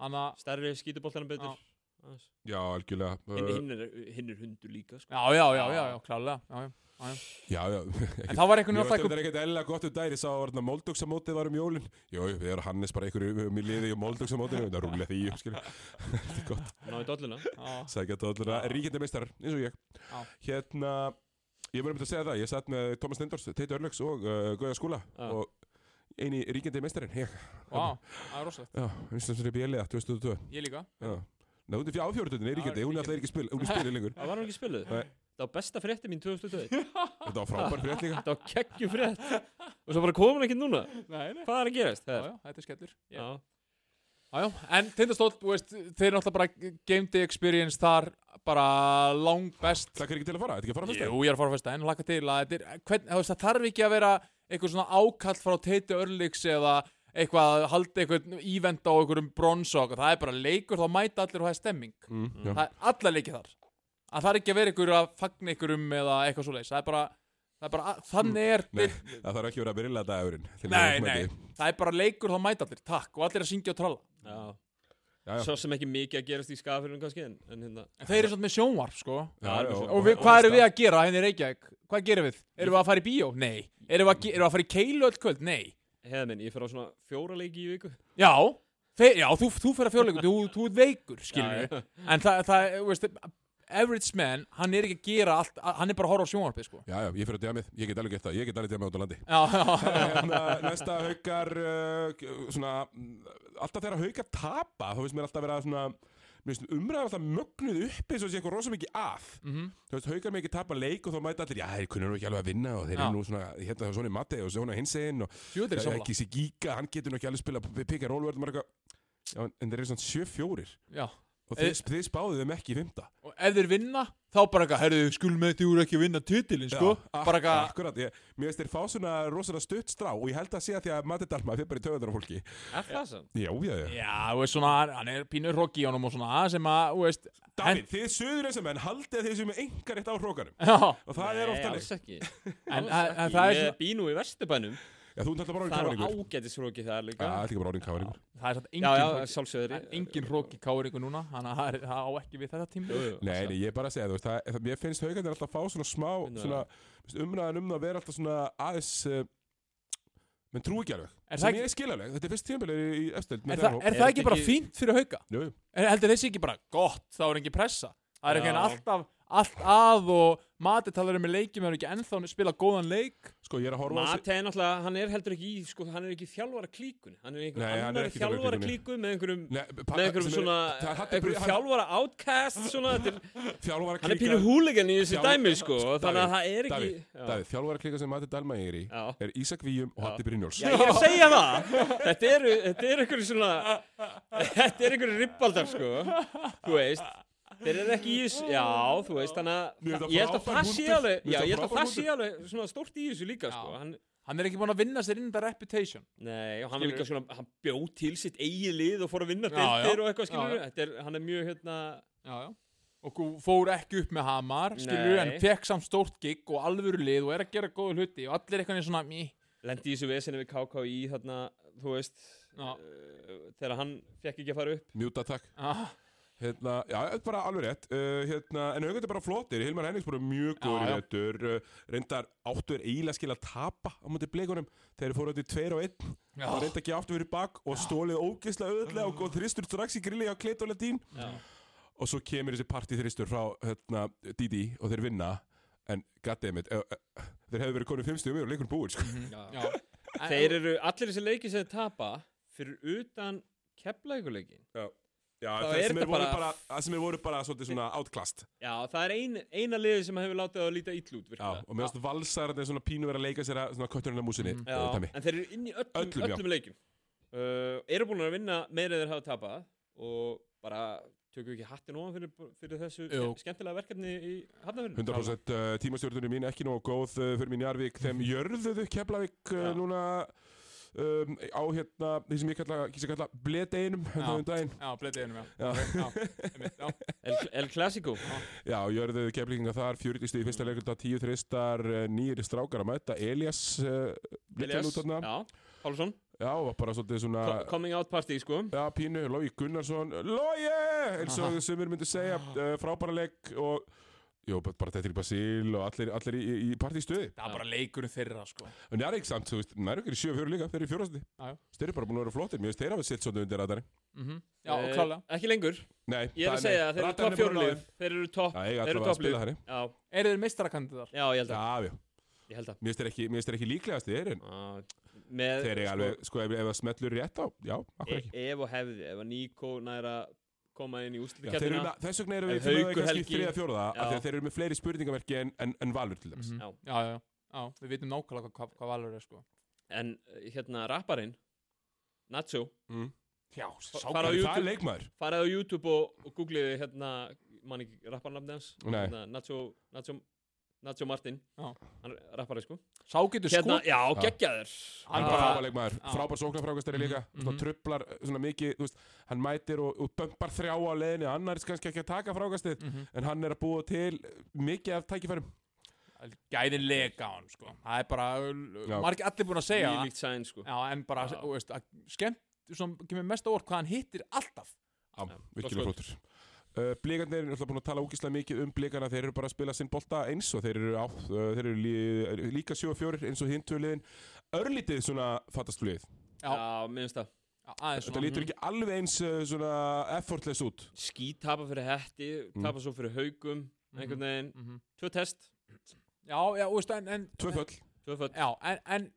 Hann að stærri skítuboltanum betur. Aðeins. Já, algjörlega. Hinn uh, hinn er, hinn er hundur líka sko. já já já já, já. klálega. Já, já, já, já. Já, já. En það var einhvern veginn alltaf þetta ekkert eðlilega gott um dæri Sá var þarna Moldóksamótið var um jólin. Jú, jú, við erum Hannes bara einhverju um í liði og Moldóksamótinu Þetta rúlega því, skilja Náði dolluna. Já. Sækja tóllur að ríkjandi meistarar, eins og ég. Já. Hérna, ég verður um að segja það Ég satt með Thomas Stendors, Teiti Örlöks og uh, Gauða Skúla Já. Og eini ríkjandi meistarinn Ég, Vá, það er rosalegt. Já, Íslandsfyrir bjeliða, 2002 ég líka. Já. Nei, hún er fyrir áfjórðutinni, ríkjandi, hún er alltaf ekki spil, hún er spilið lengur. Það var hann ekki spiluð? Nei. Það var besta frétti mín 2002 Þetta var frábær frétt líka. Það var keggju frétt. Og svo bara komin ekki núna. Nei, nei. Hvað er að gerast? Já, Það já, þetta er skellur. Já, Já, já, en Tindastóll, þú veist, þeir náttúrulega bara game day experience þar bara lang best. Það er ekki til að fara, þetta er ekki að fara fyrst Jú, ég er að fara fyrst en hlaka til að þetta er, hvern, það þarf ekki að vera eitthvað svona ákall frá Teiti Örlíks eða eitthvað að halda eitthvað ívent á einhverjum brons og eitthvað. það er bara leikur, þá mæta allir og það er stemming. Mm, já. það er alla leikið þar. Að það er ekki að vera einhverju að fagna einhverjum eða eitthvað svo leis, það er bara, það er bara þannig er, Nei, það þarf ekki að vera að byrja dagurinn til nei, að nei. það er bara leikur, þá mæta allir, takk. Og allir að syngja og tralla já Já, já. Svo sem ekki mikið að gerast í skafirinn kannski En, en hérna en þeir eru svona með sjónvarp, sko Já, já, Og við, hvað erum við að gera henni í Reykjavík? Hvað gerum við? Erum við að fara í bíó? Nei. Erum við að, ge- erum við að fara í keilu öll kvöld? Nei. Heiða minn, ég fer á svona fjóra leiki í viku Já, þeir, já þú, þú fyrir að fjóðleikum, þú, þú ert veikur, skilur Já, við. En það, það, þú veist, average man, hann er ekki að gera allt hann er bara að horfa á sjónvarpið sko Já, já, ég fyrir að djamið, ég get alveg gett það, ég get alveg djamið út á landi já, já, hérna, Næsta haukar uh, svona, mm, alltaf þegar haukar tapa þá finnst mér alltaf vera svona umræðan alltaf mögnuð upp eins og sé eitthvað rosa mikið að Mhm. þú veist, haukar mikið tapa leik og þá mæta allir já, þeir kunna nú ekki alveg að vinna og þeir Já. eru nú svona hérna það er svona í mati og svona hinsegin og er er ekki sér gíka, hann getur nú ekki alveg spila pikka rólverð já, en þeir eru svona 7-4 Já, og Eh, þið, þið spáðu þeim ekki í fymta og ef þeir vinna þá bara eitthvað, herðu, skulum með því úr ekki að vinna titilin, sko. Bara eitthvað, akkurat, ég, mér finnst þeir fá svona rosalega stutt strá og ég held að sé að því að Matti Dalma fyrir bara í töðunar á fólki. Er það sann? já, já, já. Já, þú veist svona hann er pínur hróki í honum og svona sem að, þú veist Davíð, þið söður og menn haldið að þið sem er engar eitt á hrókanum Já, og það er ofta Nei, En- en- en er Ég Já, þú alltaf bara orðin Það eru káringur ágætisróki það Já, líka. Það er líka bara orðin káringur það er Já, já, engin sjálfsögður Það er engin hróki káringu núna þannig að það er- á ekki við þetta tíma. Nei, nei, ég er bara að segja, þú veist, það, það, mér finnst haugandir alltaf að fá svona smá, svona, veist, umræðan um það að vera alltaf svona aðeins, uh, menn trú ekki alveg, Er það sem ekki- ég skil alveg, þetta er fyrst tímabilið í Östöld Er, það, er það ekki bara fínt fyrir hauka? Jú. Er, heldur þessi ekki bara gott, þá er ekki pressa. Það er ekki Já. alltaf allt að og Mati talar um með leikjum Það er ekki ennþá að spila góðan leik. Sko, ég er að horfa á þessi, Mate er náttúrulega, hann er heldur ekki í, sko, hann er ekki í þjálfara klíkunni Hann er í Nei, hann er annar ekki í þjálfara klíku með einhverjum Nei, með einhverjum er- svona, það- hann er- einhverjum hann- þjálfara outcast svona, er, hann er pínu húligan í þessu dæmi, sko og þannig að það er ekki þjálfara klíka sem Matti Dalma er í, er Ísak Víum og. Hatti Brynjóls. Já, ég er að segja það. Þetta eru, þetta eru einhverju svona Þetta eru einhverju ribbaldar, sko. Þú veist Þeir eru ekki í þessu, já, þú veist, þannig að ég held að það sé alveg, já, ég held að það sé alveg svona stórt í þessu líka, sko, hann, Hann er ekki búin að vinna sér inn þetta reputation. Nei, og hann Skilurðu? líka svona, hann bjóð til sitt eigið lið og fór að vinna deildir og eitthvað, skilur, þetta er, hann er mjög, hérna, já, já. Og fór ekki upp með Hamar skilur, en fekk samt stórt gig og alvöru lið og er að gera góða hluti og allir eitthvað svona mí lendi í þessu vesinni við KKÍ, þarna, þú veist, uh, þegar hann fekk ekki að fara upp. Mjúta takk. Hérna, já, þetta er bara alveg rétt uh, hérna, En auðvitað er bara flottir Hilmar Hennings bara mjög góður í Já, já. vetur uh, Reyndar áttur eiginlega skil að tapa á mútið blikunum Þeir fóru átti tveir og einn Já. og reynda ekki aftur fyrir bak og stólið ógeðslega auðvitað og góð þristur strax í grilli á Kleit og Já. og svo kemur þessi partíþristur frá hérna, Didi og þeir vinna en goddammit uh, uh, þeir hefðu verið konið fimmstum og leikur búið sko. já. Þeir eru, allir þessi leiki sem þeir tapa, fyrir utan keflækuleikin. Já, það er sem þetta er bara- bara, það sem er voru bara svolítið svona outclassed Já, það er ein, eina liði sem hefur látið að líta ill út, Já, virkilega. og meðan valsararnir svona pínu vera að leika sér að svona kötturinn á músinni Mhm. mm. dæmi. en þeir eru inn í öllum, Öllum, já. öllum, leikjum. Uh, eru búin að vinna meira en þeir hafa tapað og bara tökum við ekki hattin ofan fyrir, fyrir þessu ske- skemmtilega verkefni í Hafnafjörnum. 100% uh, tímastjórnunni mín ekki nógu góð uh, fyrir mín Jarvík þeim jörðuðu Keflavík uh, Já. núna um, á hérna því sem ég kalla, kalla bledeginum hérna um daginn Já, bleitið einum, já. Já. Já. El, El Clasico. Já, jörðuðu Keflinga þar 40 stíð í fyrsta leikulta 10 þristar uh, nýri strákar að mæta Elias uh, Elias, já, Pálsson. Já, og bara svolítið svona Co coming out party, sko. Já, pínu, Lógi Gunnarsson Lógi, eins og sumir myndu segja uh, frábæra leik og Jó, bara bara Tetri Basil og allir, allir í, í partístöði Það er bara leikurinn þeirra, sko. En það er ekki samt, þú veist, nær ekki í 7-4 líka, þeir eru í já. Þeir eru bara búin að vera flottir, mér finnst þeir hafa sitt svona undir aðari. Mm Já, og Eh, klálega. Ekki lengur. Nei, Ég er að segja að þeir eru topp fjórulíð. Þeir eru topp, þeir eru þannig. Já, Eru þeir meistarakandidatar? já, ég held að. Já, já, Ég held að. mér finnst þeir ekki, líklegast þeir, en Já, með, þeir eru alveg, sko, ef, það smellur rétt á, já, akkur e ekki. ef og hefði, ef að Nico næra koma inn í úslutikettina með, þess vegna eru við fyrir kannski þriða að þeir eru með fleiri spurningamerki en, en, en valur til dæmis. Mhm. Já. Já, já, já. Við vitum nákvæmlega hvað, hvað valur er, sko. En hérna rapparinn Nacho, Mm. Já, Fara á Það er YouTube. leikmaður. farið á YouTube og, og googliði hérna, mann ekki rapparnafni hans hérna, Nacho, Nacho, Nacho Martin Já. hann er rappari sko Sá getur hérna, skot. já, geggjaður Hann er bara frábær leikmaður, Já. frábær sóknarfrákastari líka, mhm. svona trublar svona mikið, þú veist, hann mætir og, og bömpar þrjá á leiðinni, annar er kannski ekki að taka frákastið, Mhm. en hann er að búa til mikið af tækifærum. Gæðin lega á hann, sko. Það er bara, Já. margir allir búin að segja það. líkt sæn sko Já, en bara, þú veist, skemmt, sem kemur mest á orð hvað hann hittir alltaf. Já, virkilega flottur. Uh, Blikarnir er náttúrulega búin að tala ógislega mikið um blikana þeir eru bara að spila sinn bolta eins og þeir eru, á, uh, þeir eru lí, líka 7 og 4 eins og hintuliðin örlítið svona fattast flugið já, minnst það. Þetta lítur ekki alveg eins svona effortless út. Skít tapa fyrir hetti Mm. tapa svo fyrir haugum einhvern veginn, Mhm. tvö test. Já, já, veist, en, en Tvö föll. Tvö föt Já, en, en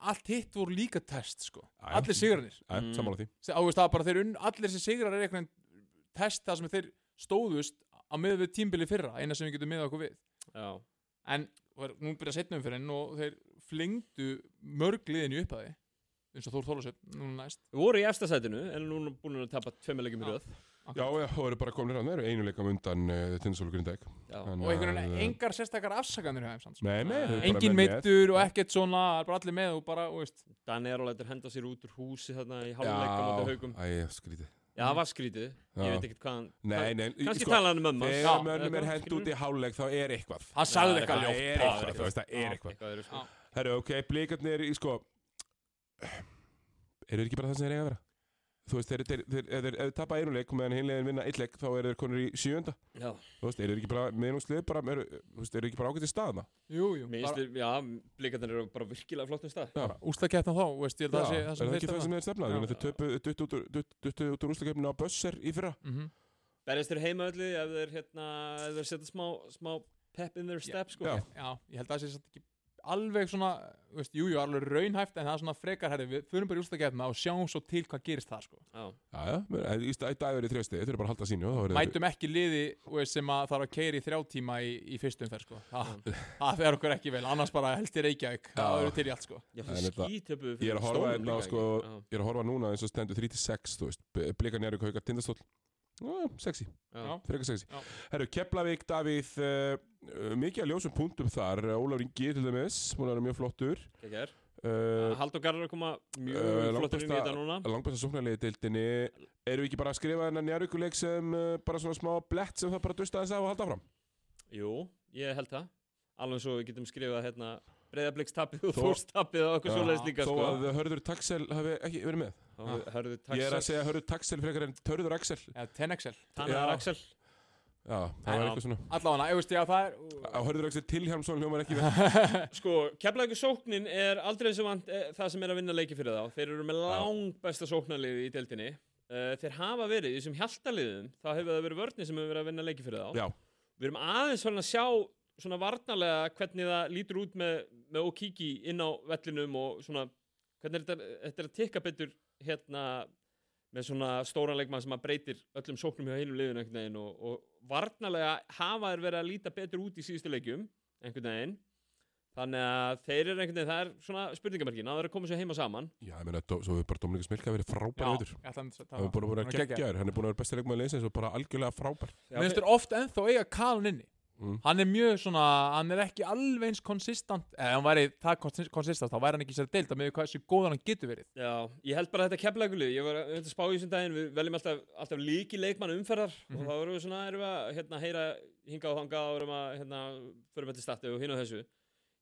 allt hitt voru líka test, sko. Allir sigrarnir Æ, Mm. Sammála því. Se- á, þú veist, það er bara þeir unn, allir þessi sigrar er einhvern test það sem þeir stóðust á miða við tímbili fyrra, eina sem við getum miða okkur við. Já, en og nú byrja setnum fyrir henn og þeir flengdu mörg liðin í upphæði eins og Þór Þólasöp núna næst. Við voru í efstasætinu en nú er búin að tapa tveimleikum í Já. röð. Já, já, og eru bara komin hérna, eru einu leikam undan uh, Tindasólu Grindæk já, og einhvern veginn engar sérstakar afsakanir hjá þeim samt, sko. Nei, nei, þeir eru bara engin með með. meittur og ekkert svona það er bara allir með og bara, þú veist. Danni er alveg að henda sér út úr húsi þarna í hálfleika haugum Æ, skrítið já, það var skrítið, ég veit ekkert hvað hann Nei, nei, kannski sko, talaði hann um mömmu Þegar mönnum er hend út í háluleik þá er eitthvað. Hann sagði eitthvað Það ljótt er Já, eitthvað, þú veist, það er eitthvað. Herru, ok, blikarnir í sko Eru þeir ekki bara það sem þeir eiga að vera? Þú veist, þeir, þeir, þeir, þeir, þeir, ef þeir tapa einu leik meðan hinlegin vinna eitt leik þá eru þeir konur í sjönda já, Þú veist, eru þeir ekki bara meðnumslið bara, eru, þú veist, eru þeir ekki bara ágætt í staðna? jú, jú, mér bara, já, blikarnir eru bara virkilega flottum stað Já, ústaketna þá, þú veist, ég held að það sé er það sem það þeir ekki það stefna. sem þeir stefna? Já. Þannig að þeir töpu dutt út úr- dutt- duttu út úr úslakefninu á Bösser í fyrra Mhm. berjast þeir heima öllu ef þeir hérna ef þeir setja smá, smá pep in their step sko Já. Já, ég held að það sé samt ekki alveg svona, þú veist, jú, jú, alveg raunhæft en það er svona frekar, herri, við förum bara í ústaketna og sjáum svo til hvað gerist það, sko. Já. Já, já, men- en í stið, þeir eru bara að halda sínu Mætum ekki liði þú veist, sem að þarf að keira í þrjá tíma í, í fyrstum fer, sko. Það það fer okkur ekki vel, annars bara helst í Reykjavík það eru til í allt, sko. Já, En fyrir þetta- skítöpu Ég er að horfa hérna sko, ég er að horfa núna eins og stendur 3-6, þú veist, blika Já, sexy, frekar sexy. Herru, Keflavík, Davíð, uh, mikið að ljósum punktum þar, Ólaf Ingi til dæmis, að vera mjög flottur. Uh, Haldur Garðar að koma mjög uh, flottur inn í þetta núna. Langbæsta sóknarliði deildinni, eru við ekki bara að skrifa þennan njárvíkuleik sem bara svona smá blett sem það bara dusta þess að og halda fram? Jú, ég held það. Alveg svo við getum skrifað hérna breyðablikstappið og þórstappið og okkur svoleiðis líka Þó sko. að Hörður Taxel hafi ekki verið með. Og Hörður Ég er að Taxel segja Hörður Taxel frekar en Törður Axel. Eða Tenexel Tannar Já. Axel Já, það Já. var eitthvað svona. Allavega, ég veist, já, það er Á Hörður Axel Tilhjálmsson hljómar ekki vel. Sko, keflaðu sóknin er aldrei eins og vant e, það sem er að vinna leiki fyrir þá Þeir eru með lang besta sóknarliði í deildinni uh, Þeir hafa verið, í þessum hjaltaliðum þá hefur það verið vörni sem hefur verið að vinna leiki fyrir þá Já, Við erum aðeins farin að sjá svona varnarlega hvernig það lítur út með, með Okiki inn á vellinum og svona hvernig er þetta, þetta er að tikka betur hérna með svona stóran leikmann sem að breytir öllum sóknum hjá hinum liðinu einhvern veginn og, og varnarlega hafa þeir verið að líta betur út í síðustu leikjum einhvern veginn. Þannig að þeir eru einhvern veginn, það er svona spurningamerkin að þeir að koma sér heima saman. Já, ég meina, svo hefur bara Dominíkus Milka verið frábær að Það hefur búin að vera geggjaður, hann er búin að vera besti leikmaður leysins og bara algjörlega frábær. Mér finnst þér oft ennþá eiga Kalun inni Mm. Hann er mjög svona, hann er ekki alveg eins konsistant Eða hann væri það konsis- konsistant, þá væri hann ekki sér deilt að með hvað þessi góðan hann getur verið Já, ég held bara að þetta keflaugulið, ég var að spá í þessum daginn, við veljum alltaf, alltaf líki leikmann umferðar Mhm. og þá erum við svona, erum við að hérna, heyra hinga og hanga og erum að hérna, förum þetta startu og hinn og þessu.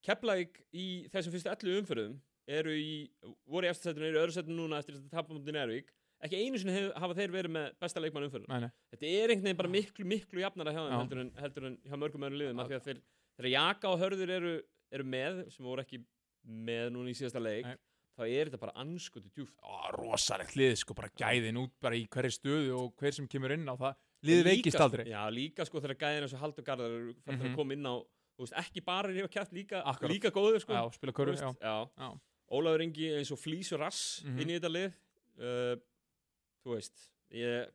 Keflaug í þessum fyrstu 11 umferðum eru í, voru í eftirsættinu, eru í öðru sættinu núna eftir þetta tapamöndin Ervík, ekki einu sinni hef, hafa þeir verið með besta leikmann nei. Þetta er einhvern veginn bara miklu, miklu jafnara hjá þeim heldur en, heldur en hjá mörgum öðrum liðum af því að þeir, þegar Jaka og Hörður eru, eru með, sem voru ekki með núna í síðasta leik, Nei. þá er þetta bara anskotu djúft. Ó, rosalegt lið, sko, bara gæðin út bara í hverju stöðu og hver sem kemur inn á það Lið Líka- veikist aldrei Já, líka sko þegar gæðin eins og Haldur Garðar eru fættir Mhm. að koma inn á þú veist, ekki bara rífa kjátt, líka, líka góður sko Já, spila Þú körfu, veist, já já. Já. Ólafur Ingi eins og flýs og rass Mhm. inn í þetta lið uh, Þú veist ég,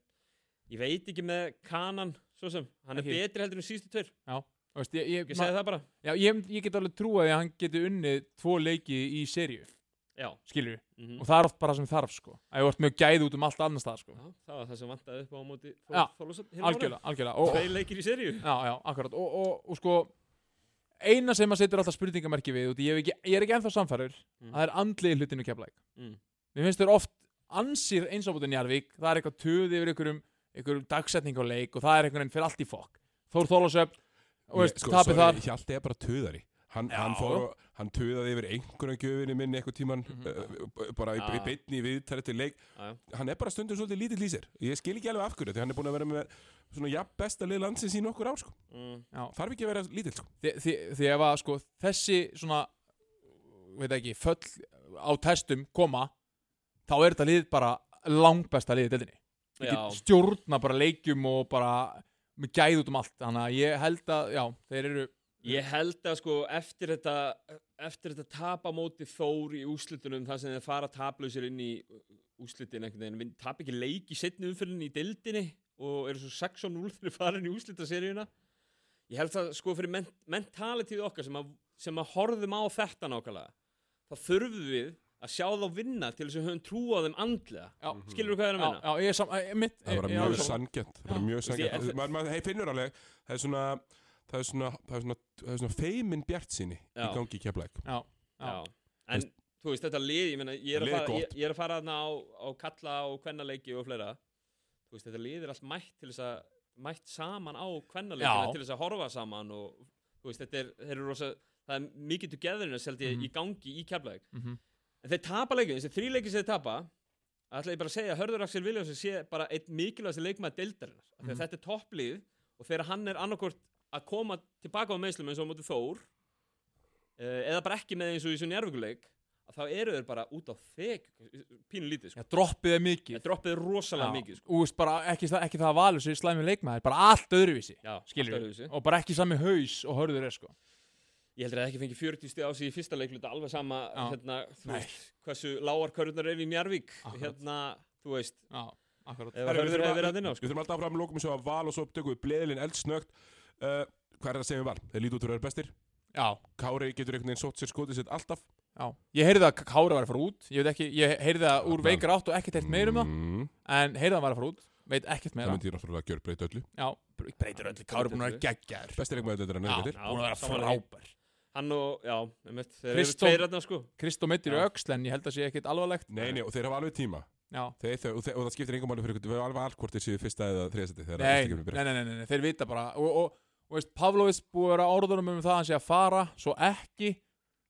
ég veit ekki með kanan svo sem, hann er Ekki. betri heldur en síðustu tveir. Þú veist, ég, ég, Ég segi það bara. Já, ég, ég get alveg trúið að hann geti unnið tvo leiki í seríu, Já, skilur mm og það er oft bara sem þarf, sko. Að ég vart með gæði út um allt annars það, sko. Já það var það sem vantaði upp á móti Já, algjörlega, algjörlega. Og, Tvei leikir í seríu. Já, já, akkurat. Og, og, og sko eina sem maður setur alltaf spurningamerki við og ég, hef ekki, ég er ekki ennþá samfærður Mm. það er andlið hlutinu keflæk mm. mér finnst þér oft ansýr einsabútin Jarvík það er eitthvað töði yfir einhverjum, einhverjum dagsetning á leik og það er einhvern veginn fyrir allt í fokk. Þór Þólasöp og veist, sko, tapir þar. Hjalti er bara töðari. Hann, hann, fór, og- hann töðaði yfir einhverjum gjöfinni minni eitthvað tíman Mhm. uh, bara í, í beinni viðtæri til leik. Já, hann er bara stundum svolítið lítill í sér. Ég skil ekki alveg af hverju því hann er búin að vera með svona jafn besta lið landsins í nokkur ár sko. Mm. já, þarf ekki að vera lítill sko. því, því, því ef að sko þessi svona veit ekki, föll á testum koma þá er þetta lið bara langbesta liðið deildinni. Já, Get stjórna bara leikjum og bara með gæð út um allt. Þannig að ég held að, já, þeir eru ég held að sko eftir þetta eftir þetta tapa móti Þór í úslitunum þar sem þeir fara taplausir inn í úslitin einhvern veginn, vin- tapa ekki leik í setni umfyrinni í deildinni og eru svo 6-0 þegar farin í úslitaseríuna ég held það sko fyrir ment mentalitíð okkar sem að, sem að horfum á þetta nákvæmlega þá þurfum við að sjá þá vinna til þess að við höfum trú á þeim andlega Já, skilur þú hvað er að já, menna? já, ég er sam, ég, mitt, Það er ég- mjög sangjant Það er bara mjög sangjant Maður finnur alveg Það er svona Það er svona Það er svona, það er svona feimin bjart síni Í Já. gangi í keflæk Já, já, Já. En þú veist þetta lið, ég, meina, ég, er að er fara, ég, ég er að fara þarna á, á kalla og kvennaleiki og fleira Þú veist þetta lið er allt mætt til þess að mætt saman á kvennaleikina Já. til þess að horfa saman og þú veist þetta er, eru rosa það er mikið togetherness held ég Mhm. í gangi í keflæk mhm. En þeir tapa leikinu, þessi þrý leiki sem þeir tapa ætla ég bara að segja að Hörður Axel Viljáns sé bara einn mikilvægast leikmaður deildarinnar mm Mhm. þetta er topplið og þegar hann er annarkvort að koma tilbaka á meðslum eins og móti Þór uh, eða bara ekki með eins og í svo njárvíkuleik að þá eru þeir bara út á þeg pínu lítið sko. Já, droppið er mikið Það droppið er rosalega Já, mikið sko. veist, bara ekki, það- ekki það að valur sér slæmi leikmaður, bara allt öðruvísi Já, skilur allt öðruvísi. og bara ekki sami haus og hörður er sko Ég heldur að það ekki fengi 40 stig á sig í fyrsta leikluta alveg sama hérna, veist, hversu lágar körurnar eru í Njarvík Akkurat. hérna, þú veist. Já, Herru, við hefur að- að inn á sko. Við þurfum alltaf að fram lókum svo að val og svo tökum við bleðilinn eldsnögt. Uh, Hvað er það að segja um val? Þeir líti út fyrir að vera bestir. Já, Kári getur einhvern veginn sótt sér skotið sitt alltaf. Já. Ég heyrði að Kára var að fara út. Ég veit ekki, ég heyrði það úr veikar átt og ekkert heilt meir um það mm, En heyrði að hann var að fara út, veit ekkert Það meira myndi ég náttúrulega að gjör breyta öllu. Já, breytir öllu, Kára er búin að vera geggjar Besti leikmaður þetta er hann betur Já, búin að vera frábær Hann og, já, einmitt, þeir Kristó- eru tveir hérna sko. Kristó mittir í öxl en ég held að sé ekkert alvarlegt. Nei, nei, og þeir hafa alveg tíma. Já. Þeir, þeir, og, þeir, og það skiptir engum máli fyrir ykkur. Við erum alveg alvort þeir séu fyrsta eða þriðasæti Nei, nei, nei, nei, nei, nei, þeir vita bara. Og, og, og veist, Pavlovits búið að vera orðunum um það að hann sé að fara, svo ekki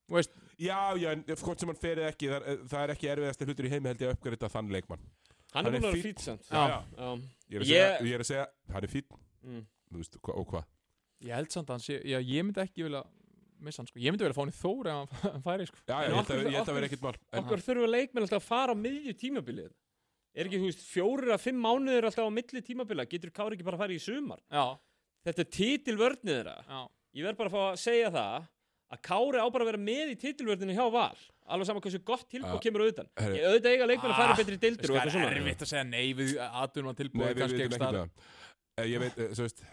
þú veist, Já, já, hvort sem hann fer eða ekki það, er- það er ekki erfiðasti hlutur í heimi held ég að uppgræta þann leikmann. Hann er búin að vera fínn. fýt samt. Já. já. Já. Ég er að segja, Ég- ég er að segja hann er fín, Mm. þú veist, hva, og hvað? Ég held samt að hann sé já, ég myndi ekki vilja missa hann sko. ég myndi vilja fá hann í þóri ef hann- færi sko. Já, já, ég held að, held að vera okkur- ekkert mál Okkur þurfa leikmenn alltaf að fara á miðju tímabilið. Er ekki, þú veist, fjórir að fimm mánuðir alltaf á milli tímabila? Getur Kári ekki bara að fara í sumar? Já, Þetta er titilvörnið þeirra. Já, Ég verð bara að fá að segja það að Kári á bara að vera með í titilvörninu hjá Val. Alveg saman hversu gott tilbúð Já. kemur auðvitað. Ég auðvitað eiga leikmenn að fara Ah, er að að tilbúið Eh, Ég veit, eh, svo veist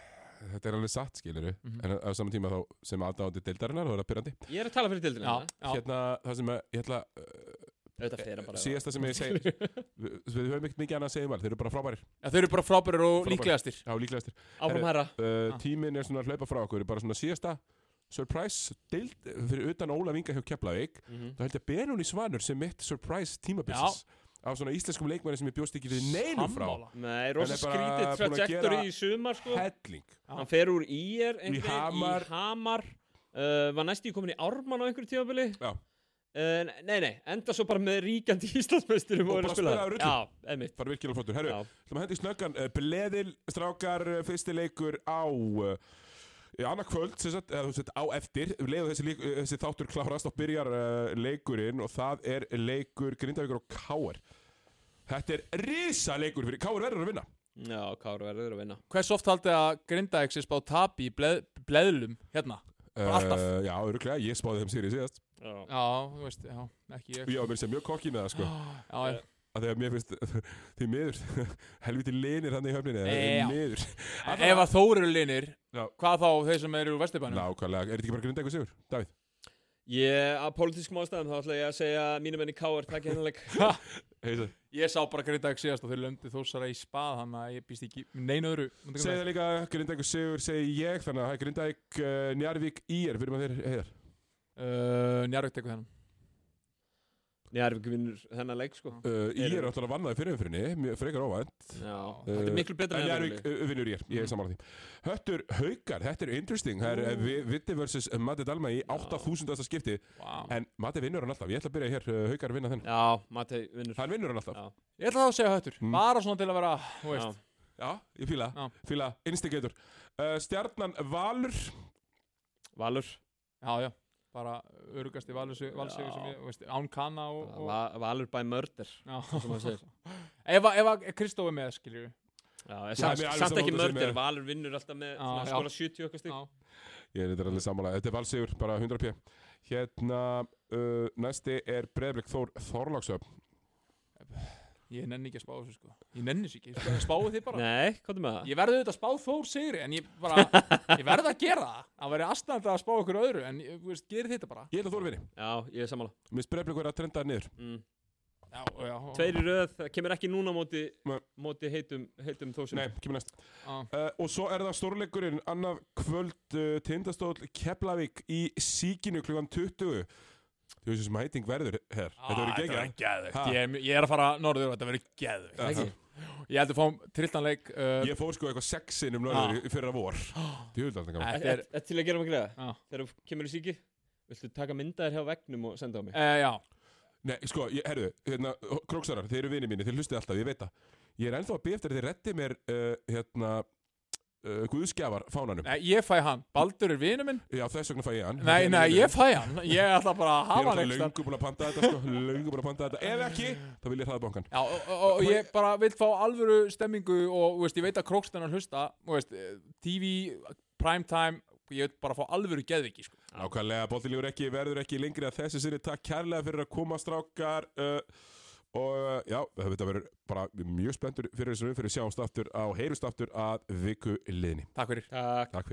Þetta er alveg satt, skilur Mhm. En á saman tíma þá sem aðdáðandi deildarinnar þá er það pyrrandi Ég er að tala fyrir já, já, Hérna, það sem að, ég ætla uh, Síðasta sem ég segi Við við höfum ekkert mikið annað að segja um val Þeir eru bara frábærir. Já, þeir eru bara frábærir og Frábærir. líklegastir. Já, líklegastir. Áfram herra. uh, Ah. Tíminn er svona að hlaupa frá okkur Bara svona síðasta Surprise deild Fyrir utan Óla Vinga hjá Keflavík Mhm. þá held ég að Benóni Svanur sem mitt surprise tímabilsis af svona íslenskum leikmæri sem ég bjóst ekki við neinu frá. Nei, rosa skrítið trajectory í sumar sko helling. Hann fer úr IR einhvern veginn, Hamar. í Hamar uh, Var næstu komin í Ármann á einhverju tímabili Já. Uh, nei, nei, enda svo bara með ríkjandi Íslandsmeisturum Og er bara að spila spilaði rullu. Já, einmitt það er virkilega flottur Herru, að hendi í snöggan uh, Bleðil, strákar, uh, fyrsti leikur á uh, annað kvöld sem sagt, eða, þú veist, á eftir leiðu þessi, uh, þessi þáttur klárast og byrjar uh, leikurinn og það er leikur Grindavíkur og Káar Þetta er risa leikur fyrir Káar verður að vinna. Já, Káru verður að vinna. Hvers oft haldið að Grindavík sé spá tapi í bleð, bleðlum hérna? Uh, Já, öruglega, ég spáði þeim sér í síðast. Já, Já, þú veist, já, ekki ég. Var mér sem mjög kokki með það sko. Já, já, að þegar mér finnst því miður helviti linir hann í höfninni Já. miður. Ef að Þór eru linir, Já. hvað þá þeir sem eru úr Vesturbænum? nákvæmlega, er þetta ekki bara grinda eitthvað sigur, Davíð? Ég, að pólitískum ástæðum þá ætla ég að segja að mínum enn í Káar takk hennileg Heiða. Ég sá bara Grindavík síðast og þeir lömdi Þórsara í spað Þannig að ég býst ekki með neinu öðru. Koma það? líka, grinda eitthvað sigur, segi ég þannig að það grinda eitthvað uh, Njarvík í er fyrir maður þeir heiðar. Uh, Njarvík tekur þennan Njarvík vinnur þennan leik sko. Uh, í er alltaf að vanna í fyrirumfyrinni frekar óvænt. Já, Uh, þetta er miklu betra en en Njarvík uh, vinnur er, ég er saman á því. Höttur Haukar, þetta er interesting. Það er uh, Vitti vs. Matti Dalma í 8000. skipti. Wow. en Matti vinnur hann alltaf, ég ætla að byrja hér uh, Haukar vinna þenn, Já, Matei vinnur. Hann vinnur hann alltaf. Já. Ég ætla þá að segja höttur. Mm. Bara svona til að vera, þú veist. Já. Já, ég fíla, Já. fíla, instigator. Uh, Stjarnan Valur. Valur. Já, já, bara örugasti valsigur Já. sem ég, þú veist, án kanna og, og Va Valur by murder Ef, að- Kristóf er með, Já, samt, ekki með- Valur vinnur alltaf með Já, svona já. skora 70 okkar stík Ég er þetta alveg sammála, þetta er valsigur, bara 100 p Hérna, uh, næsti er Breiðblik Þór Þorláksöf Ég nenni ekki að spá þessu, sko. Ég nenni þessu ekki, Spá- spáðu þið bara. Nei, hvað er með það? Ég verði auðvitað að spá Þór sigri En ég bara, ég verði að gera það. Það væri aðstæðandi að spá ykkur öðru En, ég, þú veist, gerið þetta bara. Ég held að Þór vinni, Já, ég er sammála. Mér Breiðblik verið að trenda niður. Mm. Já, já. Tveir í röð, það kemur ekki núna móti, Nei. móti heitum, heitum þósum Nei, kemur næst. Já. uh, Og svo er það stórleikurinn annað kvöld uh, Tindastóll Keflavík í síkinu klukkan 20 Þú veist sem hæting verður her. Þetta verður geggjað. Ha? ég, er- ég er að fara norður og þetta verður geðveikt. Já, Ekki? Ég held að fáum trilltanleik uh, Ég fór sko eitthvað sexinum norður í fyrra vor. Djúðlega gaman Þetta er, Þetta til að gera mig greiða. Þegar þú kemur í síki Viltu taka myndaðir hjá vegnum og senda á mig? uh, já. Nei, sko, ég, herðu, hérna, króksarar, þeir eru vinið mínir, þeir hlustið alltaf, ég veit það. Ég er ennþá að býja eftir að þeir reddi mér, uh, hérna, uh, guðskjafar fánanum. Nei, ég fæ hann, Baldur er vinu minn. Já, þess vegna fæ ég hann. Nei, nei, ég fæ hann. Ég ætla bara að Ég er hafa hann alltaf eitthvað löngu búin að panta þetta, sko, löngu búin að panta þetta. Ef ekki, þá vil ég hraða bankan Já, og, og, og ég bara vil fá alvöru stemmingu og veist, ég veit að krókstennar hlusta veist, eh, TV, primetime ég vil bara fá alvöru geðviki sko. Nákvæmlega, boltilífur ekki, verður ekki lengri að þessi sinni Takk kærlega fyrir að koma strákar. Uh, Og uh, já, þetta verður bara mjög spenntur fyrir þessu umfyrir sjáumst aftur á heyrust aftur að viku liðni Takk fyrir. Takk. Takk fyrir